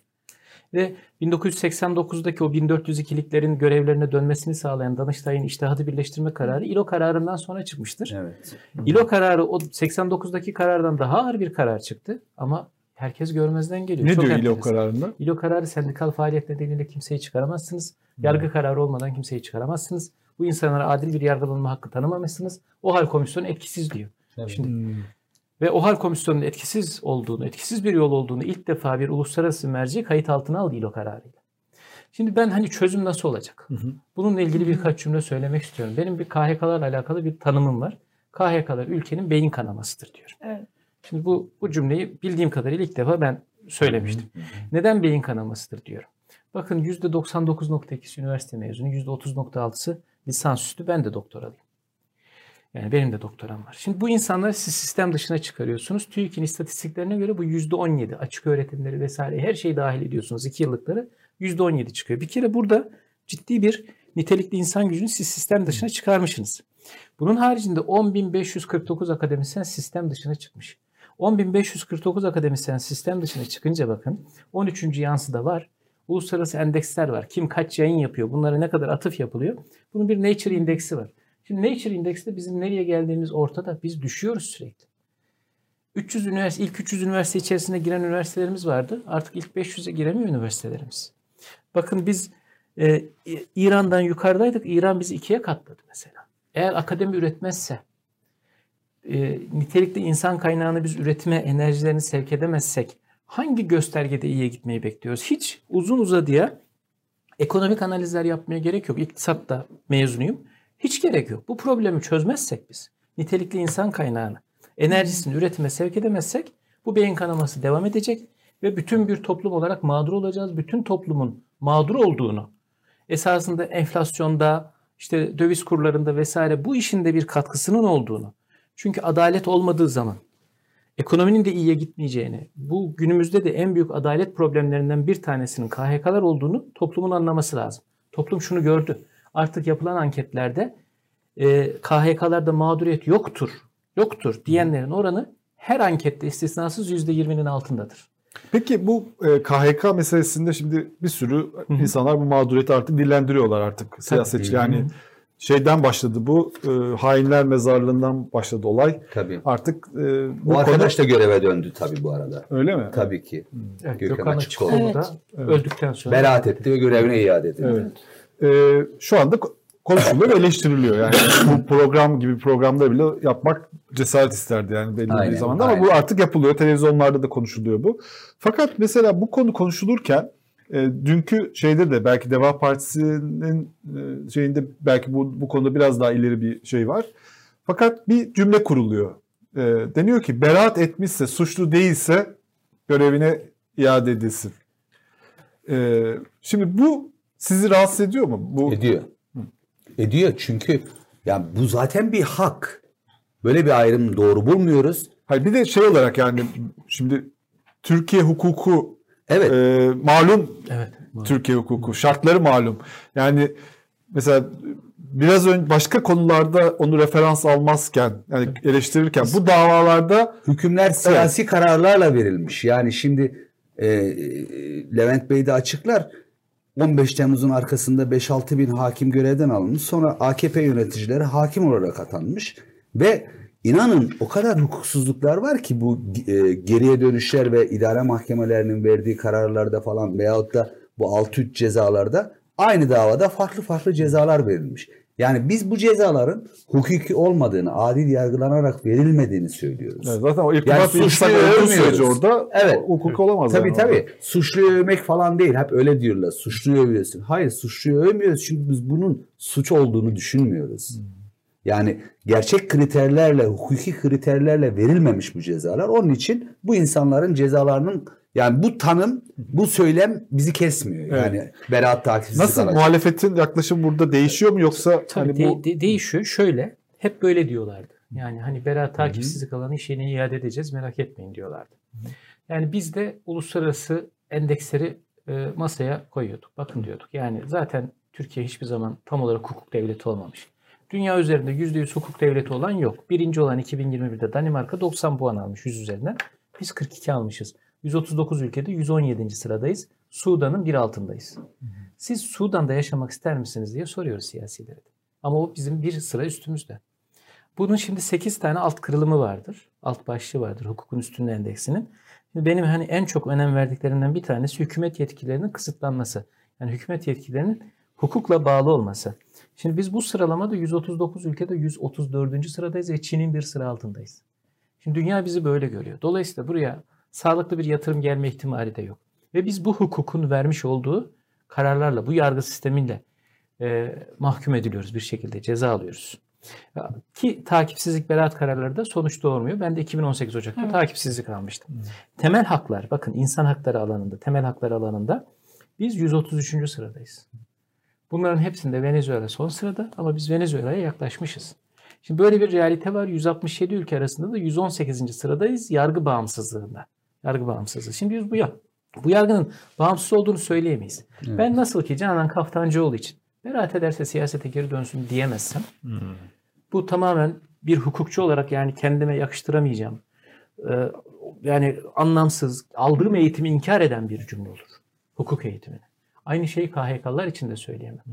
Ve 1989'daki o 1402'liklerin görevlerine dönmesini sağlayan Danıştay'ın iştihadı birleştirme kararı ILO kararından sonra çıkmıştır. Evet. ILO kararı o 89'daki karardan daha ağır bir karar çıktı ama herkes görmezden geliyor. Ne Çok diyor İLO enteresan. kararında? İLO kararı sendikal faaliyet nedeniyle kimseyi çıkaramazsınız. Yargı kararı olmadan kimseyi çıkaramazsınız. Bu insanlara adil bir yargılanma hakkı tanımamışsınız. O hal komisyonu etkisiz diyor. Şimdi Hmm. ve o hal komisyonunun etkisiz olduğunu, etkisiz bir yol olduğunu ilk defa bir uluslararası merci kayıt altına aldı İLO kararıyla. Şimdi ben hani çözüm nasıl olacak? Bununla ilgili birkaç cümle söylemek istiyorum. Benim bir KHK'larla alakalı bir tanımım var. KHK'lar ülkenin beyin kanamasıdır diyorum. Evet. Şimdi bu bu cümleyi bildiğim kadarıyla ilk defa ben söylemiştim. Neden beyin kanamasıdır diyorum. Bakın %99.2'si üniversite mezunu, %30.6'sı lisansüstü. Ben de doktoralıyım. Yani benim de doktoram var. Şimdi bu insanları siz sistem dışına çıkarıyorsunuz. TÜİK'in istatistiklerine göre bu %17 açık öğretimleri vesaire her şeyi dahil ediyorsunuz. 2 yıllıkları %17 çıkıyor. Bir kere burada ciddi bir nitelikli insan gücünü siz sistem dışına çıkarmışsınız. Bunun haricinde 10.549 akademisyen sistem dışına çıkmış. 10.549 akademisyen sistem dışına çıkınca bakın 13. yansı da var. Uluslararası endeksler var. Kim kaç yayın yapıyor? Bunlara ne kadar atıf yapılıyor? Bunun bir Nature indeksi var. Şimdi Nature indekste bizim nereye geldiğimiz ortada. Biz düşüyoruz sürekli. 300 üniversite, ilk 300 üniversite içerisine giren üniversitelerimiz vardı. Artık ilk 500'e giremiyor üniversitelerimiz. Bakın biz e, İran'dan yukarıdaydık. İran bizi ikiye katladı mesela. Eğer akademi üretmezse, e, nitelikli insan kaynağını biz üretime enerjilerini sevk edemezsek hangi göstergede iyiye gitmeyi bekliyoruz? Hiç uzun uzadıya ekonomik analizler yapmaya gerek yok. İktisatta mezunuyum. Hiç gerek yok. Bu problemi çözmezsek biz nitelikli insan kaynağını enerjisini üretime sevk edemezsek bu beyin kanaması devam edecek ve bütün bir toplum olarak mağdur olacağız. Bütün toplumun mağdur olduğunu esasında enflasyonda işte döviz kurlarında vesaire bu işin de bir katkısının olduğunu. Çünkü adalet olmadığı zaman ekonominin de iyiye gitmeyeceğini, bu günümüzde de en büyük adalet problemlerinden bir tanesinin KHK'lar olduğunu toplumun anlaması lazım. Toplum şunu gördü. Artık yapılan anketlerde e, KHK'larda mağduriyet yoktur, yoktur diyenlerin oranı her ankette istisnasız %20'nin altındadır. Peki bu e, KHK meselesinde şimdi bir sürü insanlar bu mağduriyeti artık dillendiriyorlar artık siyasetçi. Yani şeyden başladı bu e, hainler mezarlığından başladı olay. Tabii. Artık e, bu Bu arkadaş konu da göreve döndü tabii bu arada. öyle mi? Tabii ki. Evet, Gökhan Gökhan Açıkoğlu. Açıkoğlu da Evet. öldükten sonra Beraat etti ve görevine iade edildi. Evet. E, şu anda ko- konuşuluyor ve eleştiriliyor. Yani bu program gibi programda bile yapmak cesaret isterdi yani belli Aynen, bir zamanda ama bu aynen. artık yapılıyor. Televizyonlarda da konuşuluyor bu. Fakat mesela bu konu konuşulurken e, dünkü şeyde de belki Deva Partisi'nin e, şeyinde belki bu, bu konuda biraz daha ileri bir şey var. Fakat bir cümle kuruluyor. E, deniyor ki beraat etmişse, suçlu değilse görevine iade edilsin. E, şimdi bu sizi rahatsız ediyor mu? Bu Ediyor. Ediyor çünkü ya bu zaten bir hak. Böyle bir ayrım doğru bulmuyoruz. Hayır bir de şey olarak yani şimdi Türkiye hukuku Evet. e, malum evet. Türkiye hukuku şartları malum. Yani mesela biraz önce başka konularda onu referans almazken yani eleştirirken bu davalarda Hükümler siyasi kararlarla verilmiş. Yani şimdi e, Levent Bey de açıklar. 15 Temmuz'un arkasında 5-6 bin hakim görevden alınmış. Sonra AKP yöneticileri hakim olarak atanmış. Ve inanın o kadar hukuksuzluklar var ki bu e, geriye dönüşler ve idare mahkemelerinin verdiği kararlarda falan veyahut da bu 6-3 cezalarda aynı davada farklı farklı cezalar verilmiş. Yani biz bu cezaların hukuki olmadığını, adil yargılanarak verilmediğini söylüyoruz. Evet, zaten o Yani suçluyu övmüyoruz. orada Evet. hukuk olamaz. Tabii yani tabii. orada. Suçluyu övmek falan değil. Hep öyle diyorlar. Suçluyu övüyorsun. Hayır suçluyu övmüyoruz çünkü biz bunun suç olduğunu düşünmüyoruz. Yani gerçek kriterlerle, hukuki kriterlerle verilmemiş bu cezalar. Onun için bu insanların cezalarının yani bu tanım, bu söylem bizi kesmiyor. Evet. Yani beraat takipsiz Nasıl muhalefetin yaklaşım burada değişiyor mu yoksa Tabii hani de- bu de- değişiyor. Şöyle hep böyle diyorlardı. Yani hani beraat takipsizlik alanı işini iade edeceğiz merak etmeyin diyorlardı. Yani biz de uluslararası endeksleri e, masaya koyuyorduk. Bakın diyorduk. Yani zaten Türkiye hiçbir zaman tam olarak hukuk devleti olmamış. Dünya üzerinde %100 hukuk devleti olan yok. Birinci olan 2021'de Danimarka 90 puan almış 100 üzerinden. Biz 42 almışız. 139 ülkede 117. sıradayız. Sudan'ın bir altındayız. Siz Sudan'da yaşamak ister misiniz diye soruyoruz siyasilere. Ama o bizim bir sıra üstümüzde. Bunun şimdi 8 tane alt kırılımı vardır. Alt başlığı vardır hukukun üstünlüğü endeksinin. Benim hani en çok önem verdiklerimden bir tanesi hükümet yetkilerinin kısıtlanması. Yani hükümet yetkilerinin hukukla bağlı olması. Şimdi biz bu sıralamada 139 ülkede 134. sıradayız ve Çin'in bir sıra altındayız. Şimdi dünya bizi böyle görüyor. Dolayısıyla buraya sağlıklı bir yatırım gelme ihtimali de yok. Ve biz bu hukukun vermiş olduğu kararlarla, bu yargı sistemiyle e, mahkum ediliyoruz bir şekilde, ceza alıyoruz. Ki takipsizlik beraat kararları da sonuç doğurmuyor. Ben de 2018 Ocak'ta Evet. takipsizlik almıştım. Temel haklar, bakın insan hakları alanında, temel haklar alanında biz 133. sıradayız. Bunların hepsinde Venezuela son sırada ama biz Venezuela'ya yaklaşmışız. Şimdi böyle bir realite var. 167 ülke arasında da 118. sıradayız yargı bağımsızlığında. Yargı bağımsızlığı. Şimdi biz bu ya bu yargının bağımsız olduğunu söyleyemeyiz. Evet. Ben nasıl ki Canan Kaftancıoğlu için beraat ederse siyasete geri dönsün diyemezsem bu tamamen bir hukukçu olarak yani kendime yakıştıramayacağım. Ee, yani anlamsız, aldığım eğitimi inkar eden bir cümle olur. Hukuk eğitimini. Aynı şeyi KHK'lar için de söyleyemem.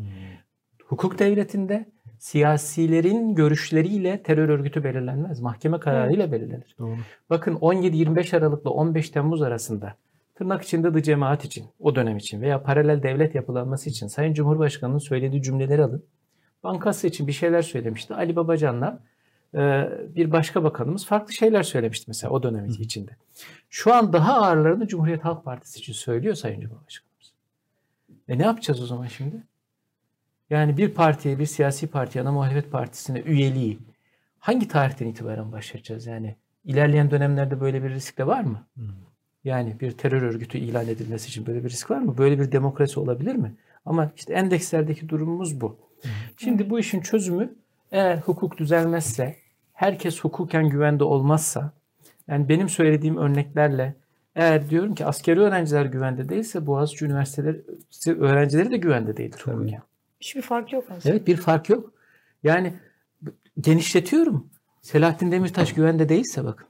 Hukuk devletinde siyasilerin görüşleriyle terör örgütü belirlenmez. Mahkeme kararıyla belirlenir. Doğru. Bakın 17-25 Aralık'la 15 Temmuz arasında tırnak içinde de cemaat için, o dönem için veya paralel devlet yapılanması için Sayın Cumhurbaşkanı'nın söylediği cümleleri alın. Bankası için bir şeyler söylemişti. Ali Babacan'la e, bir başka bakanımız farklı şeyler söylemişti mesela o dönem içinde. Şu an daha ağırlarını Cumhuriyet Halk Partisi için söylüyor Sayın Cumhurbaşkanımız. E ne yapacağız o zaman şimdi? Yani bir partiye, bir siyasi partiye, ana muhalefet partisine üyeliği hangi tarihten itibaren başlatacağız? Yani ilerleyen dönemlerde böyle bir risk de var mı? Yani bir terör örgütü ilan edilmesi için böyle bir risk var mı? Böyle bir demokrasi olabilir mi? Ama işte endekslerdeki durumumuz bu. Şimdi bu işin çözümü eğer hukuk düzelmezse, herkes hukuken güvende olmazsa, yani benim söylediğim örneklerle eğer diyorum ki askeri öğrenciler güvende değilse Boğaziçi Üniversiteleri öğrencileri de güvende değildir hukuken. Hiçbir fark yok aslında. Evet bir fark yok. Yani genişletiyorum. Selahattin Demirtaş güvende değilse bakın.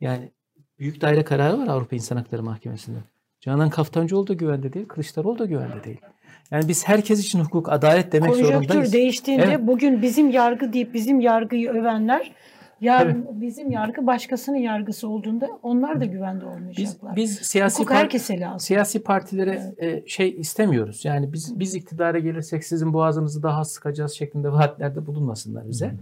Yani büyük daire kararı var Avrupa İnsan Hakları Mahkemesi'nde. Canan Kaftancıoğlu da güvende değil, Kılıçdaroğlu da güvende değil. Yani biz herkes için hukuk, adalet demek Konjonktür zorundayız. değiştiğinde Evet. bugün bizim yargı deyip bizim yargıyı övenler yarın bizim yargı başkasının yargısı olduğunda onlar da güvende Biz, olmayacaklar. biz siyasi Hukuk par- herkese lazım. siyasi partilere e, şey istemiyoruz. Yani biz biz iktidara gelirsek sizin boğazınızı daha sıkacağız şeklinde vaatlerde bulunmasınlar bize.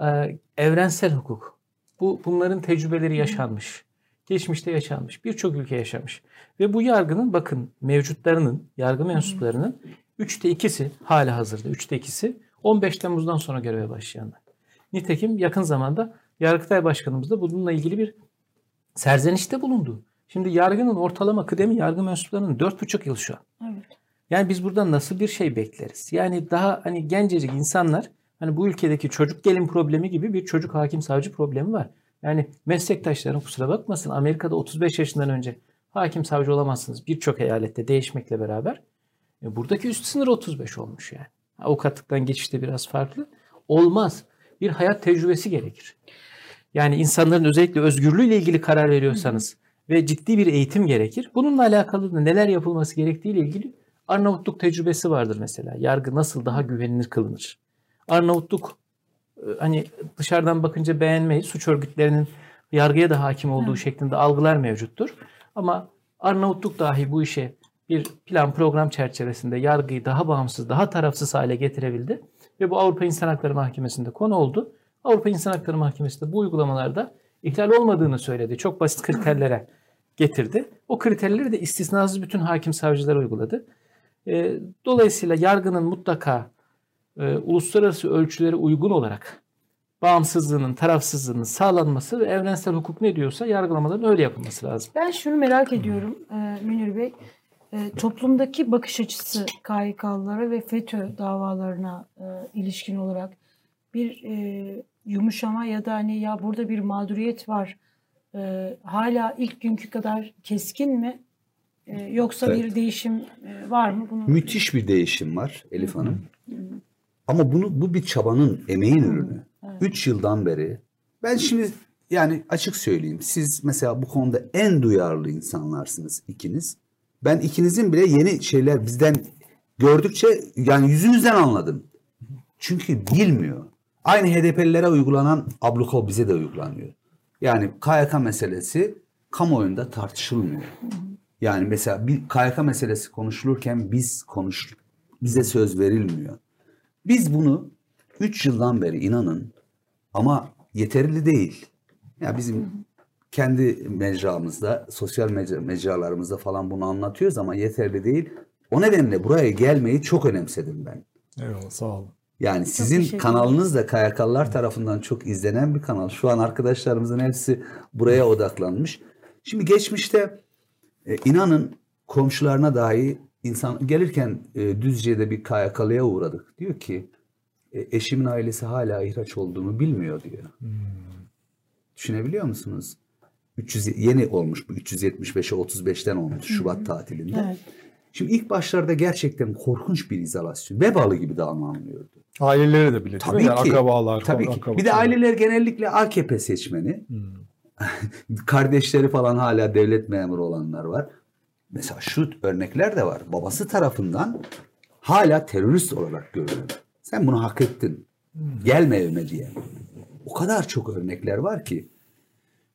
Ee, evrensel hukuk. Bu bunların tecrübeleri yaşanmış. Geçmişte yaşanmış. Birçok ülke yaşamış. Ve bu yargının bakın mevcutlarının, yargı mensuplarının üçte ikisi hala hazırda. Üçte ikisi 15 Temmuz'dan sonra göreve başlayanlar. Nitekim yakın zamanda Yargıtay Başkanımız da bununla ilgili bir serzenişte bulundu. Şimdi yargının ortalama kıdemi yargı mensuplarının 4,5 yıl şu an. Evet. Yani biz buradan nasıl bir şey bekleriz? Yani daha hani gencecik insanlar hani bu ülkedeki çocuk gelin problemi gibi bir çocuk hakim savcı problemi var. Yani meslektaşlarım kusura bakmasın Amerika'da 35 yaşından önce hakim savcı olamazsınız birçok eyalette değişmekle beraber. E, buradaki üst sınır 35 olmuş yani. Avukatlıktan geçişte biraz farklı. Olmaz. Bir hayat tecrübesi gerekir. Yani insanların özellikle özgürlüğüyle ilgili karar veriyorsanız ve ciddi bir eğitim gerekir. Bununla alakalı da neler yapılması gerektiğiyle ilgili Arnavutluk tecrübesi vardır mesela. Yargı nasıl daha güvenilir kılınır? Arnavutluk e, hani dışarıdan bakınca beğenmeyiz. Suç örgütlerinin yargıya da hakim olduğu şeklinde algılar mevcuttur. Ama Arnavutluk dahi bu işe bir plan program çerçevesinde yargıyı daha bağımsız, daha tarafsız hale getirebildi. Ve bu Avrupa İnsan Hakları Mahkemesi'nde konu oldu. Avrupa İnsan Hakları Mahkemesi de bu uygulamalarda ihlal olmadığını söyledi. Çok basit kriterlere getirdi. O kriterleri de istisnasız bütün hakim savcılar uyguladı. E, dolayısıyla yargının mutlaka e, uluslararası ölçülere uygun olarak bağımsızlığının, tarafsızlığının sağlanması ve evrensel hukuk ne diyorsa yargılamaların öyle yapılması lazım. Ben şunu merak ediyorum e, Münir Bey. E, toplumdaki bakış açısı KHK'lılara ve FETÖ davalarına e, ilişkin olarak bir e, yumuşama ya da hani ya burada bir mağduriyet var. E, hala ilk günkü kadar keskin mi? E, yoksa Evet. bir değişim e, var mı? Bunu Müthiş bir değişim var Elif Hanım. Ama bunu bu bir çabanın, emeğin ürünü. Evet. 3 yıldan beri ben şimdi yani açık söyleyeyim. Siz mesela bu konuda en duyarlı insanlarsınız ikiniz. Ben ikinizin bile yeni şeyler bizden gördükçe yani yüzünüzden anladım. Çünkü bilmiyor. Aynı HDP'lilere uygulanan ablukol bize de uygulanıyor. Yani KYK meselesi kamuoyunda tartışılmıyor. Yani mesela bir KYK meselesi konuşulurken biz konuş bize söz verilmiyor. Biz bunu 3 yıldan beri inanın ama yeterli değil. Ya bizim kendi mecramızda, sosyal mecra, mecralarımızda falan bunu anlatıyoruz ama yeterli değil. O nedenle buraya gelmeyi çok önemsedim ben. Eyvallah sağ olun. Yani sizin teşekkür kanalınız da KYK'lılar tarafından çok izlenen bir kanal. Şu an arkadaşlarımızın hepsi buraya odaklanmış. Şimdi geçmişte e, inanın komşularına dahi insan gelirken e, Düzce'de bir KYK'lıya uğradık. Diyor ki e, eşimin ailesi hala ihraç olduğunu bilmiyor diyor. Düşünebiliyor musunuz? 300 yeni olmuş bu 375'e 35'ten olmuş Şubat tatilinde. Evet. Şimdi ilk başlarda gerçekten korkunç bir izolasyon. Vebalı gibi davranılıyordu. Aileleri de bile Tabii yani ki. akrabalar. Tabii ki. Bir de aileler genellikle AKP seçmeni. Hmm. Kardeşleri falan hala devlet memuru olanlar var. Mesela şu örnekler de var. Babası tarafından hala terörist olarak görülüyor. Sen bunu hak ettin. Gelme evime diye. O kadar çok örnekler var ki.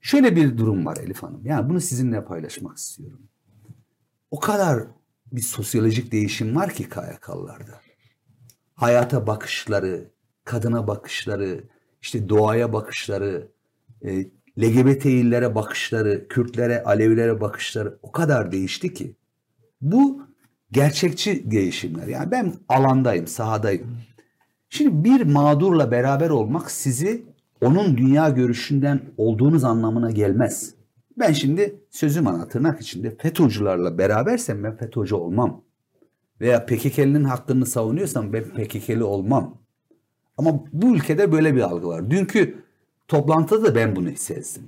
Şöyle bir durum var Elif Hanım. Yani bunu sizinle paylaşmak istiyorum. O kadar bir sosyolojik değişim var ki KYK'lılarda. Hayata bakışları, kadına bakışları, işte doğaya bakışları, e, LGBT'lilere bakışları, Kürtlere, Alevilere bakışları o kadar değişti ki. Bu gerçekçi değişimler. Yani ben alandayım, sahadayım. Şimdi bir mağdurla beraber olmak sizi onun dünya görüşünden olduğunuz anlamına gelmez. Ben şimdi sözüm ana tırnak içinde FETÖ'cülerle berabersem ben FETÖ'cü olmam. Veya PKK'linin hakkını savunuyorsam ben PKK'li olmam. Ama bu ülkede böyle bir algı var. Dünkü toplantıda da ben bunu sezdim.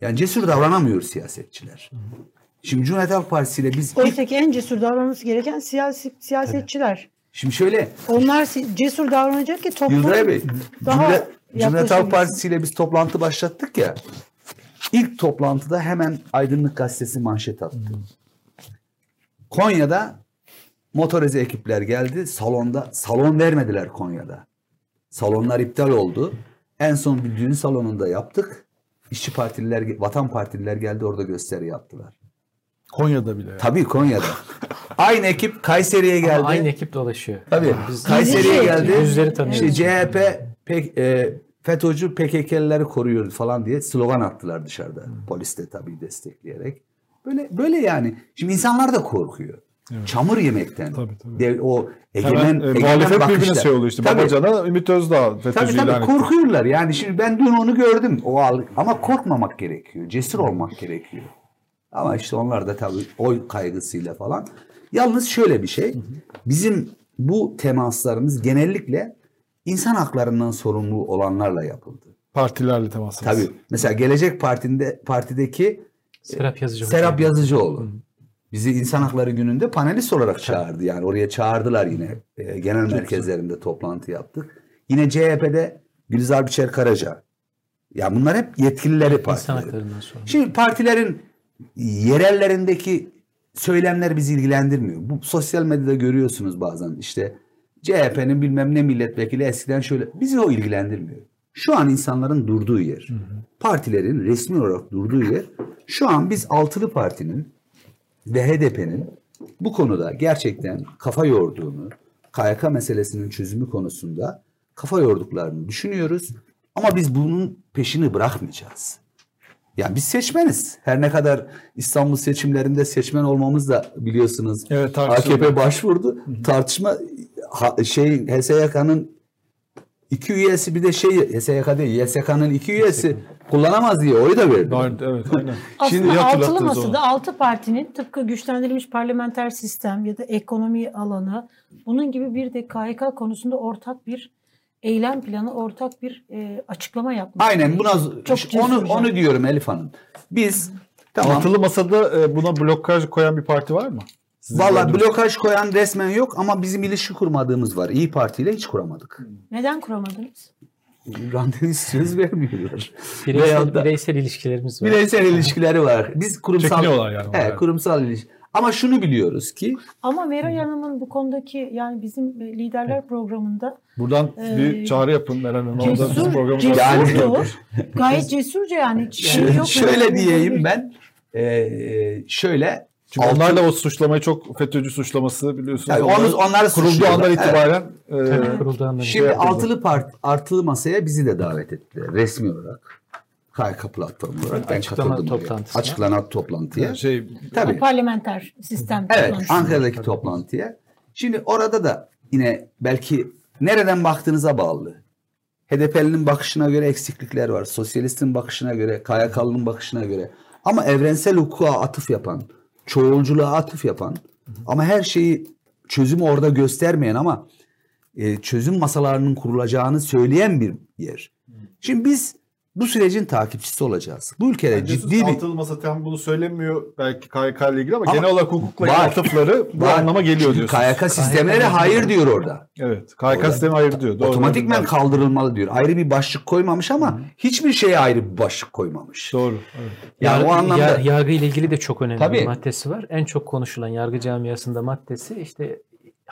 Yani cesur davranamıyor siyasetçiler. Şimdi Cumhuriyet Halk Partisi ile biz Oysa ki en cesur davranması gereken siyasi siyasetçiler. şimdi şöyle Onlar cesur davranacak ki toplum Bey, daha Cumhuriyet, Cumhuriyet Halk. Partisi ile biz toplantı başlattık ya. İlk toplantıda hemen Aydınlık Gazetesi manşet attı. Konya'da motorize ekipler geldi. Salonda salon vermediler Konya'da. Salonlar iptal oldu. En son bir düğün salonunda yaptık. İşçi partililer, vatan partililer geldi orada gösteri yaptılar. Konya'da bile. yani. Tabii Konya'da. Aynı ekip Kayseri'ye geldi. Ama aynı ekip dolaşıyor. Tabii. Biz Kayseri'ye geldi. Yüzleri tanıyoruz. İşte CHP pek, e, FETÖ'cü PKK'lileri koruyor falan diye slogan attılar dışarıda. Polis de tabii destekleyerek. Böyle böyle yani. Şimdi insanlar da korkuyor. Çamur yemekten. Tabii, tabii. Dev- o egemen, Hemen e, egemen muhalefet birbirine şey oldu işte. Tabii. Babacan'a Ümit Özdağ Tabii FETÖ'cü tabii ilan etti. korkuyorlar. Yani şimdi ben dün onu gördüm. O algı. Ama korkmamak gerekiyor. Cesur olmak gerekiyor. Ama işte onlar da tabii oy kaygısıyla falan. Yalnız şöyle bir şey. Bizim bu temaslarımız genellikle insan haklarından sorumlu olanlarla yapıldı. Partilerle temasınız. Tabii. Mesela Gelecek Parti'nde partideki Serap Yazıcı Serap. Yazıcıoğlu. Bizi İnsan Hakları Günü'nde panelist olarak çağırdı. Yani oraya çağırdılar yine. E, genel merkezlerinde toplantı yaptık. Yine CHP'de Gülizar Biçer Karaca. Ya bunlar hep yetkilileri İnsan partileri. haklarından sonra. Şimdi partilerin yerellerindeki söylemler bizi ilgilendirmiyor. Bu sosyal medyada görüyorsunuz bazen işte CHP'nin bilmem ne milletvekili eskiden şöyle bizi o ilgilendirmiyor. Şu an insanların durduğu yer, partilerin resmi olarak durduğu yer. Şu an biz altılı partinin ve HDP'nin bu konuda gerçekten kafa yorduğunu, KYK meselesinin çözümü konusunda kafa yorduklarını düşünüyoruz. Ama biz bunun peşini bırakmayacağız. Yani biz seçmeniz. Her ne kadar İstanbul seçimlerinde seçmen olmamız da biliyorsunuz Evet. AKP başvurdu. Tartışma ha- şey HSYK'nın iki üyesi bir de şey HSYK değil YSK'nın iki üyesi kullanamaz diye oy da verdi. Vardı, evet aynen. Aslında Şimdi hatırlattınız altılı masada altı partinin tıpkı güçlendirilmiş parlamenter sistem ya da ekonomi alanı bunun gibi bir de KHK konusunda ortak bir eylem planı, ortak bir e, açıklama yapmış. Aynen buna Çok onu cesurca. onu diyorum Elif Hanım. Biz tamam Altılı masada e, buna blokaj koyan bir parti var mı? Sizin Valla gördüğünüz- blokaj koyan resmen yok ama bizim ilişki kurmadığımız var. İyi Parti ile hiç kuramadık. Neden kuramadınız? Randevu söz vermiyorlar. Bireysel, da- bireysel ilişkilerimiz var. Bireysel ilişkileri var. Biz kurumsal Çekiniyorlar yani Evet, kurumsal ilişki. Ama şunu biliyoruz ki Ama Meral Hanım'ın bu konudaki yani bizim e, liderler programında Buradan bir Ee, çağrı yapın Meral Hanım. Orada bizim cesur, programımıza Yani- cesurdu. Gayet cesurca yani. Şey yok, şöyle Meral diyeyim ben e, şöyle Çünkü altı- onlar da o suçlamayı çok FETÖ'cü suçlaması biliyorsunuz. Yani Onlar onları kurulduğu andan Evet. itibaren e, kurulduğundan beri. Şimdi altılı part altılı masaya bizi de davet ettiler resmi olarak. KYK platformu Açıklama toplantısına. Açıklanan toplantıya. şey Tabii. Parlamenter sistem. Evet, toplantısı. Ankara'daki toplantıya. Şimdi orada da yine belki nereden baktığınıza bağlı. HDP'linin bakışına göre eksiklikler var. Sosyalistin bakışına göre, KYK'lının bakışına göre. Ama evrensel hukuka atıf yapan, çoğulculuğa atıf yapan ama her şeyi çözümü orada göstermeyen ama e, çözüm masalarının kurulacağını söyleyen bir yer. Şimdi biz bu sürecin takipçisi olacağız. Bu ülkede ciddi bir altılı masa tam bunu söylemiyor belki KYK ile ilgili ama, Ama genel olarak hukukla ilgili var. atıfları bu Var. anlama geliyor Çünkü diyorsunuz. KYK sistemleri hayır diyor orada. Evet. KYK sistemi ayır diyor. Doğru. Otomatikmen Doğru. kaldırılmalı diyor. Ayrı bir başlık koymamış ama hiçbir şeye ayrı bir başlık koymamış. Doğru. Evet. Yani Yargı, o anlamda yar- yargı ile ilgili de çok önemli Tabii. bir maddesi var. En çok konuşulan yargı camiasında maddesi işte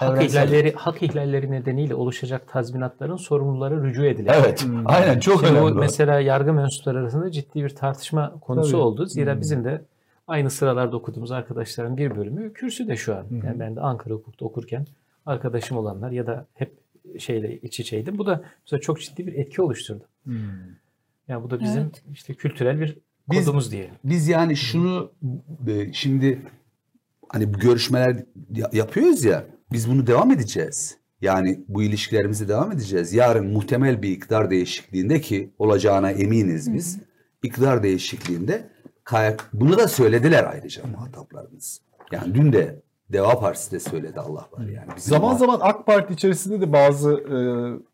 hak ihlalleri hak ihlalleri nedeniyle oluşacak tazminatların sorumlulara rücu edilir. evet. Aynen çok Şimdi önemli. bu o. mesela yargı mensupları arasında ciddi bir tartışma konusu Tabii. oldu. Zira bizim de aynı sıralarda okuduğumuz arkadaşların bir bölümü kürsüde şu an. Yani ben de Ankara hukukta okurken arkadaşım olanlar ya da hep şeyle iç içeydim. Bu da mesela çok ciddi bir etki oluşturdu. Yani bu da bizim Evet. işte kültürel bir Biz- kodumuz diyelim. Biz yani şunu e, şimdi hani bu görüşmeler ya- yapıyoruz ya biz bunu devam edeceğiz. Yani bu ilişkilerimizi devam edeceğiz. Yarın muhtemel bir iktidar değişikliğinde ki olacağına eminiz biz. İktidar değişikliğinde kayak bunu da söylediler ayrıca muhataplarımız. Yani dün de Deva Partisi de söyledi Allah var yani. Bizim Zaman muhat- zaman AK Parti içerisinde de bazı e,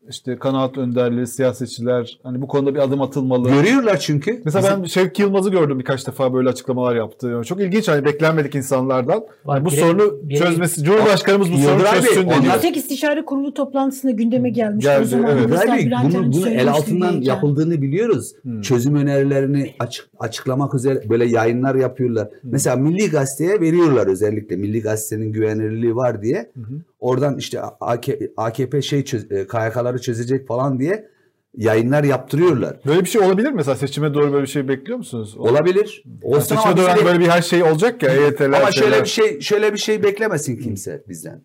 işte kanaat önderleri, siyasetçiler hani bu konuda bir adım atılmalı. görüyorlar çünkü. Mesela ben Şevki Yılmaz'ı gördüm birkaç defa böyle açıklamalar yaptı. Çok ilginç hani beklenmedik insanlardan. Var, bu birey- sorunu birey- çözmesi, Cumhurbaşkanımız bu sorunu çözsün dedi. Yüksek İstişare Kurulu toplantısında gündeme gelmiş. Geldi, o zaman evet. Bey, bunu, bunu el altından diyeceğim. yapıldığını biliyoruz. Hmm. Çözüm önerilerini açık, açıklamak üzere böyle yayınlar yapıyorlar. Hmm. Mesela Milli Gazete'ye veriyorlar özellikle. Milli Gazete'nin güvenilirliği var diye. Hı hı. Oradan işte AK- AKP şey çöz, e, KYK'ları çözecek falan diye yayınlar yaptırıyorlar. Böyle bir şey olabilir mi? Mesela seçime doğru böyle bir şey bekliyor musunuz? Olabilir. Yani seçime doğru de- böyle bir her şey olacak ya. EYT'ler, ama şöyle şeyler. bir şey şöyle bir şey beklemesin kimse bizden.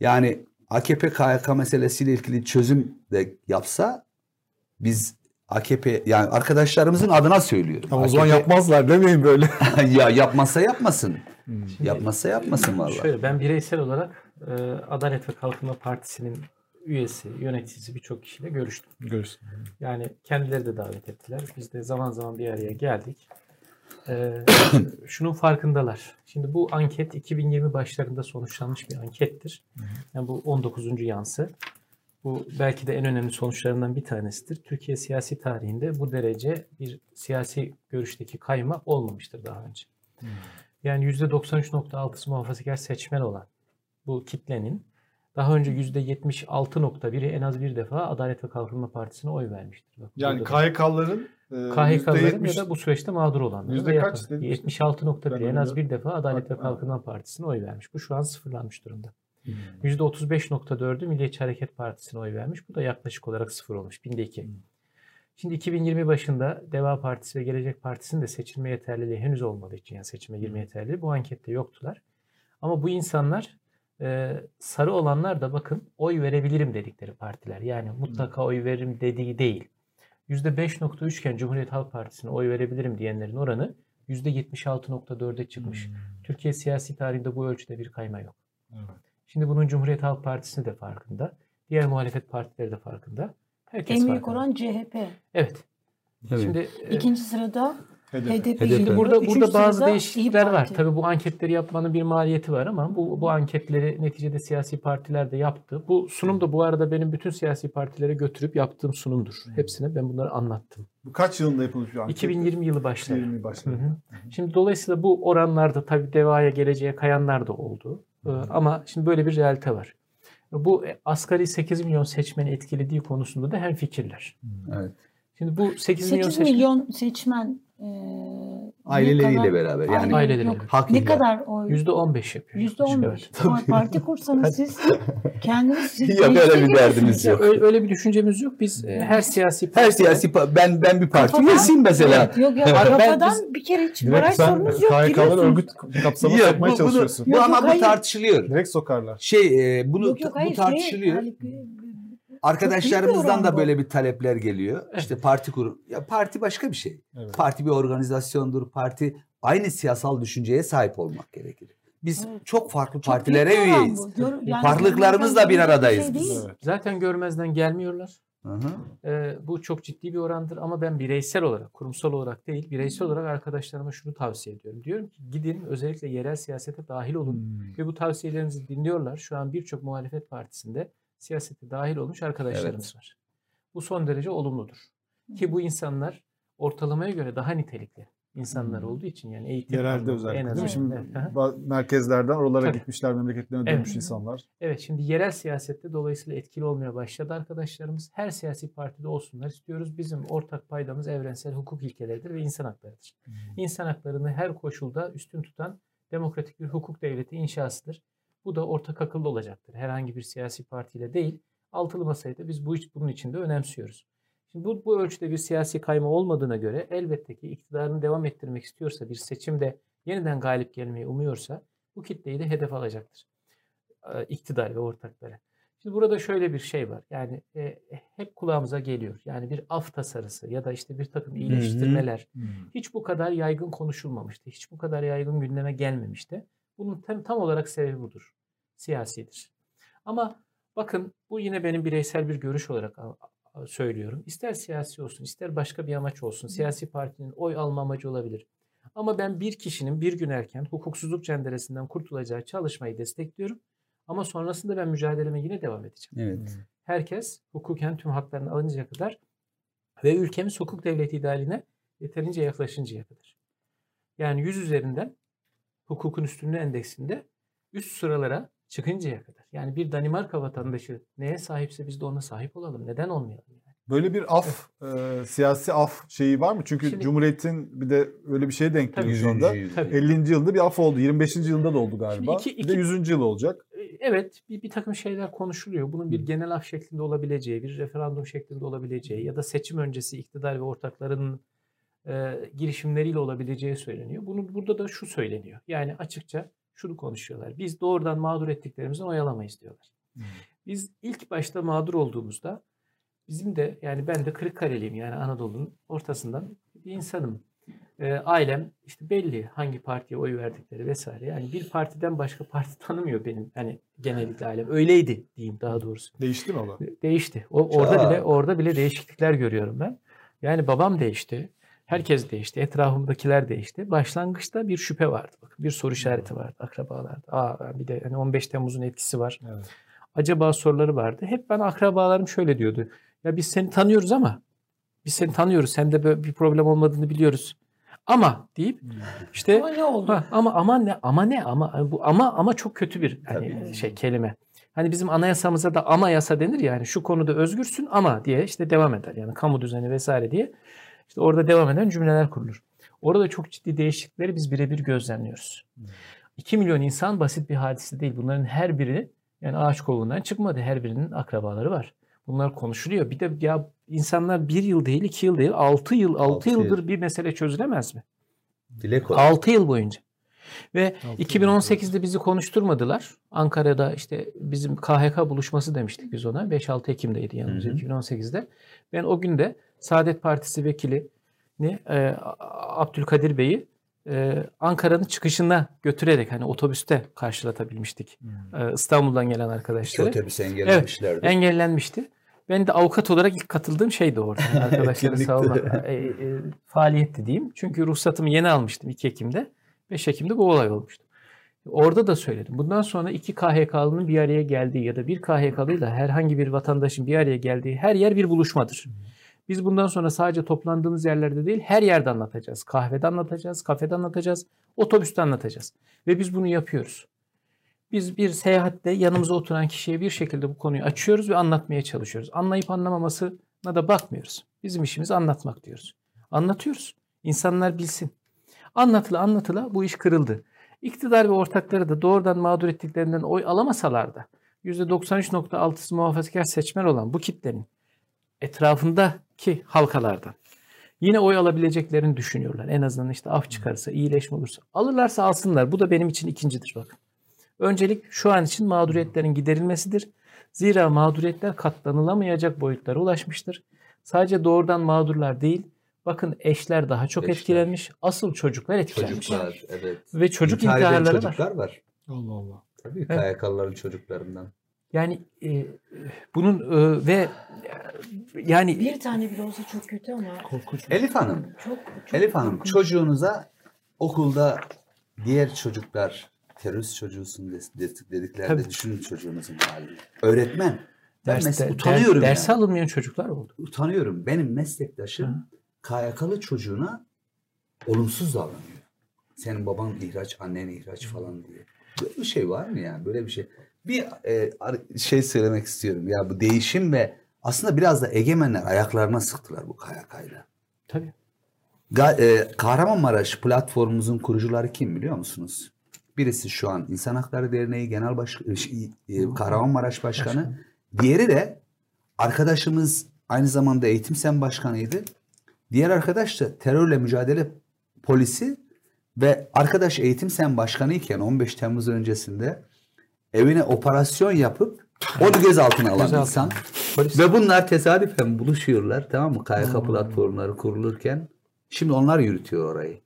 Yani AKP KYK meselesiyle ilgili çözüm de yapsa biz AKP yani arkadaşlarımızın adına söylüyorum. Ama o zaman AKP yapmazlar demeyin böyle. ya yapmazsa yapmasın. Yapmazsa yapmasın vallahi. Şöyle ben bireysel olarak e, Adalet ve Kalkınma Partisi'nin üyesi, yöneticisi birçok kişiyle görüştüm. Görürsün. Yani kendileri de davet ettiler. Biz de zaman zaman bir araya geldik. E, şunun farkındalar. Şimdi bu anket 2020 başlarında sonuçlanmış bir ankettir. Yani bu 19. yansı. Bu belki de en önemli sonuçlarından bir tanesidir. Türkiye siyasi tarihinde bu derece bir siyasi görüşteki kayma olmamıştır daha önce. Yani %93.6'sı muhafazakar seçmen olan bu kitlenin daha önce %76.1'i en az bir defa Adalet ve Kalkınma Partisi'ne oy vermiştir. Bak, Yani KHK'ların e, KHK'ların ya %70 da bu süreçte mağdur olanlar. Yüzde kaç yakın. dediniz? 76.1 Ben en az bir defa Adalet ve Kalkınma Partisi'ne oy vermiş. Bu şu an sıfırlanmış durumda. Hmm. %35.4'ü Milliyetçi Hareket Partisi'ne oy vermiş. Bu da yaklaşık olarak sıfır olmuş. Binde iki. Hmm. Şimdi 2020 başında Deva Partisi ve Gelecek Partisi'nin de seçilme yeterliliği henüz olmadığı için yani seçime girme yeterliliği bu ankette yoktular. Ama bu insanlar e, sarı olanlar da bakın oy verebilirim dedikleri partiler. Yani mutlaka oy veririm dediği değil. %5.3 iken Cumhuriyet Halk Partisi'ne oy verebilirim diyenlerin oranı %76.4'e çıkmış. Hmm. Türkiye siyasi tarihinde bu ölçüde bir kayma yok. Evet. Şimdi bunun Cumhuriyet Halk Partisi de farkında. Diğer muhalefet partileri de farkında. Herkes En büyük farkında. oran CHP. Evet. Evet. Şimdi e, İkinci sırada HDP. HDP. HDP. burada Üçüncü burada bazı değişiklikler var. Tabii bu anketleri yapmanın bir maliyeti var ama bu bu anketleri neticede siyasi partiler de yaptı. Bu sunum da bu arada benim bütün siyasi partilere götürüp yaptığım sunumdur. Hepsine ben bunları anlattım. Bu kaç yılında yapılmış bir anket? 2020 yılı başları. 2020 başları. Hı hı. Şimdi dolayısıyla bu oranlarda tabii devaya geleceğe kayanlar da oldu. Ee, Ama şimdi böyle bir realite var. Bu e, asgari 8 milyon seçmeni etkilediği konusunda da hem fikirler. Evet. Şimdi bu 8 milyon 8 seçmen milyon seçmen e, Aileleriyle kadar- beraber yani Aileleriyle. yok. hak Ne kadar oy? %15 yapıyor. Yüzde on Evet. beş. Parti kursanız siz kendiniz Yok, öyle bir derdimiz yok. Öyle, öyle bir düşüncemiz yok. Biz e, her siyasi Her partide- siyasi pa- ben ben bir parti üyesiyim mesela. Evet, yok yok Ben- kafadan biz- bir kere hiç Direkt baraj sen sorunuz yok. Giriyorsunuz. örgüt kapsamına Yok, sokmaya bu- çalışıyorsun. Bu Yok, ama bu tartışılıyor. Direkt sokarlar. Şey e, bunu Yok yok bu hayır. tartışılıyor. Şey, Arkadaşlarımızdan da böyle bir talepler geliyor. İşte parti kur. Ya parti başka bir şey. Evet. Parti bir organizasyondur. Parti aynı siyasal düşünceye sahip olmak gerekir. Biz Evet. çok farklı çok partilere üyeyiz. Gör- yani Farklılıklarımızla bir aradayız şey biz. Evet. Zaten görmezden gelmiyorlar. Hı hı. Ee, bu çok ciddi bir orandır ama ben bireysel olarak, kurumsal olarak değil, bireysel olarak arkadaşlarıma şunu tavsiye ediyorum. Diyorum ki gidin özellikle yerel siyasete dahil olun Hmm. ve bu tavsiyelerinizi dinliyorlar. Şu an birçok muhalefet partisinde siyasete dahil olmuş arkadaşlarımız var. Bu son derece olumludur. Ki bu insanlar ortalamaya göre daha nitelikli insanlar Hmm. olduğu için yani eğitim Yerelde özellikle en değil mi? azından. Şimdi Evet, merkezlerden oralara Tabii. gitmişler, memleketlerine Evet. dönmüş insanlar. Evet şimdi yerel siyasette dolayısıyla etkili olmaya başladı arkadaşlarımız. Her siyasi partide olsunlar istiyoruz. Bizim ortak paydamız evrensel hukuk ilkeleridir ve insan haklarıdır. İnsan haklarını her koşulda üstün tutan demokratik bir hukuk devleti inşasıdır. Bu da ortak akıllı olacaktır. Herhangi bir siyasi partiyle değil, altılı masayı da biz bu bunun için de önemsiyoruz. Şimdi bu, bu ölçüde bir siyasi kayma olmadığına göre elbette ki iktidarını devam ettirmek istiyorsa, bir seçimde yeniden galip gelmeyi umuyorsa bu kitleyi de hedef alacaktır. Ee, iktidar ve ortakları. Şimdi burada şöyle bir şey var. Yani e, hep kulağımıza geliyor. Yani bir af tasarısı ya da işte bir takım iyileştirmeler hiç bu kadar yaygın konuşulmamıştı. Hiç bu kadar yaygın gündeme gelmemişti. Bunun tam, tam olarak sebebi budur. Siyasidir. Ama bakın bu yine benim bireysel bir görüş olarak söylüyorum. İster siyasi olsun, ister başka bir amaç olsun. Siyasi partinin oy alma amacı olabilir. Ama ben bir kişinin bir gün erken hukuksuzluk cenderesinden kurtulacağı çalışmayı destekliyorum. Ama sonrasında ben mücadeleme yine devam edeceğim Evet. herkes hukuken tüm haklarını alınca kadar ve ülkemiz hukuk devleti idealine yeterince yaklaşıncaya kadar. Yani 100 üzerinden hukukun üstünlüğü endeksinde üst sıralara çıkıncaya kadar. Yani bir Danimarka vatandaşı neye sahipse biz de ona sahip olalım. Neden olmayalım? Yani? Böyle bir af, e, siyasi af şeyi var mı? Çünkü Şimdi- Cumhuriyet'in bir de öyle bir şeye denk. Yüzüncü Tabii. 50. yılda bir af oldu. 25. yılında da oldu galiba. iki- Bir de iki- 100. yıl olacak. E, Evet bir, bir takım şeyler konuşuluyor. Bunun bir genel af şeklinde olabileceği, bir referandum şeklinde olabileceği ya da seçim öncesi iktidar ve ortaklarının e, girişimleriyle olabileceği söyleniyor. Bunun burada da şu söyleniyor. Yani açıkça şunu konuşuyorlar. Biz doğrudan mağdur ettiklerimizden oyalamayız diyorlar. Hmm. Biz ilk başta mağdur olduğumuzda bizim de yani ben de Kırıkkareliyim yani Anadolu'nun ortasından bir insanım. E, ailem işte belli hangi partiye oy verdikleri vesaire. Yani bir partiden başka parti tanımıyor benim. Hani genellikle ailem öyleydi diyeyim daha doğrusu. Değişti mi o? Değişti. O orada Çok. bile orada bile değişiklikler görüyorum ben. Yani babam değişti. Herkes değişti. Etrafımdakiler değişti. Başlangıçta bir şüphe vardı. Bakın bir soru işareti vardı akrabalarda. Aa bir de hani 15 Temmuz'un etkisi var. Evet. Acaba soruları vardı. Hep ben akrabalarım şöyle diyordu. Ya biz seni tanıyoruz ama biz seni tanıyoruz. Sende böyle bir problem olmadığını biliyoruz. Ama deyip işte Ama ne oldu? Ha, ama ama ne ama ne ama bu ama ama çok kötü bir hani Tabii. şey kelime. Hani bizim anayasamıza da ama yasa denir ya hani şu konuda özgürsün ama diye işte devam eder. Yani kamu düzeni vesaire diye. İşte orada devam eden cümleler kurulur. Orada çok ciddi değişiklikleri biz birebir gözlemliyoruz. 2 milyon insan basit bir hadise değil. Bunların her biri yani ağaç kovuğundan çıkmadı. Her birinin akrabaları var. Bunlar konuşuluyor. Bir de ya insanlar bir yıl değil, iki yıl değil, altı yıl, altı Altı yıl. yıldır bir mesele çözülemez mi? Dile kolay. 6 yıl boyunca. Ve 2018'de bizi konuşturmadılar. Ankara'da işte bizim KHK buluşması demiştik biz ona. 5-6 Ekim'deydi yanımızda Hı hı. 2018'de. Ben o gün de Saadet Partisi vekili ne e, Abdülkadir Bey'i e, Ankara'nın çıkışına götürerek hani otobüste karşılatabilmiştik. E, İstanbul'dan gelen arkadaşları. otobüs engellemişlerdi. Engellenmişti. Ben de avukat olarak ilk katıldığım şeydi orada. Yani arkadaşları sağ olun. E, e, faaliyetti diyeyim. Çünkü ruhsatımı yeni almıştım 2 Ekim'de. 5 Ekim'de bu olay olmuştu. Orada da söyledim. Bundan sonra iki KHK'lının bir araya geldiği ya da bir KHK'lıyla herhangi bir vatandaşın bir araya geldiği her yer bir buluşmadır. Biz bundan sonra sadece toplandığımız yerlerde değil her yerde anlatacağız. Kahvede anlatacağız, kafede anlatacağız, otobüste anlatacağız. Ve biz bunu yapıyoruz. Biz bir seyahatte yanımıza oturan kişiye bir şekilde bu konuyu açıyoruz ve anlatmaya çalışıyoruz. Anlayıp anlamamasına da bakmıyoruz. Bizim işimiz anlatmak diyoruz. Anlatıyoruz. İnsanlar bilsin. Anlatıla anlatıla bu iş kırıldı. İktidar ve ortakları da doğrudan mağdur ettiklerinden oy alamasalar da %93.6'sı muhafazakar seçmen olan bu kitlenin etrafındaki halkalardan yine oy alabileceklerini düşünüyorlar. En azından işte af çıkarsa, iyileşme olursa. Alırlarsa alsınlar. Bu da benim için ikincidir bakın. Öncelik şu an için mağduriyetlerin giderilmesidir. Zira mağduriyetler katlanılamayacak boyutlara ulaşmıştır. Sadece doğrudan mağdurlar değil, bakın eşler daha çok Eşler. etkilenmiş. Asıl çocuklar etkilenmiş. Çocuklar evet. Ve çocuk İntihar intiharları var. çocuklar var. Allah Allah. Tabii Evet. Çocuklarından. Yani e, bunun e, ve e, yani Bir tane bile olsa çok kötü ama Korkunç. Elif Hanım, çok, çok Elif Hanım korkunç. çocuğunuza okulda diğer çocuklar terörist çocuğusun dediklerde Tabii. düşünün çocuğunuzun halini. Öğretmen. Ben derste, mesela utanıyorum der, yani. derse alınmayan çocuklar oldu. Utanıyorum. Benim meslektaşım KYK'lı çocuğuna olumsuz davranıyor. Senin baban ihraç, annen ihraç falan diye. Böyle bir şey var mı ya? Böyle bir şey. Bir e, şey söylemek istiyorum. Ya bu değişim ve aslında biraz da egemenler ayaklarına sıktılar bu KYK'yla. Tabii. Ga- e, Kahramanmaraş platformumuzun kurucuları kim biliyor musunuz? Birisi şu an İnsan Hakları Derneği Genel Baş e, şey, e, Kahramanmaraş Başkanı. Diğeri de arkadaşımız aynı zamanda Eğitim Sen Başkanıydı. Diğer arkadaş da terörle mücadele polisi ve arkadaş Eğitim Sen Başkanı iken 15 Temmuz öncesinde evine operasyon yapıp onu gözaltına alan Gözaltına. insan. Polis. Ve bunlar tesadüfen buluşuyorlar tamam mı? KYK platformları kurulurken. Şimdi onlar yürütüyor orayı.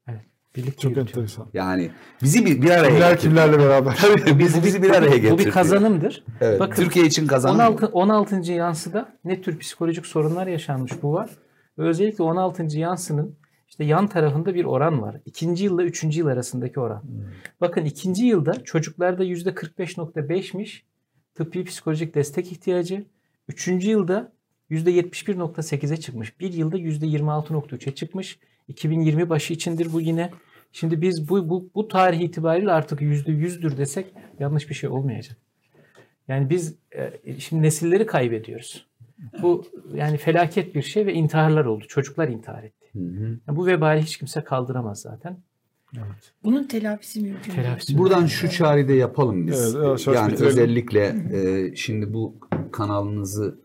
Birlikte Çok yürütüyor. enteresan. Yani bizi bir, bir araya Kimler getirdi. kimlerle beraber. Tabii bizi, bizi bir araya getirdi. Bu bir kazanımdır. Evet, Bakın, Türkiye için kazanım. 16. 16. yansıda ne tür psikolojik sorunlar yaşanmış bu var. Ve özellikle 16. yansının işte yan tarafında bir oran var. İkinci yılla üçüncü yıl arasındaki oran. Bakın ikinci yılda çocuklarda %45.5'miş tıbbi psikolojik destek ihtiyacı. Üçüncü yılda %71.8'e çıkmış. Bir yılda %26.3'e çıkmış. 2020 başı içindir bu yine. Şimdi biz bu, bu, bu tarih itibariyle artık %100'dür desek yanlış bir şey olmayacak. Yani biz e, şimdi nesilleri kaybediyoruz. Bu yani felaket bir şey ve intiharlar oldu. Çocuklar intihar etti. Hı hı. Yani bu vebali hiç kimse kaldıramaz zaten. Bunun telafisi mümkün. değil. Telafisi Buradan şu çağrıyı da yapalım biz. Evet, yani bitirelim. özellikle e, şimdi bu kanalınızı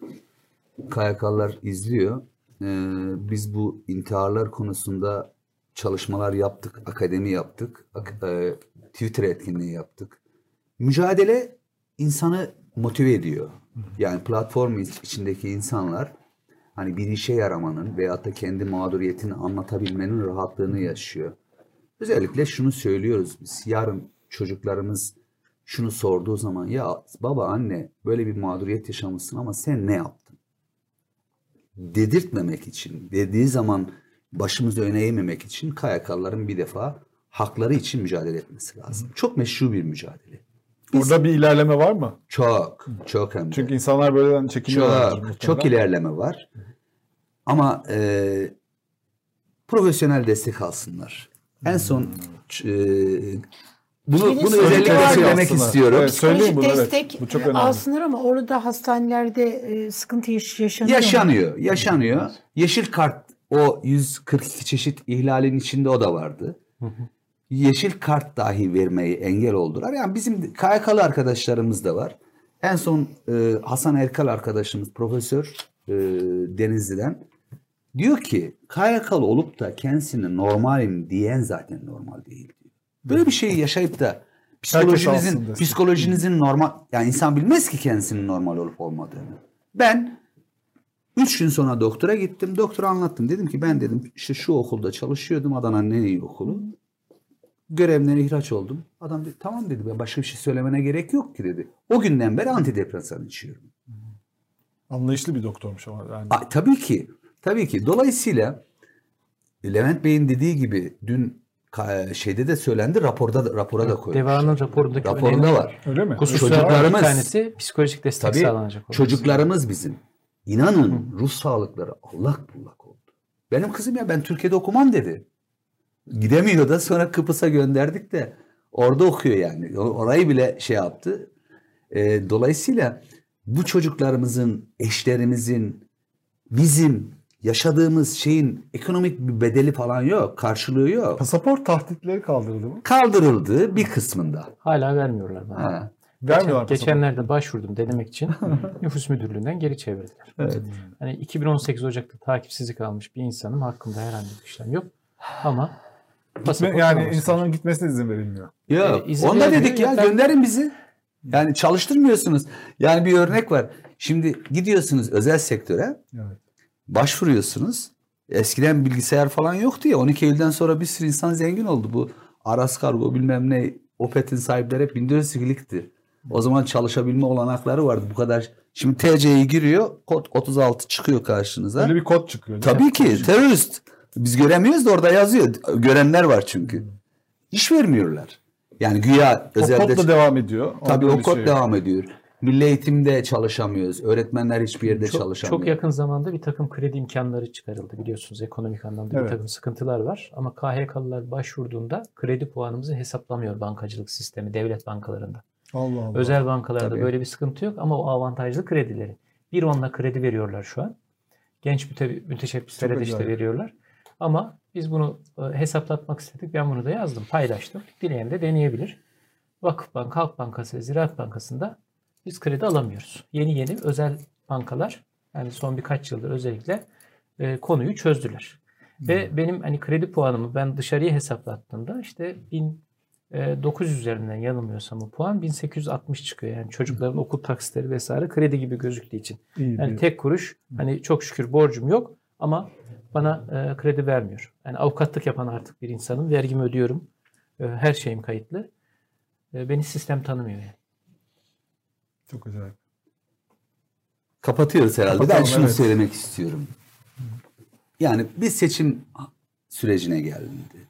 KYK'lar izliyor. E, biz bu intiharlar konusunda çalışmalar yaptık, akademi yaptık, ak- e, Twitter etkinliği yaptık. Mücadele insanı motive ediyor. Yani platform iç- içindeki insanlar hani bir işe yaramanın veyahut da kendi mağduriyetini anlatabilmenin rahatlığını yaşıyor. Özellikle şunu söylüyoruz biz. Yarın çocuklarımız şunu sorduğu zaman ya baba anne böyle bir mağduriyet yaşamışsın ama sen ne yaptın? Dedirtmemek için, dediği zaman başımızı öne eğmemek için KYK'ların bir defa hakları için mücadele etmesi lazım. Çok meşru bir mücadele. Burada bir ilerleme var mı? Çok, çok hem de. Çünkü insanlar böyle çekiniyorlar. Çok, çok ilerleme var. Ama e, profesyonel destek alsınlar. En son e, bunu, bunu özellikle söylemek aslında. istiyorum. Evet, söyleyeyim Psikolojik bunu. evet. destek Bu çok önemli. alsınlar ama orada hastanelerde e, sıkıntı yaş- yaşanıyor. mu? Yaşanıyor, yaşanıyor. Yeşil kart o 142 çeşit ihlalin içinde o da vardı. Yeşil kart dahi vermeyi engel oldular. Yani bizim KYK'lı arkadaşlarımız da var. En son e, Hasan Erkal arkadaşımız profesör e, Denizli'den diyor ki KYK'lı olup da kendisini normalim diyen zaten normal değil. Böyle bir şeyi yaşayıp da psikolojinizin psikolojinizin normal yani insan bilmez ki kendisinin normal olup olmadığını. Ben üç gün sonra doktora gittim. Doktora anlattım. Dedim ki ben dedim işte şu okulda çalışıyordum. Adana'nın en iyi okulu. Görevden ihraç oldum. Adam dedi tamam dedi ben başka bir şey söylemene gerek yok ki dedi. O günden beri antidepresan içiyorum. Anlayışlı bir doktormuş ama. Yani. A, tabii ki. Tabii ki. Dolayısıyla Levent Bey'in dediği gibi dün ka- şeyde de söylendi raporda da, rapora da koymuş. Deva'nın raporundaki Raporunda var. Öyle mi? Hususlardan Çocuklarımız- bir tanesi psikolojik destek Tabii sağlanacak. olması. çocuklarımız bizim. İnanın ruh sağlıkları allak bullak oldu. Benim kızım ya ben Türkiye'de okumam dedi. Gidemiyor da sonra Kıbrıs'a gönderdik de orada okuyor yani. O- Orayı bile şey yaptı. Ee, dolayısıyla bu çocuklarımızın, eşlerimizin, bizim yaşadığımız şeyin ekonomik bir bedeli falan yok, karşılığı yok. Pasaport tahditleri kaldırıldı mı? Kaldırıldı bir kısmında. Hala vermiyorlar bana. Ha. Vermiyorlar pasaport. Geçenlerde başvurdum denemek için nüfus müdürlüğünden geri çevirdiler. Evet. Hani 2018 Ocak'ta takipsizlik almış bir insanım hakkında herhangi bir işlem yok. Ama pasaport yani alması insanların gitmesine izin verilmiyor. Yok. Ee, izin onda dedik ya gönderin bizi. Yani çalıştırmıyorsunuz. Yani bir örnek var. Şimdi gidiyorsunuz özel sektöre Evet. başvuruyorsunuz. Eskiden bilgisayar falan yoktu ya. 12 Eylül'den sonra bir sürü insan zengin oldu. Bu Aras Kargo bilmem ne Opet'in sahipleri hep 1402'likti. O zaman çalışabilme olanakları vardı. Bu kadar. Şimdi TC'yi giriyor. Kod 36 çıkıyor karşınıza. Öyle bir kod çıkıyor. Tabii ki terörist. Biz göremiyoruz da orada yazıyor. Görenler var çünkü. İş vermiyorlar. Yani güya O özelde... kodla devam ediyor. Tabii o kod şey devam ediyor. Milli eğitimde çalışamıyoruz. Öğretmenler hiçbir yerde Çok, çalışamıyor. çok yakın zamanda bir takım kredi imkanları çıkarıldı biliyorsunuz. Ekonomik anlamda Evet. bir takım sıkıntılar var. Ama KHK'lılar başvurduğunda kredi puanımızı hesaplamıyor bankacılık sistemi devlet bankalarında. Allah Allah. Özel bankalarda Tabii. böyle bir sıkıntı yok ama o avantajlı kredileri. Bir onla kredi veriyorlar şu an. Genç müte, müteşebbislere de işte veriyorlar. Ama biz bunu e, hesaplatmak istedik. Ben bunu da yazdım, paylaştım. Dileyen de deneyebilir. Vakıfbank, Halk Bankası ve Ziraat Bankası'nda biz kredi alamıyoruz. Yeni yeni özel bankalar yani son birkaç yıldır özellikle e, konuyu çözdüler. Ve benim hani kredi puanımı ben dışarıya hesaplattığımda işte 1900 üzerinden yanılmıyorsam o puan 1860 çıkıyor. Yani çocukların okul taksitleri vesaire kredi gibi gözüktüğü için. İyi Yani bir- tek kuruş hani çok şükür borcum yok ama bana e, kredi vermiyor. Yani avukatlık yapan artık bir insanım. Vergimi ödüyorum. E, her şeyim kayıtlı. E, beni sistem tanımıyor yani. Çok acayip. Kapatıyoruz herhalde. ben Kapatalım, şunu evet. söylemek istiyorum. Yani bir seçim sürecine geldi.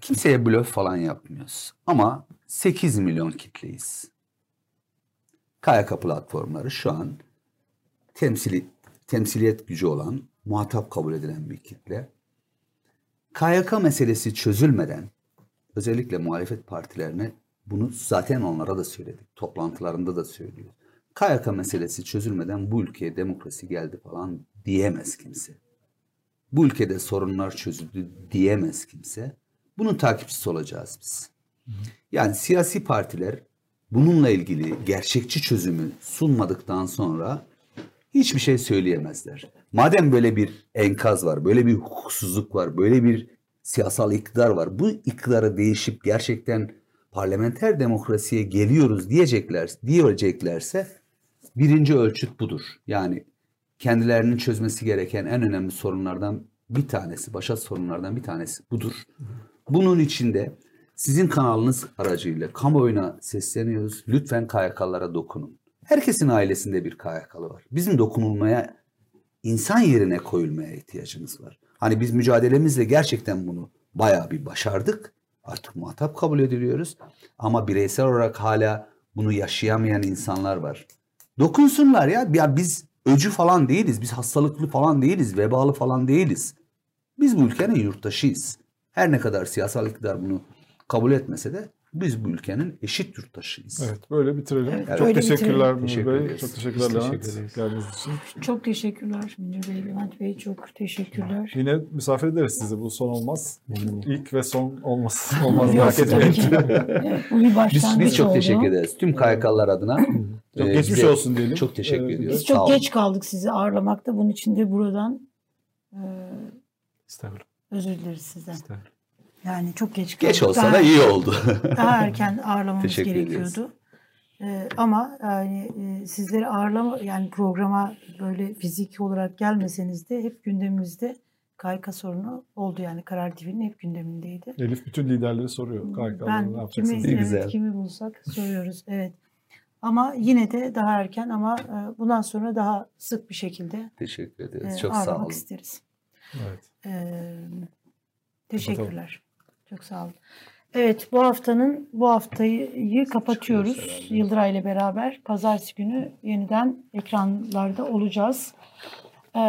Kimseye blöf falan yapmıyoruz. Ama 8 milyon kitleyiz. KYK platformları şu an temsili, temsiliyet gücü olan, muhatap kabul edilen bir kitle. KYK meselesi çözülmeden özellikle muhalefet partilerine bunu zaten onlara da söyledik. Toplantılarında da söylüyoruz. KYK meselesi çözülmeden bu ülkeye demokrasi geldi falan diyemez kimse. Bu ülkede sorunlar çözüldü diyemez kimse. Bunun takipçisi olacağız biz. Yani siyasi partiler bununla ilgili gerçekçi çözümü sunmadıktan sonra hiçbir şey söyleyemezler. Madem böyle bir enkaz var, böyle bir hukuksuzluk var, böyle bir siyasal iktidar var. Bu iktidarı değişip gerçekten parlamenter demokrasiye geliyoruz diyecekler, diyeceklerse birinci ölçüt budur. Yani kendilerinin çözmesi gereken en önemli sorunlardan bir tanesi, başat sorunlardan bir tanesi budur. Bunun içinde sizin kanalınız aracıyla kamuoyuna sesleniyoruz. Lütfen KYK'lara dokunun. Herkesin ailesinde bir KYK'lı var. Bizim dokunulmaya, insan yerine koyulmaya ihtiyacımız var. Hani biz mücadelemizle gerçekten bunu bayağı bir başardık. Artık muhatap kabul ediliyoruz. Ama bireysel olarak hala bunu yaşayamayan insanlar var. Dokunsunlar ya. Ya biz öcü falan değiliz. Biz hastalıklı falan değiliz. Vebalı falan değiliz. Biz bu ülkenin yurttaşıyız. Her ne kadar siyasal iktidar bunu kabul etmese de biz bu ülkenin eşit yurttaşıyız. Evet böyle bitirelim. Evet, Çok böyle teşekkürler Münir Teşekkür Bey. ederiz. Çok teşekkürler Biz Levent teşekkür geldiğiniz için. Çok teşekkürler Münir Bey, Levent Bey çok teşekkürler. Yine misafir ederiz sizi. Bu son olmaz. İlk ve son olmaz. Olmaz Yok, merak etmeyin. bu bir Biz, başlangıç biz çok oldu. teşekkür ederiz. Tüm KYK'lılar adına. Çok e, geçmiş bize olsun diyelim. Çok teşekkür Ee, ediyoruz. Biz Sağ çok olun. geç kaldık sizi ağırlamakta. Bunun için de buradan e, özür dileriz sizden. estağfurullah. Yani çok geç kaldık. Geç olsa Daha- da iyi oldu. daha erken ağırlamamız Teşekkür gerekiyordu. Ee, ama yani e, sizleri ağırlama yani programa böyle fiziki olarak gelmeseniz de hep gündemimizde KYK sorunu oldu yani Karar TV'nin hep gündemindeydi. Elif bütün liderleri soruyor. KYK'da ne Ben kimi, yapacaksınız? Ne evet, güzel. kimi bulsak soruyoruz. Evet. Ama yine de daha erken ama e, bundan sonra daha sık bir şekilde Teşekkür e, ederiz. Çok sağ olun. isteriz. Evet. Ee, teşekkürler. Çok sağ olun. Evet bu haftanın bu haftayı kapatıyoruz. Yıldıray ile beraber pazartesi günü yeniden ekranlarda olacağız. Ee,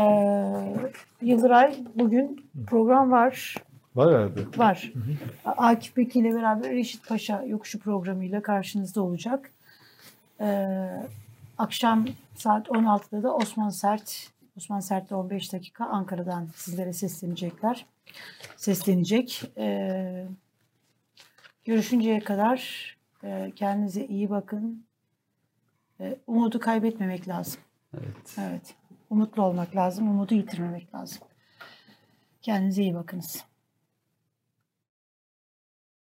Yıldıray bugün program var. Var herhalde. Var. Akif Beki ile beraber Reşit Paşa yokuşu programıyla karşınızda olacak. Ee, akşam saat 16'da da Osman Sert, Osman Sert'le 15 dakika Ankara'dan sizlere seslenecekler. Seslenecek. Ee, görüşünceye kadar e, kendinize iyi bakın. E, umudu kaybetmemek lazım. Evet. Evet. Umutlu olmak lazım. Umudu yitirmemek lazım. Kendinize iyi bakınız.